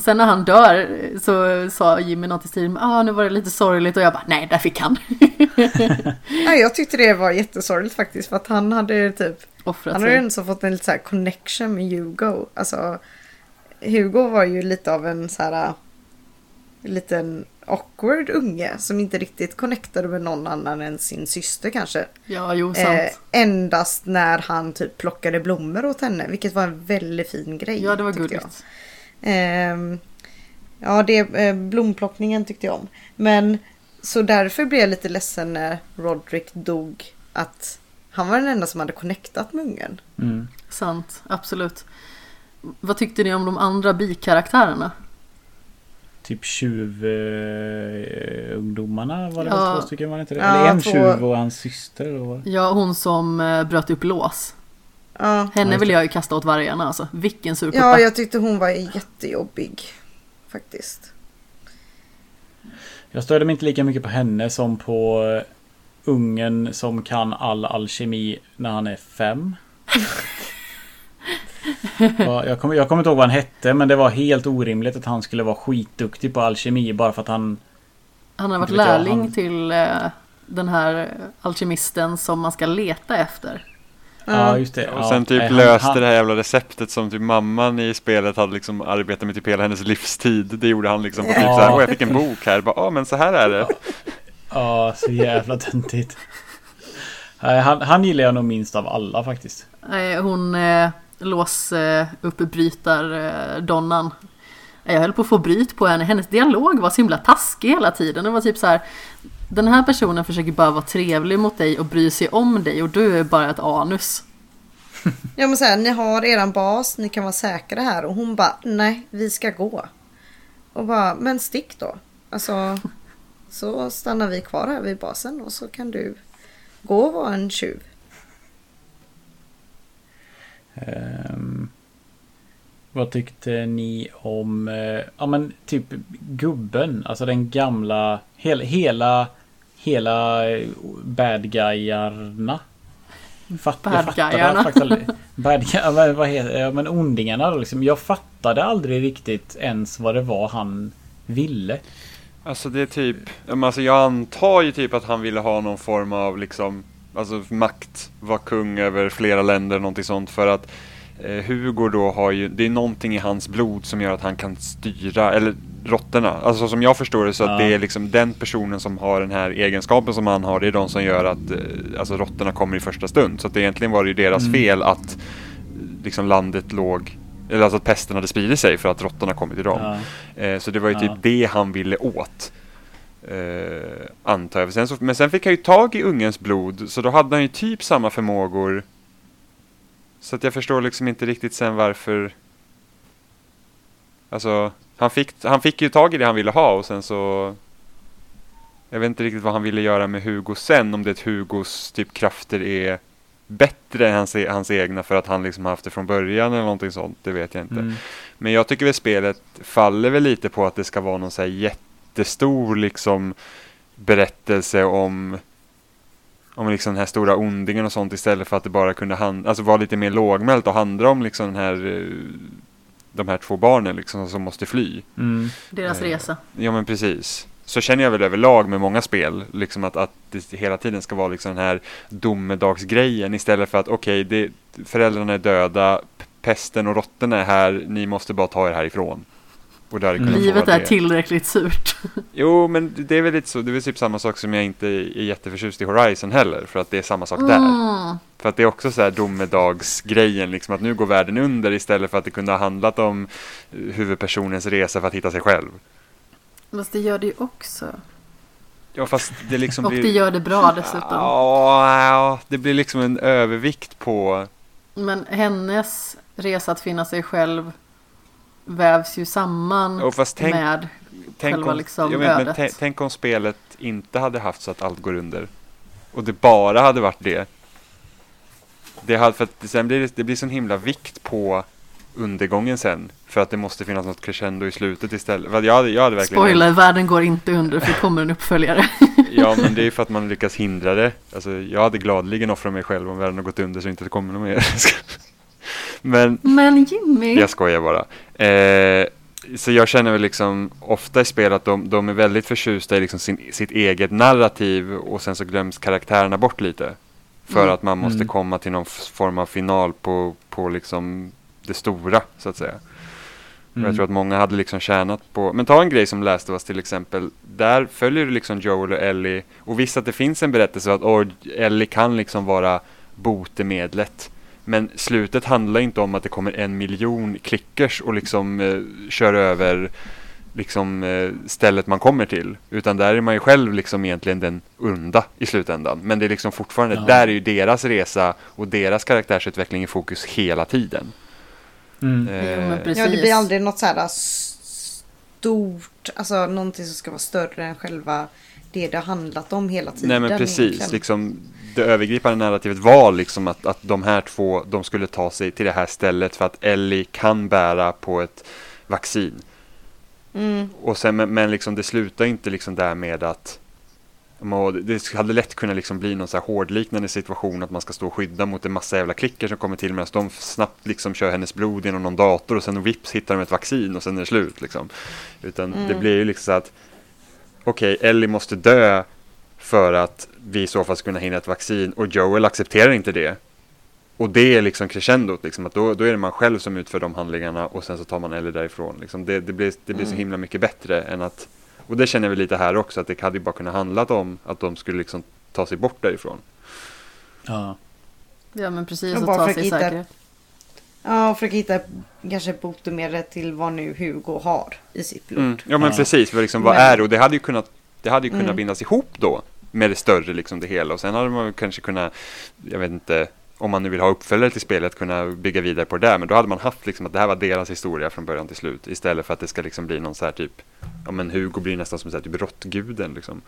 Och sen när han dör så sa Jimmy något i stil med ah, nu var det lite sorgligt och jag bara nej, där fick han *laughs* Nej, jag tyckte det var jättesorgligt faktiskt för att han hade typ offrat Han har ju ändå så fått en lite så connection med Hugo. Alltså, Hugo var ju lite av en så här äh, liten awkward unge som inte riktigt connectade med någon annan än sin syster kanske. Ja, jo, sant. Eh, endast när han typ plockade blommor åt henne, vilket var en väldigt fin grej. ja, det var tyckte jag. Ehm, ja, det, eh, blomplockningen tyckte jag om. Men så därför blev jag lite ledsen när Roderick dog. Att han var den enda som hade connectat med ungen. Mm. Sant, absolut. Vad tyckte ni om de andra bikaraktärerna? Typ tjuvungdomarna var det Ja. väl två stycken var det inte det? Ja, Eller en två. tjuv och hans syster det? Ja, hon som eh, bröt upp lås. Ja, Henne vill jag ju kasta åt vargarna alltså. Vilken surpuppa. ja jag tyckte hon var jättejobbig. Faktiskt. Jag störde mig inte lika mycket på henne som på eh, ungen som kan all alkemi när han är fem. *laughs* Ja, jag, kommer, jag kommer inte ihåg vad han hette men det var helt orimligt att han skulle vara skitduktig på alkemi bara för att han... Han har varit vet jag, lärling han- till eh, den här alkemisten som man ska leta efter. Ja, just det. Och sen typ han- löste han- det här jävla receptet som typ mamman i spelet hade liksom arbetat med typ hela hennes livstid. Det gjorde han liksom på typ Ja. såhär, åh jag fick en bok här, bara, ja men så här är det. *laughs* Ja, så jävla töntigt. Han, han gillar jag nog minst av alla faktiskt. Eh, Hon eh, lås eh, uppbrytar eh, donnan. Eh, Jag höll på att få bryt på henne. Hennes dialog var så himla taskig hela tiden. Det var typ så här. Den här personen försöker bara vara trevlig mot dig och bry sig om dig och du är bara ett anus. *laughs* Ja men såhär, ni har eran bas, ni kan vara säkra här. Och hon bara, nej vi ska gå. Och bara, men stick då. Alltså, så stannar vi kvar här vid basen och så kan du gå och vara en tjuv. Ehm, vad tyckte ni om, eh, ja men typ gubben, alltså den gamla, hela, hela, hela eh, bad guyarna. Jag Bad fattade guyarna. faktiskt aldrig. Bad guy, vad, heter ja, men ondingarna liksom. Jag fattade aldrig riktigt ens vad det var han ville. Alltså det är typ, alltså jag antar ju typ att han ville ha någon form av liksom, alltså makt, vara kung över flera länder, någonting sånt för att eh, Hugo då har ju, det är någonting i hans blod som gör att han kan styra, eller råttorna. Alltså som jag förstår det så att Ja. det är liksom den personen som har den här egenskapen som han har, det är de som gör att eh, alltså råttorna kommer i första stund. Så att det egentligen var det ju deras Mm. fel att liksom landet låg, eller alltså att pesten hade spridit sig för att råttorna kommit till dem. Ja. Eh, så det var ju typ Ja. det han ville åt. Eh, antar jag. Sen så, men sen fick han ju tag i ungens blod, så då hade han ju typ samma förmågor. Så att jag förstår liksom inte riktigt sen varför... Alltså, han fick, han fick ju tag i det han ville ha och sen så... Jag vet inte riktigt vad han ville göra med Hugo sen, om det Hugos typ krafter är bättre än hans, e- hans egna för att han liksom haft det från början eller någonting sånt, det vet jag inte. Mm. Men jag tycker väl spelet faller väl lite på att det ska vara någon så här jättestor liksom berättelse om om liksom den här stora ondingen och sånt istället för att det bara kunde hand, alltså vara lite mer lågmält och handla om liksom den här eh, de här två barnen liksom som måste fly. Mm. Deras Eh, resa. Ja men precis. Så känner jag väl överlag med många spel, liksom att, att det hela tiden ska vara liksom den här domedagsgrejen istället för att okej, det föräldrarna är döda, pesten och råttorna är här, ni måste bara ta er härifrån. Och det hade Mm. Livet är det. tillräckligt surt. *laughs* Jo, men det är väl lite så. Det är väl typ samma sak som jag inte är jätteförtjust i Horizon heller. För att det är samma sak där. Mm. För att det är också så här domedagsgrejen, liksom att nu går världen under istället för att det kunde ha handlat om huvudpersonens resa för att hitta sig själv. Fast det gör det ju också. Ja, fast det liksom *laughs* Och blir... det gör det bra dessutom. Ja, ja, det blir liksom en övervikt på... Men hennes resa att finna sig själv vävs ju samman Och fast tänk, med tänk, själva om, liksom jag vet, men ödet. tänk, om spelet inte hade haft så att allt går under. Och det bara hade varit det. Det, hade, för att sen blir det, det blir sån himla vikt på undergången sen. För att det måste finnas något crescendo i slutet istället. Jag hade, jag hade verkligen... Spoiler, världen går inte under för det kommer en uppföljare. *laughs* Ja, men det är för att man lyckas hindra det. Alltså, jag hade gladeligen offrat mig själv om världen har gått under så inte det kommer något mer. *laughs* men Men Jimmy! jag skojar bara. Eh, så jag känner väl liksom ofta i spel att de, de är väldigt förtjusta i liksom sin, sitt eget narrativ och sen så glöms karaktärerna bort lite. För Mm. att man måste Mm. komma till någon form av final på, på liksom det stora så att säga. Mm. jag tror att många hade liksom tjänat på, men ta en grej som Last of Us till exempel. Där följer du liksom Joel och Ellie och visst att det finns en berättelse att oh, Ellie kan liksom vara botemedlet. Men slutet handlar inte om att det kommer en miljon klickers och liksom eh, kör över liksom eh, stället man kommer till. Utan där är man ju själv liksom egentligen den onda i slutändan. Men det är liksom fortfarande, Ja. där är ju deras resa och deras karaktärsutveckling i fokus hela tiden. Mm. Jo, men Eh, precis. Ja, det blir aldrig något så här s- stort, alltså någonting som ska vara större än själva det det har handlat om hela tiden. Nej men precis, egentligen. liksom, det övergripande narrativet var liksom att, att de här två, de skulle ta sig till det här stället för att Ellie kan bära på ett vaccin. Mm. Och sen, men, men liksom det slutar inte liksom där med att det hade lätt kunnat liksom bli någon så här hårdliknande situation att man ska stå och skydda mot en massa jävla klicker som kommer till medan de snabbt liksom kör hennes blod genom någon dator och sen vips hittar de ett vaccin och sen är det slut liksom. Utan det Mm. blir ju liksom så att okej, Ellie måste dö för att vi i så fall ska kunna hinna ett vaccin och Joel accepterar inte det. Och det är liksom crescendot, liksom, att då, då är det man själv som utför de handlingarna och sen så tar man Ellie därifrån. Liksom. Det, det, blir, det blir så Mm. himla mycket bättre än att, och det känner vi lite här också, att det hade ju bara kunnat handlat om att de skulle liksom ta sig bort därifrån. Ja. Ja men precis, Och och ta för sig hitta-. Ja, försöka hitta kanske botemedel till vad nu Hugo har i sitt blod. Mm. Ja men Ja. precis, för liksom, vad Men- är det? Och det hade ju kunnat, det hade ju kunnat Mm. bindas ihop då med det större, liksom det hela. Och sen hade man kanske kunnat, jag vet inte, om man nu vill ha uppföljare till spelet, kunna bygga vidare på det där. Men då hade man haft liksom att det här var deras historia från början till slut. Istället för att det ska liksom bli någon så här typ, ja men Hugo blir nästan som så här typ råttguden liksom.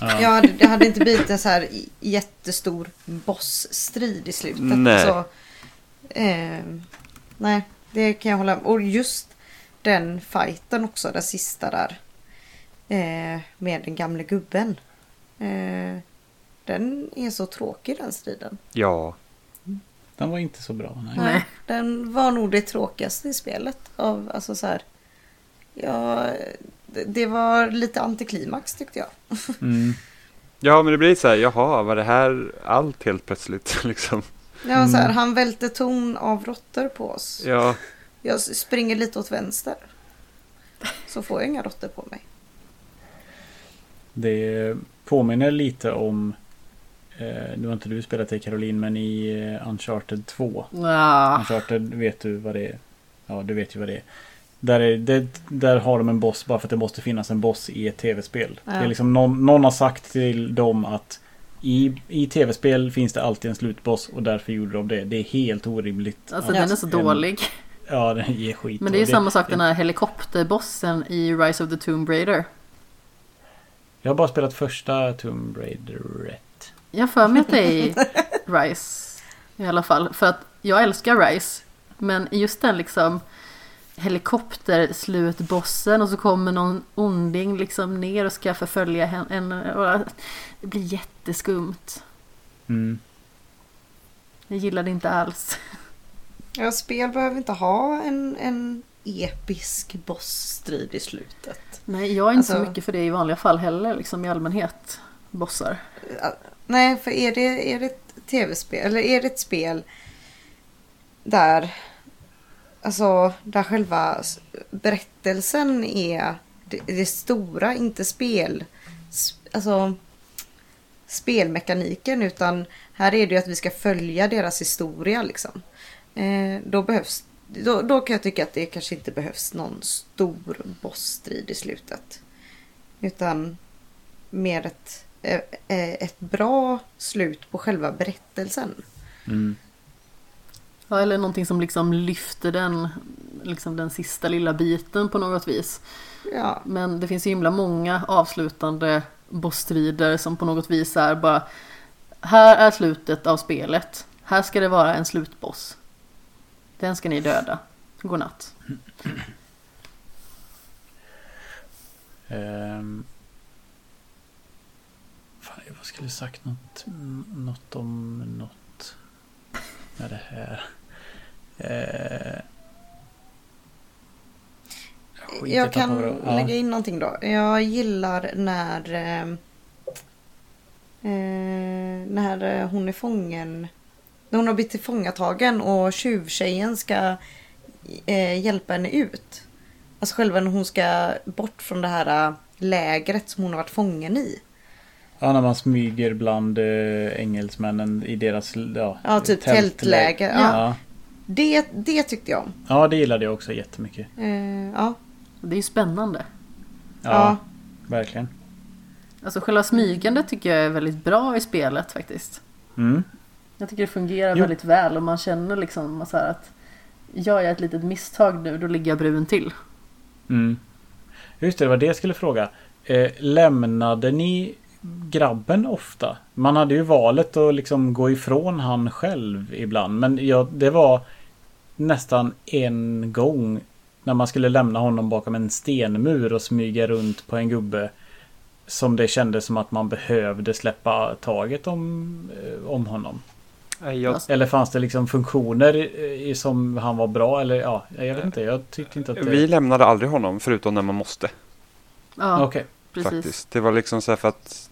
Ja. Ja, det, det hade inte blivit en så här jättestor bossstrid i slutet. Nej. Så, eh, nej, det kan jag hålla med Och just den fighten också, den sista där. Eh, med den gamle gubben. Eh, den är så tråkig den striden. Ja, Den var inte så bra. Nej. Nej. Den var nog det tråkigaste i spelet. Av, alltså så här, ja, det, det var lite antiklimax tyckte jag. *laughs* Mm. ja men det blir så här, jaha, var det här allt helt plötsligt *laughs* liksom? Ja, så här, Mm. han välte ton av råttor på oss. Ja, Jag springer lite åt vänster. Så får jag inga råttor på mig. Det påminner lite om eh, Nu har inte du spelat det Caroline men i eh, Uncharted 2 Ah, Uncharted vet du vad det är? Ja du vet ju vad det är. Där, är det, där har de en boss bara för att det måste finnas en boss i ett tv-spel. Ja. Det är liksom någon, någon har sagt till dem att i, i tv-spel finns det alltid en slutboss och därför gjorde de det. Det är helt orimligt. alltså den är så en- dålig. Ja den ger skit. Men det är ju samma sak den här helikopterbossen i Rise of the Tomb Raider. Jag har bara spelat första Tomb Raider rätt. Jag för mig att det är i Rise i alla fall. För att jag älskar Rise. Men just den liksom helikopterslutbossen och så kommer någon onding liksom ner och ska förfölja henne. Och det blir jätteskumt. Mm. Jag gillar det inte alls. Ja, spel behöver inte ha en, en episk bossstrid i slutet. Nej, jag är inte så Alltså- mycket för det i vanliga fall heller, liksom i allmänhet. Bossar. Nej, för är det, är det ett tv-spel eller är det ett spel där alltså där själva berättelsen är det, det stora, inte spel. Alltså spelmekaniken utan här är det ju att vi ska följa deras historia liksom. Eh, då behövs då, då kan jag tycka att det kanske inte behövs någon stor bossstrid i slutet. Utan mer ett, eh, eh, ett bra slut på själva berättelsen. Mm. Ja, eller någonting som liksom lyfter den, liksom den sista lilla biten på något vis. Ja, Men det finns ju himla många avslutande bossstrider som på något vis är bara Här är slutet av spelet. Här ska det vara en slutboss. Den ska ni döda. Godnatt. Ehm. Fan, jag skulle sagt något, något om något med det här. Eh. Skit, jag kan ja. lägga in någonting då. Jag gillar när... Eh, eh, när hon är fången. När hon har blivit tillfångatagen och tjuvtjejen ska eh, hjälpa henne ut. Alltså själva när hon ska bort från det här eh, lägret som hon har varit fången i. Ja, när man smyger bland eh, engelsmännen i deras ja, Ja, typ tältläger. Ja. Ja. Det, det tyckte jag om. ja, det gillade jag också jättemycket. Eh, ja. Det är ju spännande. Ja, Ja. verkligen. Alltså själva smygandet tycker jag är väldigt bra i spelet faktiskt. Mm. Jag tycker det fungerar Jo. väldigt väl och man känner liksom så här att Gör jag ett litet misstag nu då ligger jag brun till. Mm. Just det, det var det jag skulle fråga. Eh, lämnade ni grabben ofta? Man hade ju valet att liksom gå ifrån han själv ibland. Men ja, det var nästan en gång när man skulle lämna honom bakom en stenmur och smyga runt på en gubbe. Som det kändes som att man behövde släppa taget om, eh, om honom. Jag, Alltså, Eller fanns det liksom funktioner i, i, som han var bra? Eller ja, jag vet inte. Jag tyckte inte att det... vi lämnade aldrig honom förutom när man måste. Ja, Okej. precis. Faktiskt. Det var liksom så här för att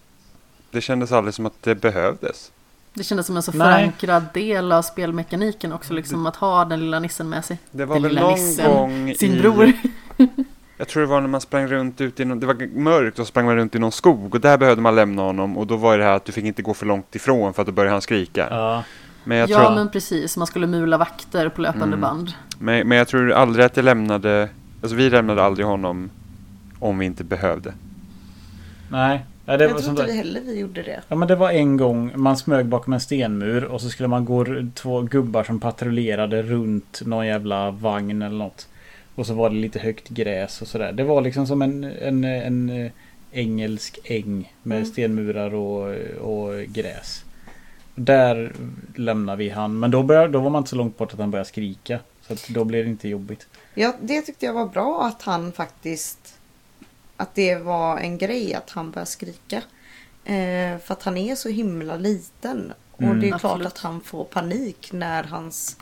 det kändes aldrig som att det behövdes. Det kändes som en så Nej. förankrad del av spelmekaniken också, liksom att ha den lilla nissen med sig. Det var Den väl lilla någon nissen, gång Sin i... bror. *laughs* Jag tror det var när man sprang runt ute i någon, Det var mörkt och sprang man runt i någon skog och där behövde man lämna honom och då var det här att du fick inte gå för långt ifrån för att då började han skrika. Ja. Men, jag ja tror, men precis, man skulle mula vakter på löpande Mm. band. men, men jag tror aldrig att jag lämnade... Alltså vi lämnade aldrig honom om vi inte behövde. Nej. Ja, det jag var tror inte där. vi heller vi gjorde det. Ja men det var en gång man smög bakom en stenmur och så skulle man gå två gubbar som patrullerade runt någon jävla vagn eller något. Och så var det lite högt gräs och sådär. Det var liksom som en, en, en eh, engelsk äng med Mm. stenmurar och, och gräs. Där lämnade vi han. Men då, började, då var man inte så långt bort att han började skrika. Så att då blev det inte jobbigt. Ja, det tyckte jag var bra att han faktiskt... Att det var en grej att han började skrika. Eh, för att han är så himla liten. Och Mm. det är klart Absolut. att han får panik när hans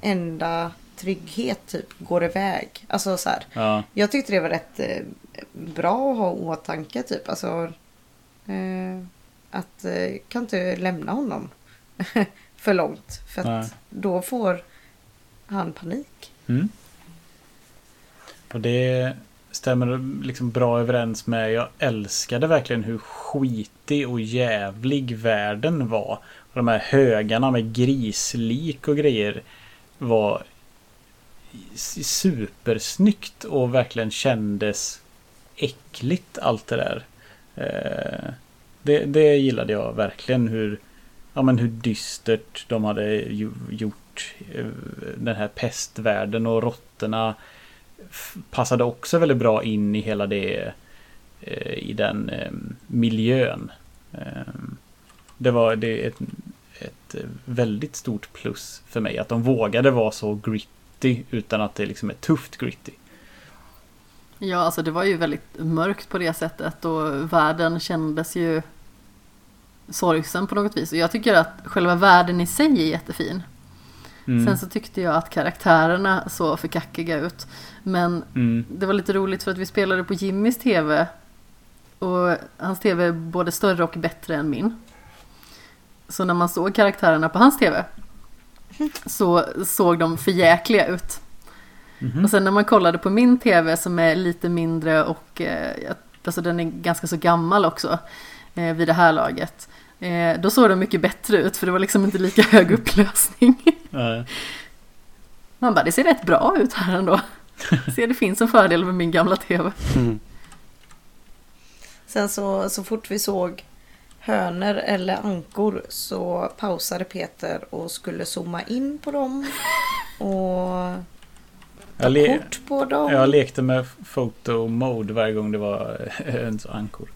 enda trygghet typ går iväg. Alltså så här. Ja. Jag tyckte det var rätt eh, bra att ha i åtanke typ. Alltså, eh, att eh, kan inte lämna honom *laughs* för långt. För Nej. att då får han panik. Mm. Och det stämmer liksom bra överens med. Jag älskade verkligen hur skitig och jävlig världen var. Och de här högarna med grislik och grejer var supersnyggt och verkligen kändes äckligt allt det där. Det, det gillade jag verkligen hur Ja men hur dystert de hade ju, gjort eh, den här pestvärlden och råttorna passade också väldigt bra in i hela det eh, i den eh, miljön. Ehm, det var det ett, ett väldigt stort plus för mig att de vågade vara så gritty utan att det liksom är tufft gritty. Ja, alltså det var ju väldigt mörkt på det sättet och världen kändes ju sorgsen på något vis. Och jag tycker att själva världen i sig är jättefin. Mm. Sen så tyckte jag att karaktärerna såg för kackiga ut. Men Mm. det var lite roligt för att vi spelade på Jimmys TV. Och hans TV är både större och bättre än min. Så när man såg karaktärerna på hans TV så såg de förjäkliga ut. Mhm. Och sen när man kollade på min tv som är lite mindre och eh, alltså den är ganska så gammal också eh, vid det här laget. Eh, då såg det mycket bättre ut för det var liksom inte lika *laughs* hög upplösning. Man bara, det ser rätt bra ut här ändå. *laughs* Se, det finns en fördel med min gamla tv. Sen så, så fort vi såg hönor eller ankor så pausade Peter och skulle zooma in på dem. Och ta Jag, le- kort på dem. jag lekte med photo mode varje gång det var *laughs* en sån ankor.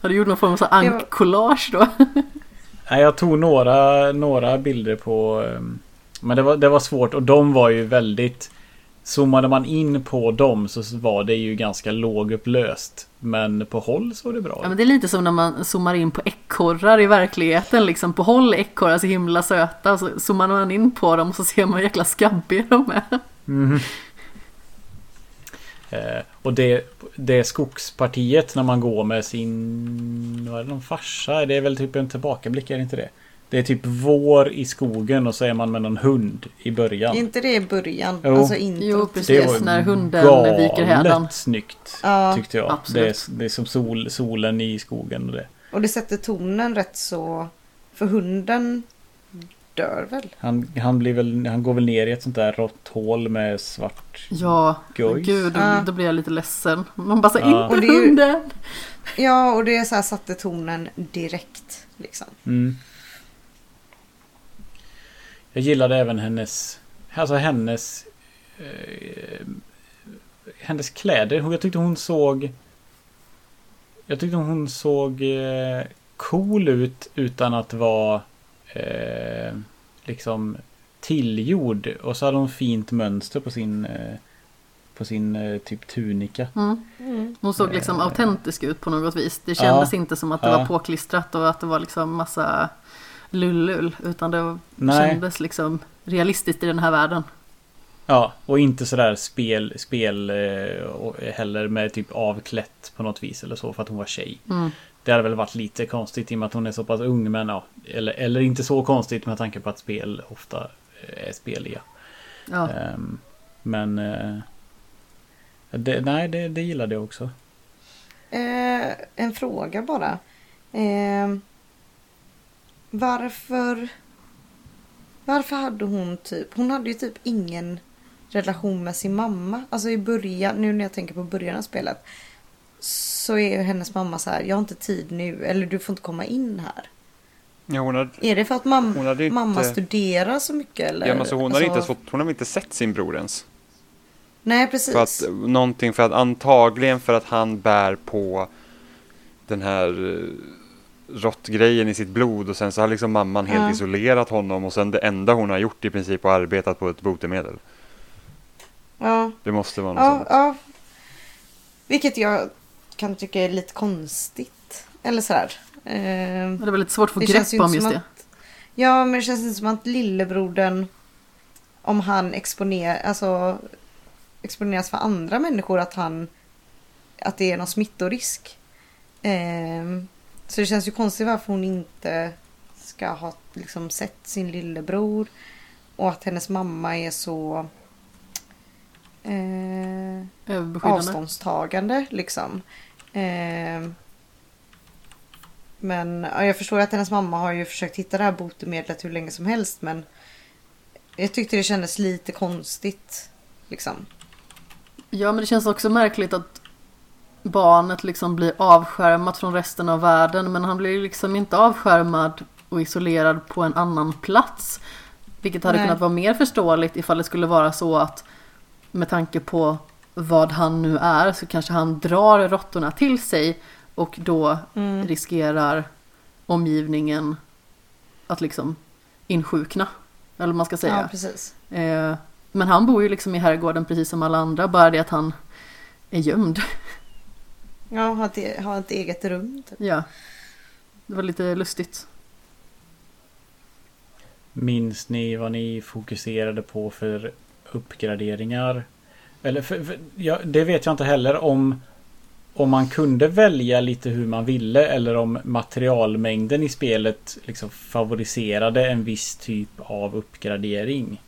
Har du gjort någon form av ankkollage då? *laughs* Nej, jag tog några, några bilder på... ehm, Men det var, det var svårt och de var ju väldigt... Zoomade man in på dem så var det ju ganska lågupplöst. Men på håll såg det bra Ja men det är lite som när man zoomar in på ekorrar i verkligheten liksom. På håll är ekorrar så himla söta och så zoomar man in på dem och så ser man hur jäkla skabbiga de är. Mhm. *laughs* Eh, och det, det skogspartiet när man går med sin... Vad är det, någon farsa? Det är väl typ en tillbakablick, är det inte det? Det är typ vår i skogen och så är man med någon hund i början. Är inte det i början? Jo. Alltså introt. Jo, till precis. när hunden viker hädan. snyggt. Ja, tyckte jag. absolut. Det är, det är som sol, solen i skogen och det. Och det sätter tonen rätt så... För hunden dör väl? Han, han, blir väl, han går väl ner i ett sånt där rått hål med svart... Ja, Gojs. gud, då, Ja. då blir jag lite ledsen. Man bara så Ja. inte Och det är ju- hunden! Ja, och det så här satte tonen direkt. Liksom. Mm. Jag gillade även hennes... Alltså hennes... Eh, hennes kläder. Jag tyckte hon såg... Jag tyckte hon såg eh, cool ut utan att vara eh, liksom tillgjord. Och så hade hon fint mönster på sin eh, på sin eh, typ tunika. Mm. Hon såg liksom Eh. autentisk ut på något vis. Det kändes Ja. inte som att det Ja. var påklistrat och att det var liksom massa lullull. Utan det Nej. kändes liksom realistiskt i den här världen. Ja, och inte sådär spel, spel eh, heller med typ avklätt på något vis eller så för att hon var tjej. Mm. Det hade väl varit lite konstigt i och med att hon är så pass ung men ja. Eller, eller inte så konstigt med tanke på att spel ofta eh, är speliga. Ja. Ehm, men eh, det, nej, det, det gillade jag också. Eh, en fråga bara. Eh, varför... Varför hade hon typ... Hon hade ju typ ingen relation med sin mamma. Alltså i början, nu när jag tänker på början av spelet. Så är hennes mamma så här, jag har inte tid nu. Eller du får inte komma in här. Ja, hade, Är det för att mam- inte- mamma studerar så mycket eller? ja, men så hon, Alltså, inte ens fått, hon hade inte sett sin bror ens. Nej precis. För att, någonting för att antagligen för att han bär på den här eh, råttgrejen i sitt blod och sen så har liksom mamman helt Ja. isolerat honom och sen det enda hon har gjort i princip har arbetat på ett botemedel. Ja. Det måste vara något Ja, sånt. ja. Vilket jag kan tycka är lite konstigt. Eller sådär. Eh, Det var lite svårt att få grepp om just det. att- ja, men det känns inte som att lillebrodern, om han exponerar, alltså, exponeras för andra människor, att han, att det är någon smittorisk. Eh, så det känns ju konstigt varför hon inte ska ha liksom, sett sin lillebror. Och att hennes mamma är så eh, avståndstagande liksom. Eh, men ja, jag förstår att hennes mamma har ju försökt hitta det här botemedlet hur länge som helst men jag tyckte det kändes lite konstigt. Liksom. Ja, men det känns också märkligt att barnet liksom blir avskärmat från resten av världen. Men han blir liksom inte avskärmad och isolerad på en annan plats. Vilket hade Nej. kunnat vara mer förståeligt ifall det skulle vara så att med tanke på vad han nu är så kanske han drar råttorna till sig och då Mm. riskerar omgivningen att liksom insjukna. Eller vad man ska säga. Ja, precis. Eh, men han bor ju liksom i herrgården precis som alla andra, bara det att han är gömd. Ja, ha ett, ha ett eget rum. Typ. Ja. Det var lite lustigt. Minns ni vad ni fokuserade på för uppgraderingar? Eller för, för, ja, det vet jag inte heller om om man kunde välja lite hur man ville eller om materialmängden i spelet liksom favoriserade en viss typ av uppgradering.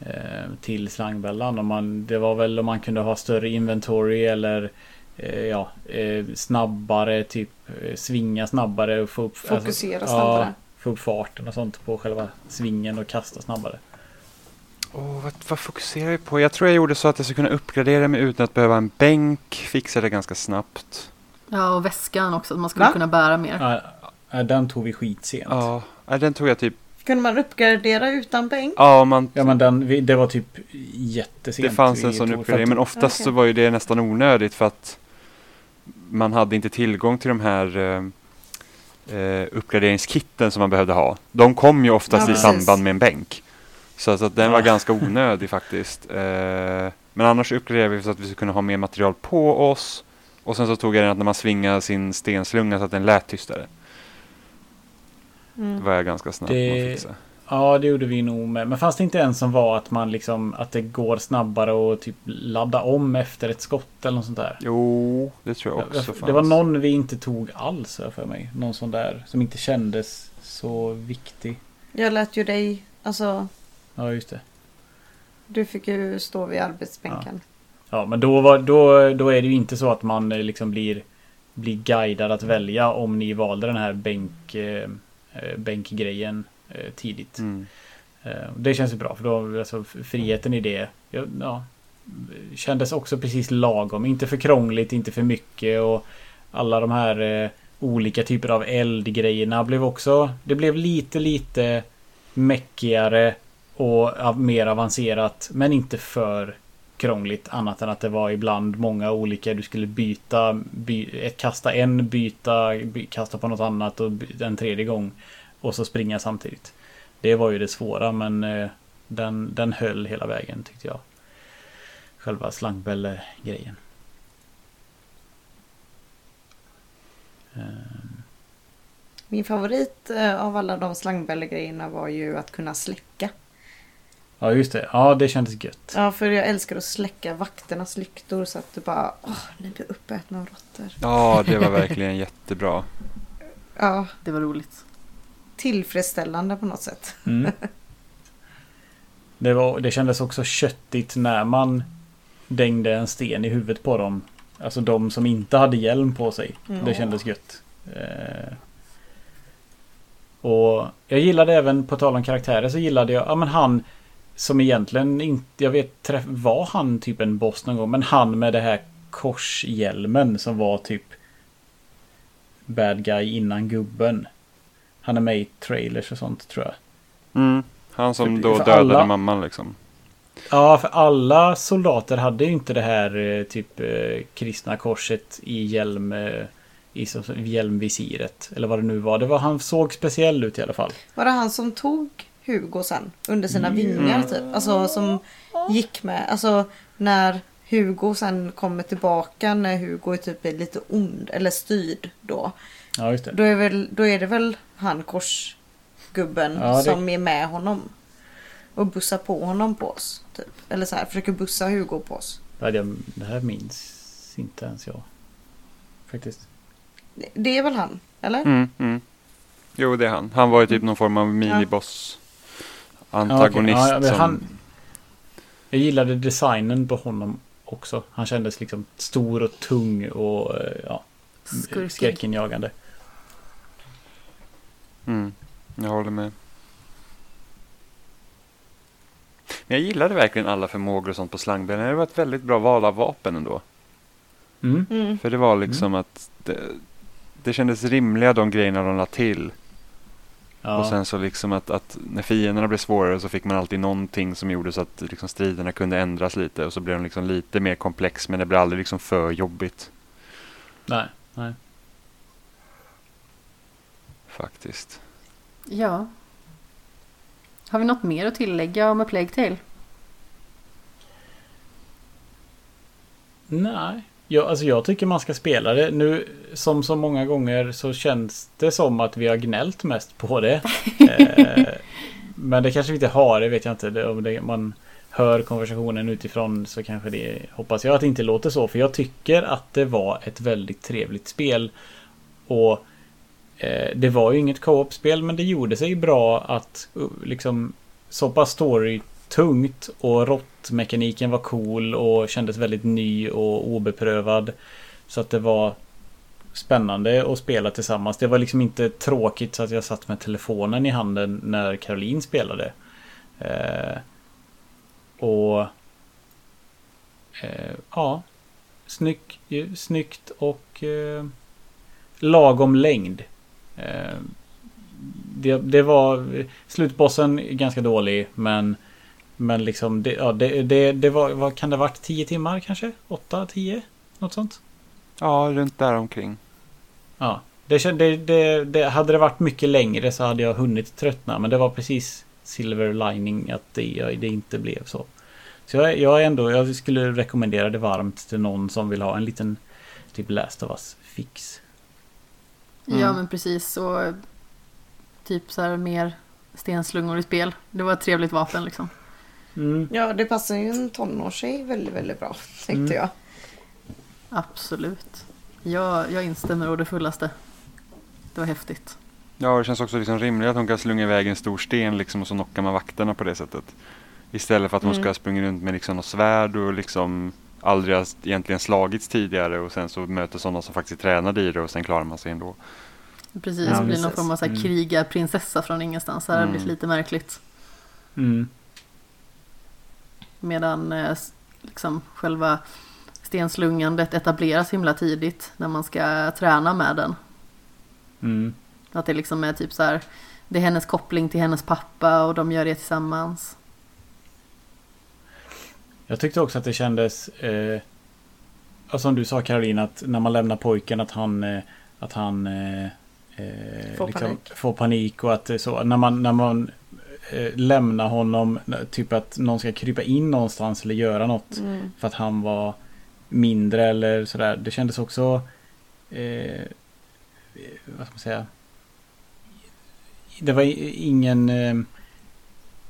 eh, till slangbällan. Om man, det var väl om man kunde ha större inventory eller eh, ja, eh, snabbare typ eh, svinga snabbare och få upp Fokusera alltså, snabbare. Ja, få upp farten och sånt på själva svingen och kasta snabbare. Åh, vad, vad fokuserar jag på? Jag tror jag gjorde så att jag skulle kunna uppgradera mig utan att behöva en bänk. Fixa det ganska snabbt. Ja, och väskan också. att Man skulle Va? kunna bära mer. Ja, den tog vi skitsent. Ja, nej, den tog jag typ... Kunde man uppgradera utan bänk? Ja, man, Ja men den, det var typ jättesent. det fanns en sån uppgradering. att- Men oftast så Okej. var ju det nästan onödigt för att man hade inte tillgång till de här eh, eh, uppgraderingskitten som man behövde ha. De kom ju oftast Ja, i precis. samband med en bänk. Så, att- så att den var ganska onödig *laughs* faktiskt. Eh, men annars uppgraderade vi så att vi skulle kunna ha mer material på oss. Och sen så tog jag den att när man svingade sin stenslunga så att den lät tystare. Det Mm. var jag ganska snabb med Det- att fixa. Ja det gjorde vi nog med. Men fanns det inte en som var att man liksom att det går snabbare och typ ladda om efter ett skott eller något sånt där? Jo, det tror jag också fanns. det var någon vi inte tog alls för mig. Någon sån där som inte kändes så viktig. Jag lät ju dig, alltså Ja just det. du fick ju stå vid arbetsbänken. Ja men då, var, då, då är det ju inte så att man eh, liksom blir, blir guidad att välja om ni valde den här bänk, eh, eh, bänkgrejen eh, tidigt. Mm. Eh, Det känns ju bra för då alltså friheten i det ja, ja, kändes också precis lagom. Inte för krångligt, inte för mycket och alla de här eh, olika typer av eldgrejerna blev också Det blev lite lite meckigare och av- mer avancerat men inte för krångligt annat än att det var ibland många olika du skulle byta by, ett, kasta en byta by, kasta på något annat och by, en tredje gång och så springa samtidigt. Det var ju det svåra men eh, den, den höll hela vägen tyckte jag. Själva slangbälle-grejen. Eh, Min favorit eh, av alla de slangbällegrejerna var ju att kunna släcka. Ja just det. Ja det kändes gött. Ja, för jag älskar att släcka vakternas lyktor så att du bara, åh, ni blir uppätna av råttor. Ja, det var verkligen *laughs* jättebra. Ja, Det var roligt. tillfredsställande på något sätt. Mm. Det, var, det kändes också köttigt när man dängde en sten i huvudet på dem. Alltså de som inte hade hjälm på sig. Mm. Det kändes gött. Eh, och jag gillade även, på tal om karaktärer, så gillade jag, ja men han som egentligen inte, jag vet, var han typ en boss någon gång? Men han med det här korshjälmen som var typ bad guy innan gubben. Han är med i trailers och sånt tror jag. Mm. Han som För- då för dödade alla- mamman liksom. Ja, för alla soldater hade ju inte det här eh, typ eh, kristna korset i hjälm eh, i hjälmvisiret. Eller vad det nu var. Det var han såg speciell ut i alla fall. Var det han som tog Hugo sen under sina Mm. vingar typ? Alltså som gick med, alltså när Hugo sen kommer tillbaka när Hugo är typ är lite ond eller styrd då. Ja, just det. Då är, väl, då är det väl han korsgubben Ja, det- som är med honom. Och bussar på honom på oss. Typ. Eller så här, försöker bussa Hugo på oss. Det, här minns inte ens jag. Faktiskt. Det- Det är väl han? Eller? Mm, mm. Jo, det är han. Han var ju typ någon form av miniboss. Ja. Antagonist Ja, men som... han, jag gillade designen på honom också. Han kändes liksom stor och tung och eh, ja, skräckinjagande. Mm, jag håller med. Men jag gillade verkligen alla förmågor och sånt på slangbällen. Det var ett väldigt bra val av vapen ändå. Mm. Mm. För det var liksom att det, det kändes rimliga de grejerna de la till. Ja. Och sen så liksom att, att när fienderna blev svårare så fick man alltid någonting som gjorde så att liksom striderna kunde ändras lite. Och så blev de liksom lite mer komplex men det blev aldrig liksom för jobbigt Nej, nej. faktiskt. Ja. Har vi något mer att tillägga om A Plague Tale? Nej. Jag, alltså jag tycker man ska spela det. Nu som så många gånger så känns det som att vi har gnällt mest på det. *laughs* eh, men det kanske vi inte har, det vet jag inte. Det, om det, man hör konversationen utifrån så kanske det hoppas jag att det inte låter så. För jag tycker att det var ett väldigt trevligt spel. Och eh, det var ju inget co-op-spel men det gjorde sig bra att liksom så pass story tungt och råttmekaniken var cool och kändes väldigt ny och obeprövad. Så att det var spännande att spela tillsammans. Det var liksom inte tråkigt så att jag satt med telefonen i handen när Caroline spelade. Eh, och eh, ja, snygg, snyggt och eh, lagom längd. Eh, det, det var slutbossen ganska dålig men men liksom det, ja, det, det, det var, vad kan det ha varit? 10 timmar kanske? 8, 10? Något sånt? Ja, runt där omkring. Ja. Det, det, det, det, hade det varit mycket längre så hade jag hunnit tröttna. Men det var precis silver lining att det, det inte blev så. Så jag, jag, ändå, jag skulle rekommendera det varmt till någon som vill ha en liten typ Last of Us fix. Mm. Ja men precis så typ så här mer stenslungor i spel. Det var ett trevligt vapen liksom. Mm. Ja det passar ju en tonårstjej väldigt väldigt bra *laughs* tänkte mm. jag. Absolut. Jag, jag instämmer å det fullaste. Det var häftigt. Ja, det känns också liksom rimligt att hon kan slunga iväg en stor sten liksom, och så knockar man vakterna på det sättet. Istället för att hon mm. ska springa runt med liksom något svärd och liksom aldrig har egentligen slagits tidigare och sen så möter sådana som faktiskt tränade i det och sen klarar man sig ändå. Precis, ja, det blir någon form av så här mm. krigarprinsessa från ingenstans. Det här mm. har blivit lite märkligt. Mm. Medan eh, liksom själva stenslungandet etableras himla tidigt när man ska träna med den. Mm. Att det liksom är typ så här, det är hennes koppling till hennes pappa och de gör det tillsammans. Jag tyckte också att det kändes, eh, som du sa Caroline, att när man lämnar pojken att han, eh, att han eh, eh får, liksom, panik. får panik och att så, när man, när man eh, lämnar honom, typ att någon ska krypa in någonstans eller göra något mm. för att han var mindre eller sådär. Det kändes också eh, vad ska man säga det var ingen eh,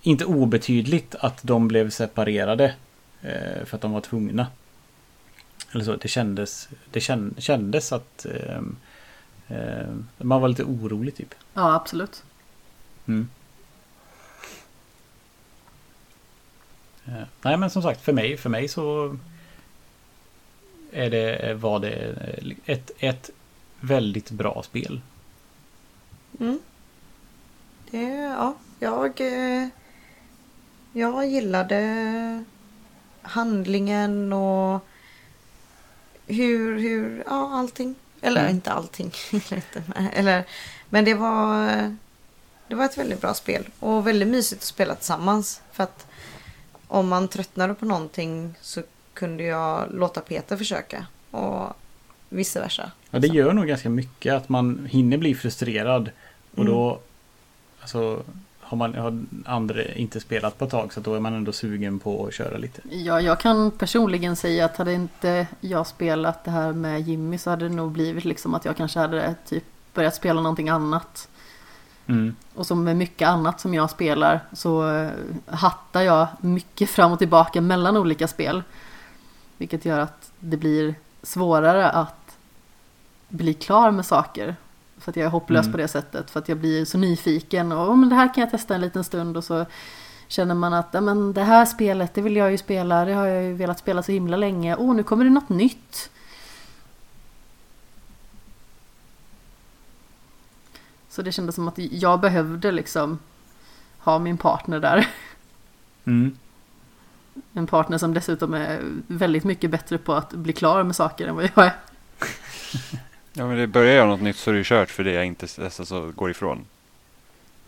inte obetydligt att de blev separerade eh, för att de var tvungna. Eller så, det kändes, det kändes att eh, eh, man var lite orolig typ. Ja, absolut. Mm. Nej men som sagt för mig, för mig så är det, var det ett, ett väldigt bra spel. Mm. Det, ja, jag, eh, jag gillade handlingen och hur, hur, ja allting. Eller mm. inte allting. *laughs* Eller, men det var, det var ett väldigt bra spel och väldigt mysigt att spela tillsammans. För att om man tröttnade på någonting så kunde jag låta Peter försöka. Och vice versa. Ja, det gör nog ganska mycket att man hinner bli frustrerad. Och mm. då alltså, har man har andra inte spelat på ett tag så då är man ändå sugen på att köra lite. Ja, jag kan personligen säga att hade inte jag spelat det här med Jimmy så hade det nog blivit liksom att jag kanske hade typ börjat spela någonting annat. Mm. Och som med mycket annat som jag spelar så eh, hattar jag mycket fram och tillbaka mellan olika spel. Vilket gör att det blir svårare att bli klar med saker. För att jag är hopplös mm. på det sättet. För att jag blir så nyfiken och men det här kan jag testa en liten stund och så känner man att men det här spelet det vill jag ju spela. Det har jag ju velat spela så himla länge. Åh, oh, nu kommer det något nytt. Så det kändes som att jag behövde liksom ha min partner där. Mm. En partner som dessutom är väldigt mycket bättre på att bli klar med saker än vad jag är. Ja men det börjar jag något nytt så är det kört för det jag inte alltså, går ifrån.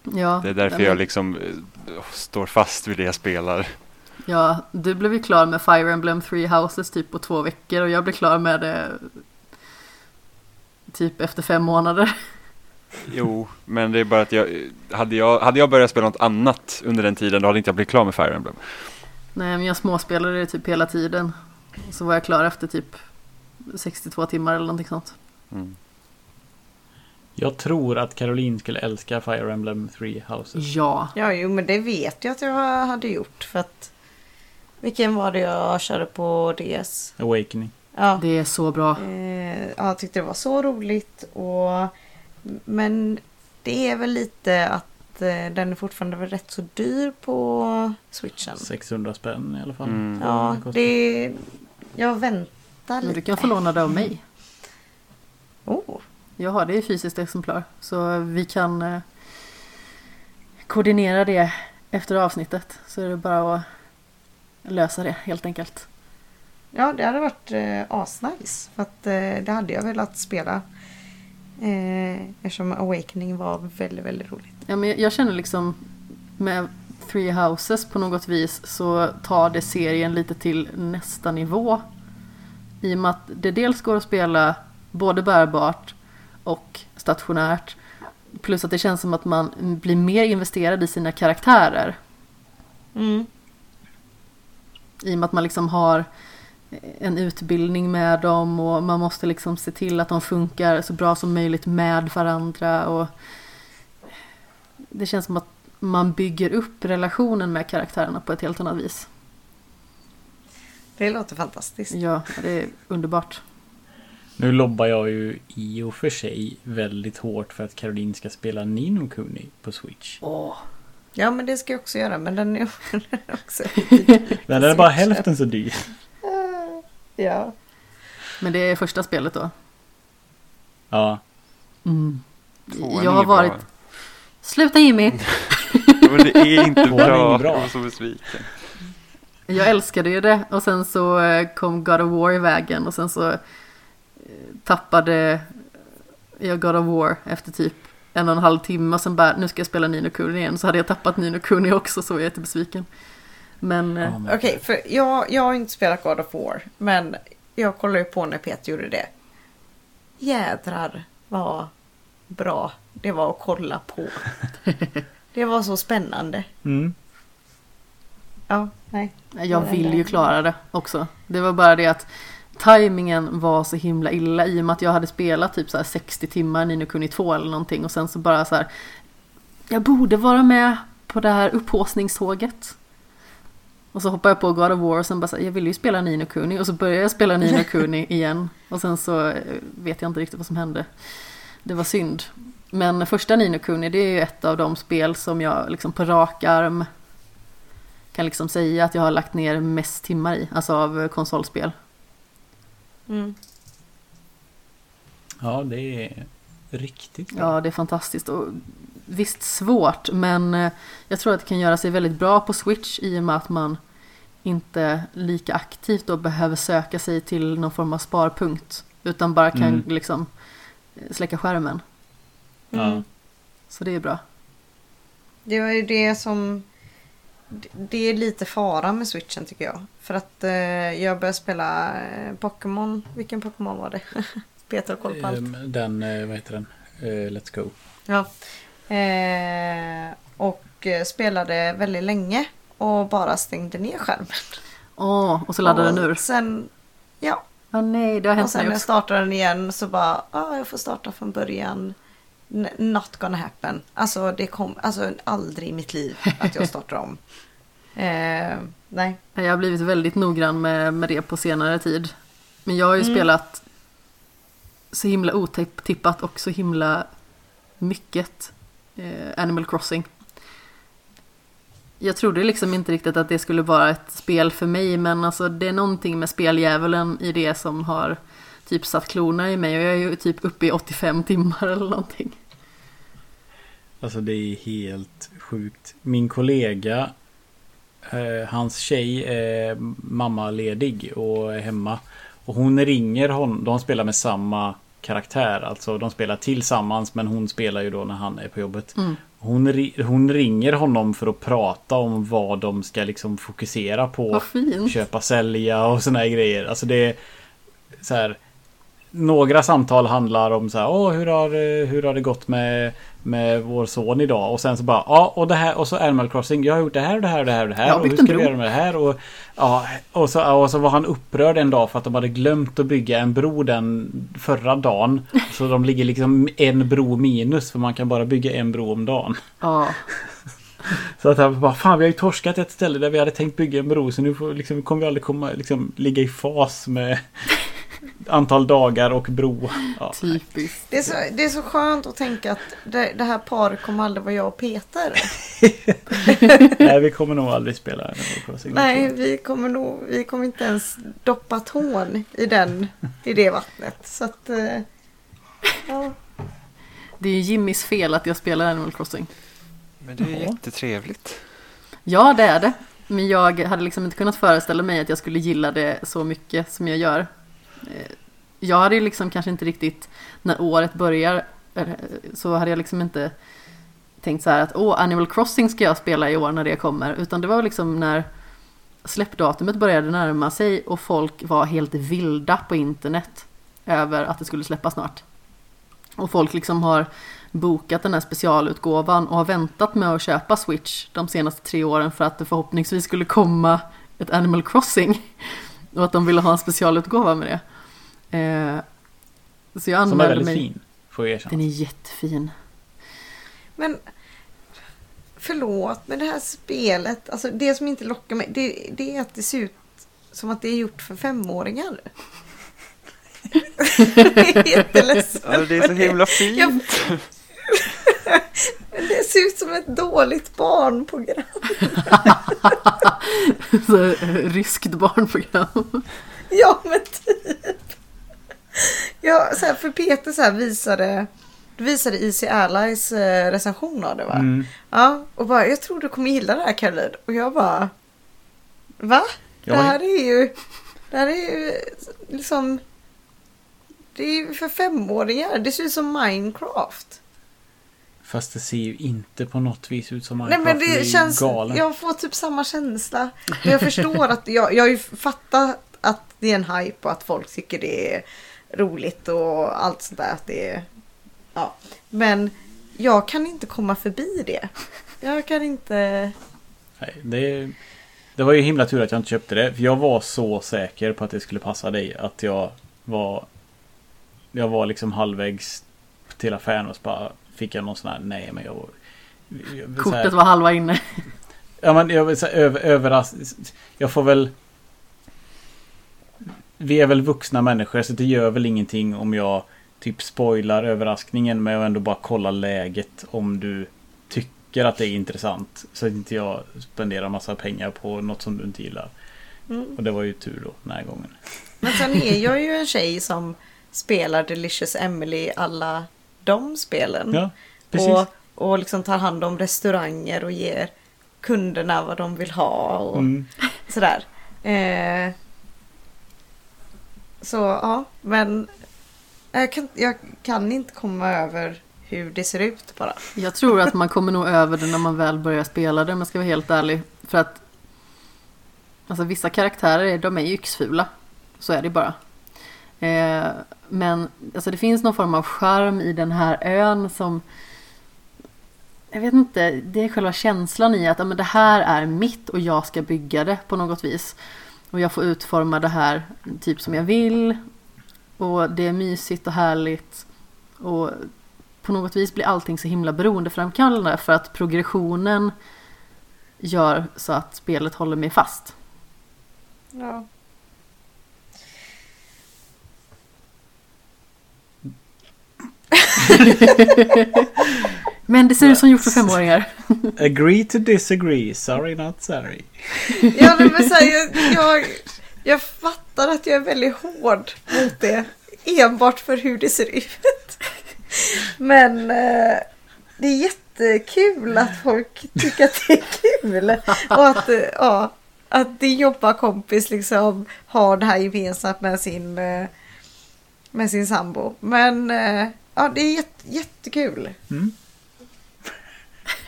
Ja, det är därför men... jag liksom uh, står fast vid det jag spelar. Ja, du blev ju klar med Fire Emblem Three Houses typ på två veckor och jag blev klar med det typ efter fem månader. Jo, men det är bara att jag hade, jag hade jag börjat spela något annat under den tiden då hade inte jag blivit klar med Fire Emblem. Nej, men jag småspelade det typ hela tiden. Så var jag klar efter typ 62 timmar eller någonting sånt. Mm. Jag tror att Caroline skulle älska Fire Emblem 3 Houses. Ja. Ja, jo, men det vet jag att jag hade gjort. För att... Vilken var det jag körde på DS? Awakening. Ja. Det är så bra. Eh, ja, jag tyckte det var så roligt. Och... Men det är väl lite att eh, den är fortfarande rätt så dyr på switchen. 600 spänn i alla fall. Mm. Ja, det... Jag väntar Men lite. du kan få låna det av mig. Oh, Jag har det i fysiskt exemplar. Så vi kan eh, koordinera det efter avsnittet. Så är det bara att lösa det helt enkelt. ja, det hade varit eh, asnice. För att eh, det hade jag velat spela. Eh, eftersom Awakening var väldigt, väldigt roligt. Ja, men jag- känner liksom med Three Houses på något vis så tar det serien lite till nästa nivå. I och med att det dels går att spela både bärbart och stationärt. Plus att det känns som att man blir mer investerad i sina karaktärer. Mm. I och med att man liksom har en utbildning med dem och man måste liksom se till att de funkar så bra som möjligt med varandra. Och det känns som att man bygger upp relationen med karaktärerna på ett helt annat vis. Det låter fantastiskt. Ja, det är underbart. Nu lobbar jag ju i och för sig väldigt hårt för att Caroline ska spela Nino Kuni på Switch. Åh. Ja, men det ska jag också göra. Men den är *laughs* också... Den är bara hälften så dyr. Ja. Men det är första spelet då. Ja. Mm. Tvåan Jag är har bra. varit... Sluta Jimmy! *laughs* Ja, men det är inte Tvåan är bra. inget bra. Jag var så besviken. Jag älskade ju det och sen så eh, kom God of War i vägen och sen så eh, tappade jag God of War efter typ en och en halv timme och sen bara nu ska jag spela Nino Kuni igen så hade jag tappat Nino Kuni också så var jag jättebesviken. Men eh, Ja, men- Okej, för jag, jag har inte spelat God of War. Men jag kollade ju på när Peter gjorde det. Jädrar vad bra det var att kolla på. *laughs* Det var så spännande. Mm. Ja, nej. jag vill ju klara det också. Det var bara det att tajmingen var så himla illa i och med att jag hade spelat typ så här 60 timmar Nino Kuni 2 eller någonting och sen så bara så här jag borde vara med på det här upphaussningståget. Och så hoppade jag på God of War och sen bara så jag ville ju spela Nino Kuni och så började jag spela Nino *laughs* Kuni igen och sen så eh, vet jag inte riktigt vad som hände. Det var synd. Men första Nino Kuni det är ju ett av de spel som jag liksom på rak arm kan liksom säga att jag har lagt ner mest timmar i, alltså av konsolspel. Mm. Ja, det är riktigt bra. Ja, det är fantastiskt. Och visst svårt, men eh, jag tror att det kan göra sig väldigt bra på Switch i och med att man inte lika aktivt då behöver söka sig till någon form av sparpunkt. Utan bara kan Mm. liksom eh, släcka skärmen. Mm. Så det är bra. Det var ju det som... Det är lite fara med switchen tycker jag. För att eh, jag började spela eh, Pokémon. Vilken Pokémon var det? *laughs* Peter har koll på allt. Ehm, Den, vad heter den? Let's Go. Ja. Eh, och eh, spelade väldigt länge. Och bara stängde ner skärmen. Åh, och så laddar den Och ur. Sen, ja. Ja, nej, det har Och hänt sen mig när jag startade den igen så bara, ah, jag får starta från början. N- Not gonna happen. Alltså det kom, alltså aldrig i mitt liv att jag startar om. *laughs* Eh, nej. Jag har blivit väldigt noggrann med, med det på senare tid. Men jag har ju Mm. spelat så himla otippat och så himla mycket Eh, Animal Crossing. Jag trodde liksom inte riktigt att det skulle vara ett spel för mig men alltså det är någonting med speldjävulen i det som har typ satt klorna i mig och jag är ju typ uppe i 85 timmar eller någonting. Alltså det är helt sjukt. Min kollega, eh, hans tjej är mammaledig och är hemma. Och hon ringer honom, de spelar med samma karaktär. Alltså de spelar tillsammans men hon spelar ju då när han är på jobbet. Mm. Hon, ri- hon ringer honom för att prata om vad de ska liksom fokusera på. Köpa, sälja och såna här grejer. Alltså det är så här. Några samtal handlar om så här, Åh, hur, har, hur har det gått med, med vår son idag? Och sen så bara, ja och det här och så Animal Crossing. Jag har gjort det här och det här och det här och det här. Jag och hur ska vi göra med det här? Och, ja, och, så, och så var han upprörd en dag för att de hade glömt att bygga en bro den förra dagen. *laughs* Så de ligger liksom en bro minus för man kan bara bygga en bro om dagen. Ja, *laughs* Så att han bara, fan vi har ju torskat ett ställe där vi hade tänkt bygga en bro så nu får, liksom, kommer vi aldrig komma, liksom, ligga i fas med, antal dagar och bro. Ja, Typiskt. Det är, så, det är så skönt att tänka att det, det här paret kommer aldrig vara jag och Peter. *laughs* nej, vi kommer nog aldrig spela. Nej, vi kommer nog, vi kommer inte ens doppa tån i, den, i det vattnet. Så att, eh, ja. Det är ju Jimmys fel att jag spelar Animal Crossing. Men det är Ja. jättetrevligt. Ja, det är det. Men jag hade liksom inte kunnat föreställa mig att jag skulle gilla det så mycket som jag gör. Eh, jag hade ju liksom kanske inte riktigt, när året börjar, eh, så hade jag liksom inte tänkt så här att åh, Animal Crossing ska jag spela i år när det kommer. Utan det var liksom när släppdatumet började närma sig och folk var helt vilda på internet över att det skulle släppas snart. Och folk liksom har bokat den här specialutgåvan och har väntat med att köpa Switch de senaste tre åren för att det förhoppningsvis skulle komma ett Animal Crossing. Och att de ville ha en specialutgåva med det. Eh, så jag Som är anmälde väldigt mig. fin. Får jag erkänna. Den är jättefin. Men förlåt, men det här spelet, alltså det som inte lockar mig, det, det är att det ser ut som att det är gjort för femåringar. *laughs* Jag är jätteledsen. Ja, det är så himla fint. Jag, *laughs* det ser ut som ett dåligt barnprogram. *laughs* så, eh, ryskt barnprogram. Ja, men typ. Ja, så här, för Peter så här visade, visade Easy Allies eh, recension av det va? Mm. Ja, och bara jag tror du kommer gilla det här Caroline. Och jag bara Va? Jag Det här är ju Det här är ju liksom Det är ju för femåringar. Det ser ut som Minecraft. Fast det ser ju inte på något vis ut som Nej Minecraft. men det är känns, galen. jag får typ samma känsla. Men jag förstår att, jag, jag har ju fattat att det är en hype och att folk tycker det är roligt och allt sånt där. Att det är, ja. Men jag kan inte komma förbi det. Jag kan inte... Nej, det, det var ju himla tur att jag inte köpte det. För jag var så säker på att det skulle passa dig. Att jag var... Jag var liksom halvvägs till affären och bara fick jag någon sån här nej men jag... jag här- Kortet var halva inne. *laughs* Ja men jag vill säga över, överras... Jag får väl... Vi är väl vuxna människor så det gör väl ingenting om jag typ spoilar överraskningen men jag ändå bara kollar läget om du tycker att det är intressant. Så att inte jag spenderar massa pengar på något som du inte gillar. Mm. Och det var ju tur då den här gången. Men sen är *laughs* jag ju en tjej som spelar Delicious Emily alla de spelen. Ja, precis. och, och liksom tar hand om restauranger och ger kunderna vad de vill ha och Mm. *laughs* sådär. Eh, så ja, men jag kan, jag kan inte komma över hur det ser ut bara. Jag tror att man kommer nog över det när man väl börjar spela det om jag ska vara helt ärlig. För att alltså, vissa karaktärer de är ju yxfula. Så är det bara. Eh, men alltså, det finns någon form av charm i den här ön som jag vet inte, det är själva känslan i att ja, men det här är mitt och jag ska bygga det på något vis. Och jag får utforma det här typ som jag vill. Och det är mysigt och härligt. Och på något vis blir allting så himla beroendeframkallande för att progressionen gör så att spelet håller mig fast. Ja. *laughs* Men det ser ut som gjort för femåringar. *laughs* Agree to disagree. Sorry not sorry. Ja, men så här, jag, jag, jag fattar att jag är väldigt hård mot det. Enbart för hur det ser ut. Men eh, det är jättekul att folk tycker att det är kul. Och att, eh, ja, att din jobbarkompis liksom har det här gemensamt med sin, eh, med sin sambo. Men eh, ja, det är jätte, jättekul. Mm.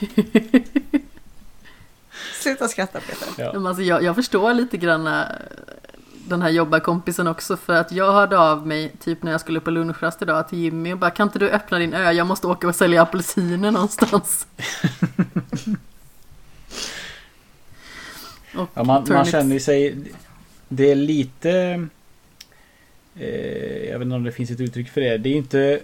*laughs* Sluta skratta Peter. Ja. Men alltså jag, jag förstår lite grann eh, den här jobbarkompisen också för att jag hörde av mig typ när jag skulle på lunchrast idag till Jimmy och bara kan inte du öppna din ö? Jag måste åka och sälja apelsiner någonstans. *laughs* och Ja, man, man känner sig... Det är lite... Eh, jag vet inte om det finns ett uttryck för det. Det är inte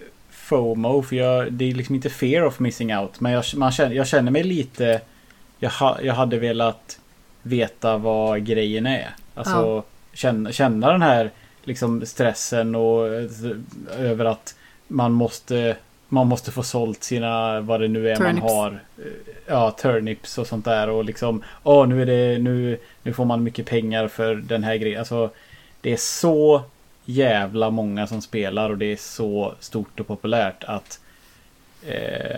FOMO, för jag, det är liksom inte fear of missing out. Men jag, man känner, jag känner mig lite... Jag, ha, jag hade velat veta vad grejen är. Alltså känna, känna den här liksom stressen och eh, över att man måste man måste få sålt sina, vad det nu är Turnips. man har. eh, Ja, turnips och sånt där och liksom, åh nu är det, nu, nu får man mycket pengar för den här grejen. Alltså, det är så jävla många som spelar och det är så stort och populärt att eh,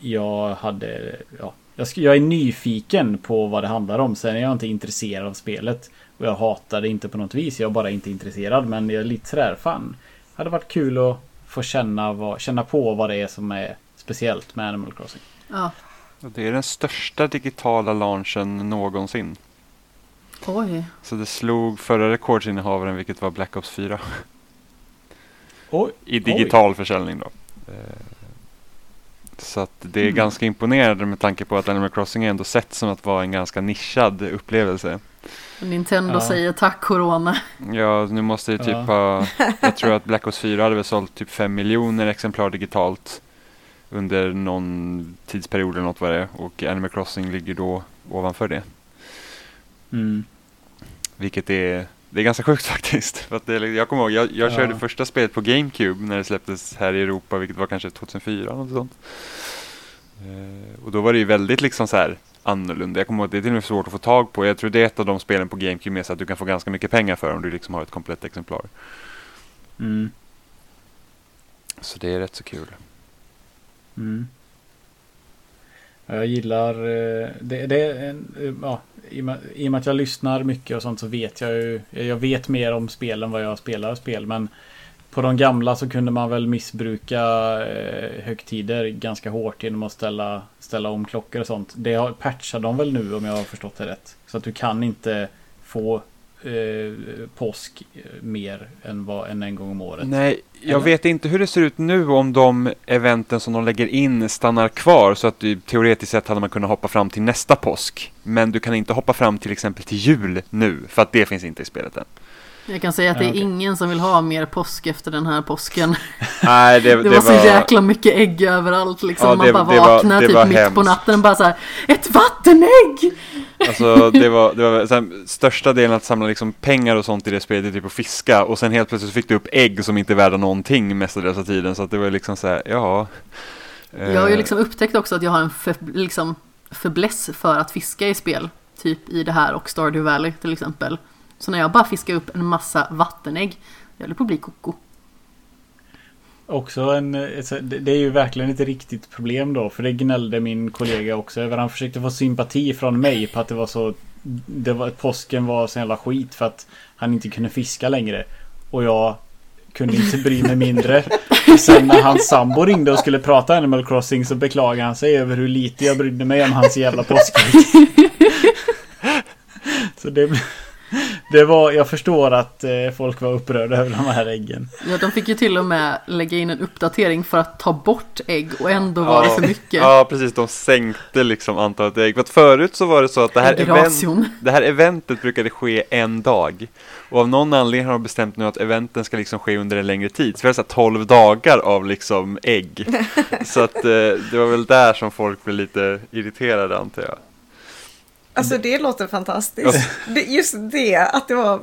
jag hade, ja, jag, sk- jag är nyfiken på vad det handlar om. Sen är jag inte intresserad av spelet. Och jag hatar det inte på något vis. Jag är bara inte intresserad. Men jag är lite sådär, fan. Hade varit kul att få känna, vad, känna på vad det är som är speciellt med Animal Crossing. Ja. Det är den största digitala launchen någonsin. Oj. Så det slog förra rekordsinnehavaren vilket var Black Ops 4. Oj, I digital försäljning då. Eh, Så att det är Mm. ganska imponerande med tanke på att Animal Crossing är ändå sett som att vara en ganska nischad upplevelse. Nintendo Ja. säger tack Corona. Ja, nu måste det typ Ja. ha... *laughs* Jag tror att Black Ops 4 hade väl sålt typ 5 miljoner exemplar digitalt under någon tidsperiod eller något vad det är. Och Animal Crossing ligger då ovanför det. Mm. Vilket är, det är ganska sjukt *laughs* faktiskt. För att det, jag kommer ihåg, jag, jag Ja. körde första spelet på GameCube när det släpptes här i Europa, vilket var kanske 2004 något sånt. Eh, och då var det ju väldigt liksom så här annorlunda. Jag kommer ihåg, det är till och med svårt att få tag på. Jag tror det är ett av de spelen på GameCube med så att du kan få ganska mycket pengar för om du liksom har ett komplett exemplar. Mm. Så det är rätt så kul. Mm. Jag gillar eh, det. det en, eh, ja, i, och med, I och med att jag lyssnar mycket och sånt så vet jag ju. Jag vet mer om spel än vad jag spelar spel. Men på de gamla så kunde man väl missbruka eh, högtider ganska hårt genom att ställa, ställa om klockor och sånt. Det patchar de väl nu om jag har förstått det rätt. Så att du kan inte få eh, påsk mer än, vad, än en gång om året. Nej, jag Eller? vet inte hur det ser ut nu om de eventen som de lägger in stannar kvar så att du teoretiskt sett hade man kunnat hoppa fram till nästa påsk. Men du kan inte hoppa fram till exempel till jul nu för att det finns inte i spelet än. Jag kan säga att det är ingen som vill ha mer påsk efter den här påsken. *laughs* Nej, det, Det, var så jäkla mycket ägg överallt liksom. Ja, det- Man bara det var- vaknar det typ var mitt på hemskt. natten och bara så här, Ett vattenägg! Alltså det var, det var här, största delen att samla liksom pengar och sånt i det spelet typ att fiska och sen helt plötsligt fick du upp ägg som inte är värda någonting mestadels av tiden så att det var liksom så här, ja. Jag har ju Eh, liksom upptäckt också att jag har en för, liksom, för att fiska i spel. Typ i det här och Stardew Valley till exempel. Så när jag bara fiskar upp en massa vattenägg, jag håller på att bli koko. Också en, så- det är ju verkligen ett riktigt problem då. För det gnällde min kollega också över. Han försökte få sympati från mig på att det var så... Det var, påsken var så jävla skit för att han inte kunde fiska längre. Och jag kunde inte bry mig mindre. Och sen när hans sambo ringde och skulle prata Animal Crossing så beklagade han sig över hur lite jag brydde mig om hans jävla påskägg. *laughs* Så det, *laughs* det var, jag förstår att eh, folk var upprörda över de här äggen. Ja, de fick ju till och med lägga in en uppdatering för att ta bort ägg och ändå var det för mycket. Ja, precis. De sänkte liksom antalet ägg. För att förut så var det så att det här, event, det här eventet brukade ske en dag. Och av någon anledning har de bestämt nu att eventen ska liksom ske under en längre tid. Så vi har så här 12 dagar av liksom ägg. *laughs* så att eh, det var väl där som folk blev lite irriterade antar jag. Alltså det låter fantastiskt. Just det, att det var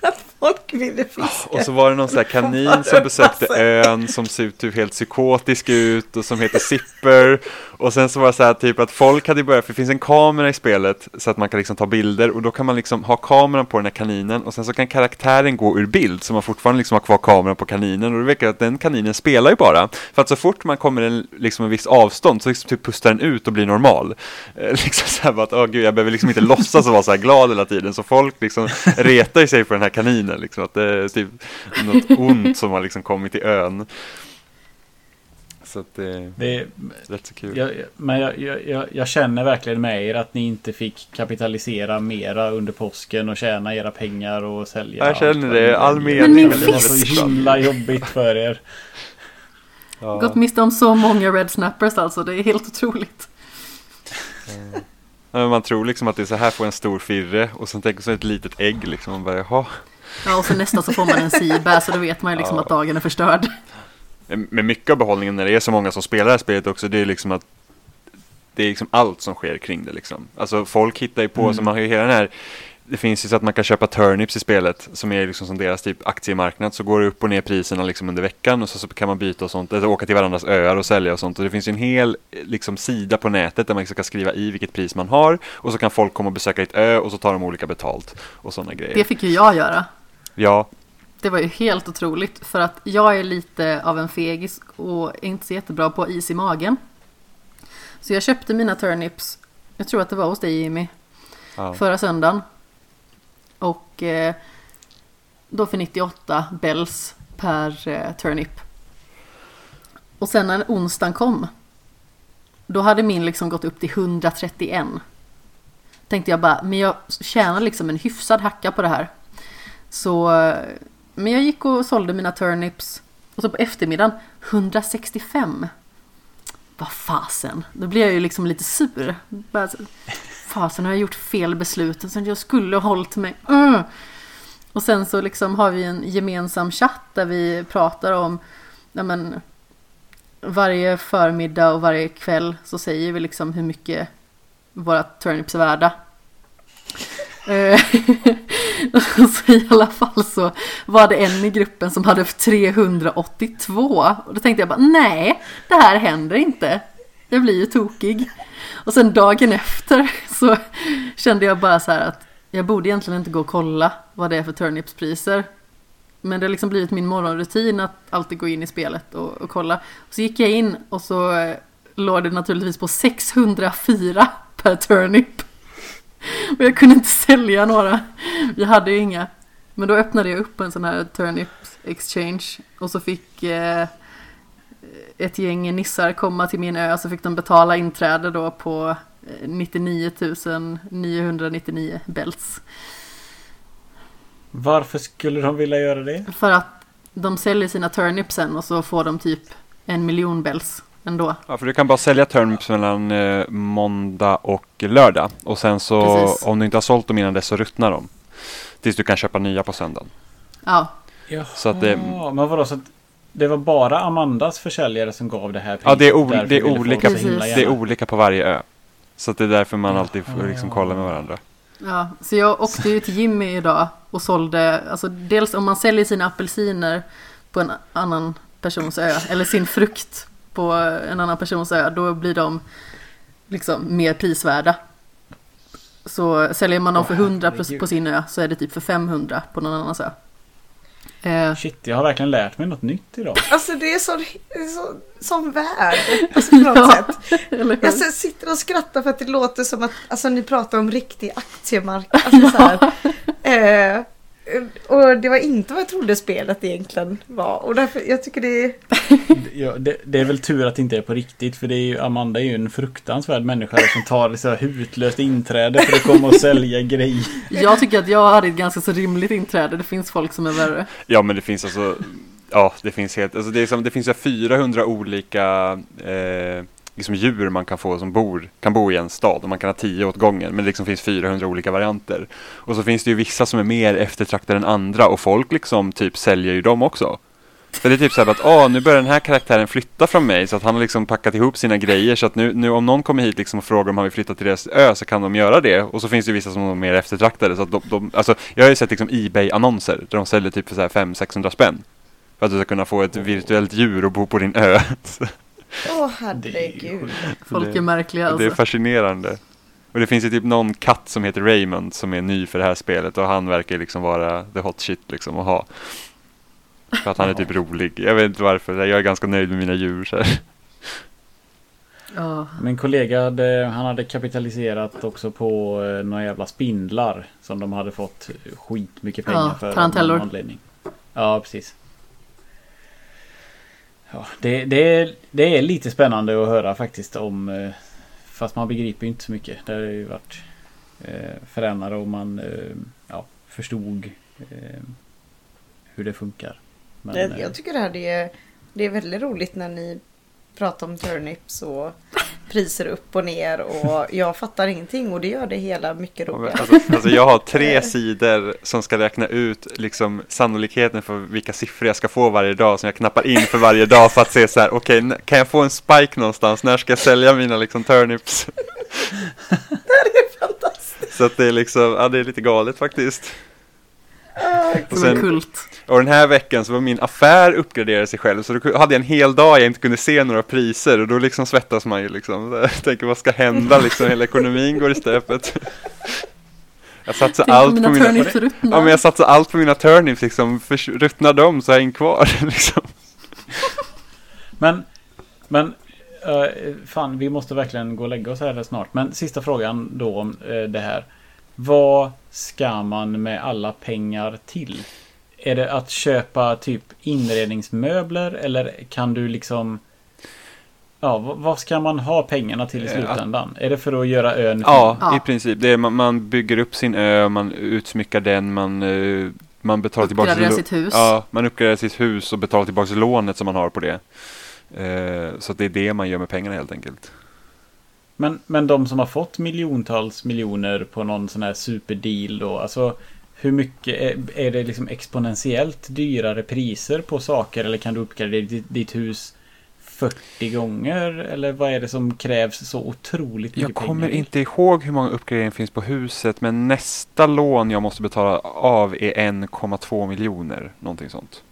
att folk ville fiska. Och så var det någon sån här kanin som besökte ön som ser ut typ helt psykotisk ut och som heter Zipper. Och sen så var det så här typ att folk hade börjat, för det finns en kamera i spelet så att man kan liksom ta bilder och då kan man liksom ha kameran på den här kaninen och sen så kan karaktären gå ur bild så man fortfarande liksom har kvar kameran på kaninen och det verkar att den kaninen spelar ju bara. För att så fort man kommer en, liksom en viss avstånd så liksom typ pustar den ut och blir normal. Eh, *laughs* liksom så här bara att, åh gud, jag behöver liksom inte låtsas och vara så här glad hela tiden så folk liksom retar sig på den här kaninen liksom att det är typ något ont som har liksom kommit till ön. Så att det är Det är, rätt så kul. jag, men jag, jag, jag, känner verkligen med er att ni inte fick kapitalisera mera under påsken och tjäna era pengar och sälja. Jag känner allt det, all väljer. Men min Det var så fisk! himla jobbigt för er. Ja. Gått miste om så många red snappers alltså, det är helt otroligt. Ja, men Man tror liksom att det är så här får en stor firre och sen tänker man så ett litet ägg liksom. Man bara jaha. Ja, och sen nästa så får man en seabär så då vet man ju liksom Ja. att dagen är förstörd. Men mycket av behållningen när det är så många som spelar det här spelet också, det är liksom att det är liksom allt som sker kring det liksom. Alltså folk hittar ju på, Mm. så man har ju hela den här det finns ju så att man kan köpa turnips i spelet som är liksom som deras typ aktiemarknad så går det upp och ner priserna liksom under veckan och så, så kan man byta och sånt, eller åka till varandras öar och sälja och sånt och det finns ju en hel liksom, sida på nätet där man liksom kan skriva i vilket pris man har och så kan folk komma och besöka ditt ö och så tar de olika betalt och sådana grejer. Det fick ju jag göra. Ja, Det var ju helt otroligt för att jag är lite av en fegis och är inte så jättebra på is i magen. Så jag köpte mina turnips, jag tror att det var hos dig Jimmy, ja. förra söndagen. Och eh, då för 98 bells per eh, turnip. Och sen när onsdagen kom, då hade min liksom gått upp till 131. Tänkte jag bara, men jag tjänar liksom en hyfsad hacka på det här. Så, men jag gick och sålde mina turnips. Och så på eftermiddagen, 165. Vad fasen, då blir jag ju liksom lite sur. Fasen har jag gjort fel beslut? Så jag skulle ha hållit mig. Mm. Och sen så liksom har vi en gemensam chatt där vi pratar om, ja men, varje förmiddag och varje kväll så säger vi liksom hur mycket våra turnips är värda. Eh, *laughs* så i alla fall så var det en i gruppen som hade 382 och då tänkte jag bara nej, det här händer inte. Jag blir ju tokig. Och sen dagen efter så kände jag bara så här att jag borde egentligen inte gå och kolla vad det är för turnipspriser. Men det har liksom blivit min morgonrutin att alltid gå in i spelet och, och kolla. Och så gick jag in och så eh, låg det naturligtvis på 604 per turnip. Och jag kunde inte sälja några. Vi hade ju inga. Men då öppnade jag upp en sån här turnip exchange och så fick eh, ett gäng nissar komma till min ö så fick de betala inträde då på eh, 99 999 belts. Varför skulle de vilja göra det? För att de säljer sina turnips sen och så får de typ en miljon bells ändå. Ja, för du kan bara sälja turnips mellan eh, måndag och lördag. Och sen så Precis. om du inte har sålt dem innan dess så ruttnar de. Tills du kan köpa nya på söndagen. Ja, Jaha, Så att det- men vadå så att det var bara Amandas försäljare som gav det här priset? Ja, det är, o- det är olika, det är olika på varje ö. Så att det är därför man alltid får liksom kolla med varandra. ja. Så jag åkte ju till Jimmy idag och sålde, alltså dels om man säljer sina apelsiner på en annan persons ö, eller sin frukt på en annan persons ö, då blir de liksom mer prisvärda. Så säljer man dem för 100 herregud. på sin ö så är det typ för 500 på någon annans ö. Eh, Shit, jag har verkligen lärt mig något nytt idag. Alltså det är så, så som värld. *laughs* Alltså på något Ja. sätt. Jag sitter och skrattar för att det låter som att alltså, ni pratar om riktig aktiemarknad. Alltså, så här. *laughs* Eh, och det var inte vad jag trodde spelet egentligen var. Och därför, jag tycker det är... *laughs* Ja, det, det är väl tur att det inte är på riktigt för det är ju, Amanda är ju en fruktansvärd människa som tar så här hutlöst inträde för att komma och sälja grejer. *laughs* Jag tycker att jag hade ett ganska så rimligt inträde. Det finns folk som är värre. Ja, men det finns alltså, ja, det finns helt, alltså det, är som, det finns ju 400 olika eh, liksom djur man kan få som bor, kan bo i en stad och man kan ha tio åt gången, men det liksom finns 400 olika varianter. Och så finns det ju vissa som är mer eftertraktade än andra och folk liksom typ säljer ju dem också. För det är typ så här att, åh, nu börjar den här karaktären flytta från mig så att han har liksom packat ihop sina grejer så att nu, nu om någon kommer hit liksom och frågar om han vill flytta till deras ö så kan de göra det. Och så finns det ju vissa som är mer eftertraktade så att de, de alltså jag har ju sett liksom Ebay-annonser där de säljer typ för så här 500-600 spänn. För att du ska kunna få ett virtuellt djur och bo på din ö. *laughs* Åh ju herregud. Folk Det- är märkliga Det är alltså. fascinerande. Och det finns ju typ någon katt som heter Raymond som är ny för det här spelet och han verkar liksom vara the hot shit liksom att ha. För att han är typ rolig. Jag vet inte varför, jag är ganska nöjd med mina djur så här. Ja. Min kollega hade, han hade kapitaliserat också på eh, några jävla spindlar som de hade fått skitmycket pengar Ja, för. av tarantellor. någon anledning. Ja, precis. Ja, det, det, är, det är lite spännande att höra faktiskt om eh, Fast man begriper ju inte så mycket. Det har ju varit eh, förändrare och man eh, ja, förstod hur det funkar. Men, Jag, jag tycker det här det är, det är väldigt roligt när ni pratar om turnips och priser upp och ner och jag fattar ingenting och det gör det hela mycket roligare. Alltså, alltså jag har tre *laughs* sidor som ska räkna ut liksom sannolikheten för vilka siffror jag ska få varje dag som jag knappar in för varje dag för att se så här, okej, n- kan jag få en spike någonstans? När ska jag sälja mina liksom turnips? *laughs* Det här är fantastiskt! Så att det är liksom, ja det är lite galet faktiskt. *laughs* Och, sen, och den här veckan så var min affär uppgraderad sig själv så då hade jag en hel dag jag inte kunde se några priser och då liksom svettas man ju liksom. *laughs* Jag tänker vad ska hända liksom, hela ekonomin går i stöpet. *laughs* Jag satsar allt mina på mina... turnips ruttnar. Ja men jag satsar allt på mina turnips liksom, för ruttnar de så har jag en kvar liksom. Men, men eh, fan, vi måste verkligen gå och lägga oss här snart. Men sista frågan då om eh, det här. Vad ska man med alla pengar till? Är det att köpa typ inredningsmöbler eller kan du liksom... Ja, vad- ska man ha pengarna till i Ja. slutändan? Är det för att göra ön fin? Ja, Ja. i princip. Det är, man, man bygger upp sin ö, man utsmyckar den, man, eh, man betalar tillbaka Uppgradera lo- sitt hus. Ja, man uppgraderar sitt hus och betalar tillbaka lånet som man har på det. Eh, så att det är det man gör med pengarna helt enkelt. Men, men de som har fått miljontals miljoner på någon sån här superdeal då, alltså hur mycket är, är det liksom exponentiellt dyrare priser på saker eller kan du uppgradera ditt, ditt hus 40 gånger eller vad är det som krävs så otroligt mycket Jag kommer pengar? inte ihåg hur många uppgraderingar finns på huset, men nästa lån jag måste betala av är 1,2 miljoner, någonting sånt.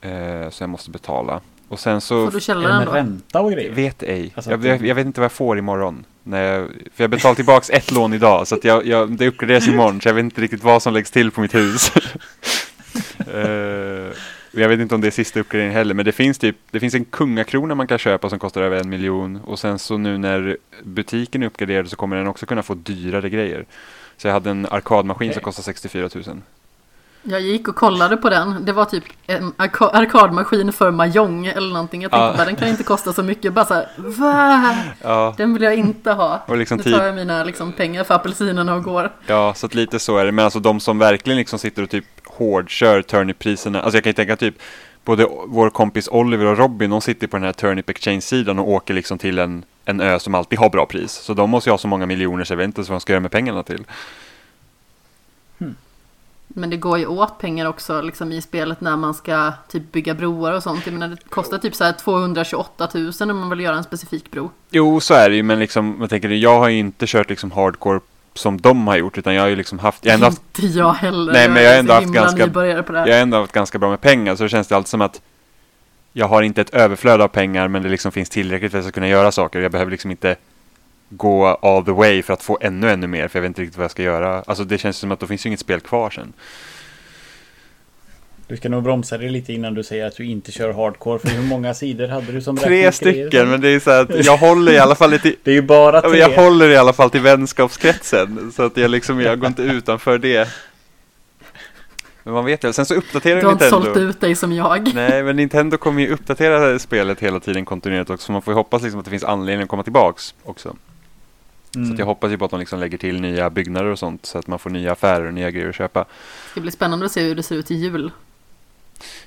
Eh, så jag måste betala. Och sen så... Får du Är det källaren med då? ränta och grejer? Vet ej. Alltså jag, jag, jag vet inte vad jag får imorgon. När jag, för jag betalar tillbaks ett lån idag, så att jag, jag, det uppgraderas imorgon, så jag vet inte riktigt vad som läggs till på mitt hus. *laughs* Eh, jag vet inte om det är sista uppgraderingen heller, men det finns typ, det finns en kungakrona man kan köpa som kostar över en miljon. Och sen så nu när butiken är uppgraderad så kommer den också kunna få dyrare grejer. Så jag hade en arkadmaskin som Okej. kostar 64 000. Jag gick och kollade på den. Det var typ en arka- arkadmaskin för Mahjong eller någonting. Jag tänkte Ja. bara den kan inte kosta så mycket. Bara så här, va? Ja, Den vill jag inte ha. och liksom Nu tid, tar jag mina liksom, pengar för apelsinerna och går. Ja, så att lite så är det. Men alltså de som verkligen liksom sitter och typ hårdkör turnip-priserna. Alltså jag kan ju tänka typ både vår kompis Oliver och Robin, de sitter på den här Turnip Exchange-sidan och åker liksom till en, en ö som alltid har bra pris. Så de måste ju ha så många miljoner så jag vet inte vad de ska göra med pengarna till. Men det går ju åt pengar också liksom, i spelet när man ska typ bygga broar och sånt. Jag menar, det kostar typ så här 228 000 om man vill göra en specifik bro. Jo, så är det ju, men liksom, jag tänker, jag har ju inte kört liksom hardcore som de har gjort, utan jag har ju liksom haft, jag ändå haft Inte jag heller. Nej, men jag har ändå haft ganska- jag har ändå haft ganska bra med pengar, så det känns det alltid som att jag har inte ett överflöd av pengar, men det liksom finns tillräckligt för att jag ska kunna göra saker. Jag behöver liksom inte gå all the way för att få ännu, ännu mer, för jag vet inte riktigt vad jag ska göra. Alltså det känns som att då finns ju inget spel kvar sen. Du ska nog bromsa dig lite innan du säger att du inte kör hardcore. För hur många sidor hade du som Tre grejer? stycken, men det är så här att jag håller i alla fall lite *laughs* Det är ju bara tre. jag håller i alla fall till vänskapskretsen, så att jag liksom, jag går inte *laughs* utanför det. Men man vet ju, sen så uppdaterar Du har inte Nintendo. sålt ut dig som jag. Nej, men Nintendo kommer ju uppdatera spelet hela tiden kontinuerligt också, så man får ju hoppas liksom att det finns anledning att komma tillbaks också. Så Mm. att jag hoppas ju på att de liksom lägger till nya byggnader och sånt, så att man får nya affärer och nya grejer att köpa. Det ska bli spännande att se hur det ser ut i jul.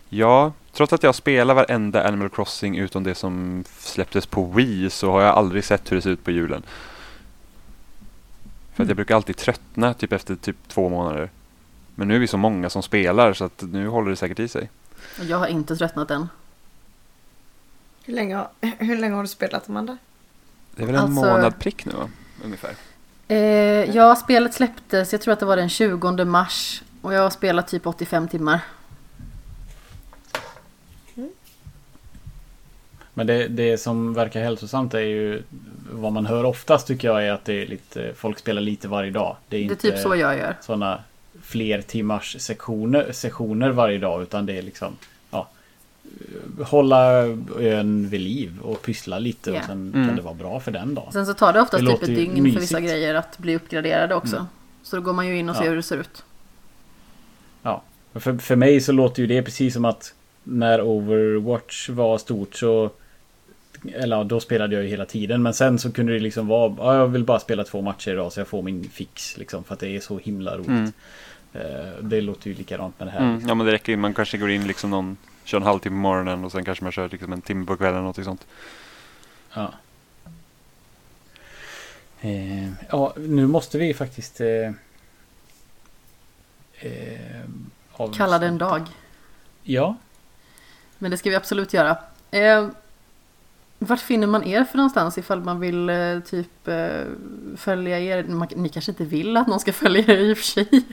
Ja, trots att jag spelar varenda Animal Crossing utom det som släpptes på Wii så har jag aldrig sett hur det ser ut på julen. För att jag brukar alltid tröttna typ efter typ två månader. Men nu är vi så många som spelar så att nu håller det säkert i sig. Jag har inte tröttnat än. Hur länge, hur länge har du spelat Amanda? Det är väl en Alltså- månad prick nu va? Ungefär. Eh, ja, spelet släpptes, jag tror att det var den 20 mars. Och jag har spelat typ 85 timmar. Men det, det som verkar hälsosamt är ju vad man hör oftast tycker jag är att det är lite, folk spelar lite varje dag. Det är Det är inte typ så jag gör. sådana fler timmars sektioner, sessioner varje dag utan det är liksom hålla ön vid liv och pyssla lite Ja. och sen Mm. kan det vara bra för den dagen. Sen så tar det oftast Det typ ett dygn för mysigt. vissa grejer att bli uppgraderade också. Mm. Så då går man ju in och ser Ja. hur det ser ut. För, för mig så låter ju det precis som att när Overwatch var stort så eller ja, då spelade jag ju hela tiden men sen så kunde det liksom vara ja, jag vill bara spela två matcher idag så jag får min fix liksom för att det är så himla roligt. Mm. Eh, Det låter ju likadant med det här. Mm. liksom. Ja men det räcker ju, man kanske går in liksom någon, kör en halvtimme på morgonen och sen kanske man kör liksom en timme på kvällen eller något sånt. Ja. Eh, ja, nu måste vi faktiskt... Eh, eh, Kalla det en dag. Ja. Men det ska vi absolut göra. Eh, Vart finner man er för någonstans ifall man vill eh, typ eh, följa er? Man, ni kanske inte vill att någon ska följa er i och för sig.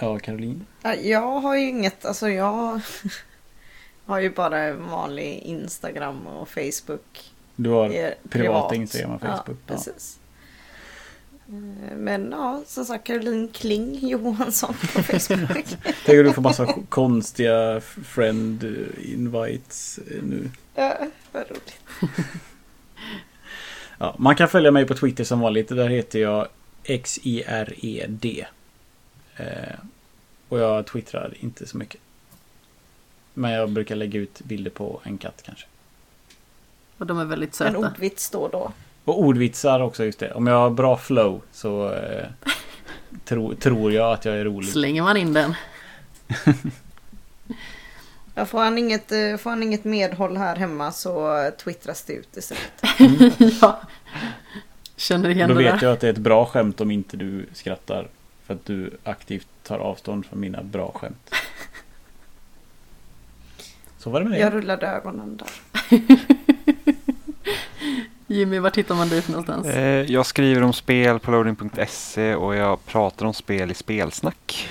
Ja, Caroline. Ja, Jag har ju inget, alltså jag *laughs* har ju bara vanlig Instagram och Facebook. Du har Eh, privata privat. Instagram och Facebook. Ja, precis. Eh, Men ja, som sagt Caroline Kling Johansson på *laughs* Facebook. Tänk om du får massa konstiga friend eh, invites eh, nu. ja, vad roligt. Ja, man kan följa mig på Twitter som vanligt. Där heter jag XIRED. Och jag twittrar inte så mycket. Men jag brukar lägga ut bilder på en katt kanske. Och de är väldigt En söta. ordvits då då. Och ordvitsar också just det. Om jag har bra flow så eh, tro, tror jag att jag är rolig. Slänger man in den. *laughs* Ja, får, han inget, eh, får han inget medhåll här hemma så twittras det ut istället. *laughs* ja. Känner igen Då det vet där. jag att det är ett bra skämt om inte du skrattar. För att du aktivt tar avstånd från mina bra skämt. Så var det med det. Jag rullade ögonen där. *laughs* Jimmy, var tittar man dig för någonstans? Eh, jag skriver om spel på loading.se och jag pratar om spel i spelsnack.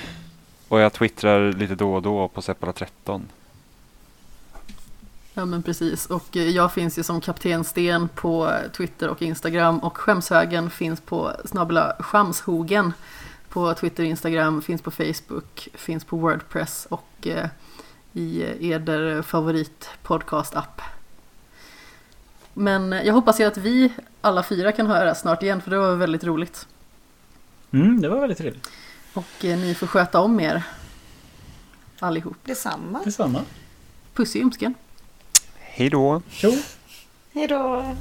Och jag twittrar lite då och då på Seppala13. Ja men precis. Och eh, jag finns ju som Kapten Sten på Twitter och Instagram. Och Skämshögen finns på snabbla Skamshogen på Twitter och Instagram. Finns på Facebook, finns på Wordpress och eh, i eder favorit podcast-app. Men eh, jag hoppas ju att vi alla fyra kan höra snart igen för det var väldigt roligt. Mm, det var väldigt trevligt. Och eh, ni får sköta om er allihop. Detsamma. Detsamma. Puss i ljumsken! Hej då! Tjo! Hej då.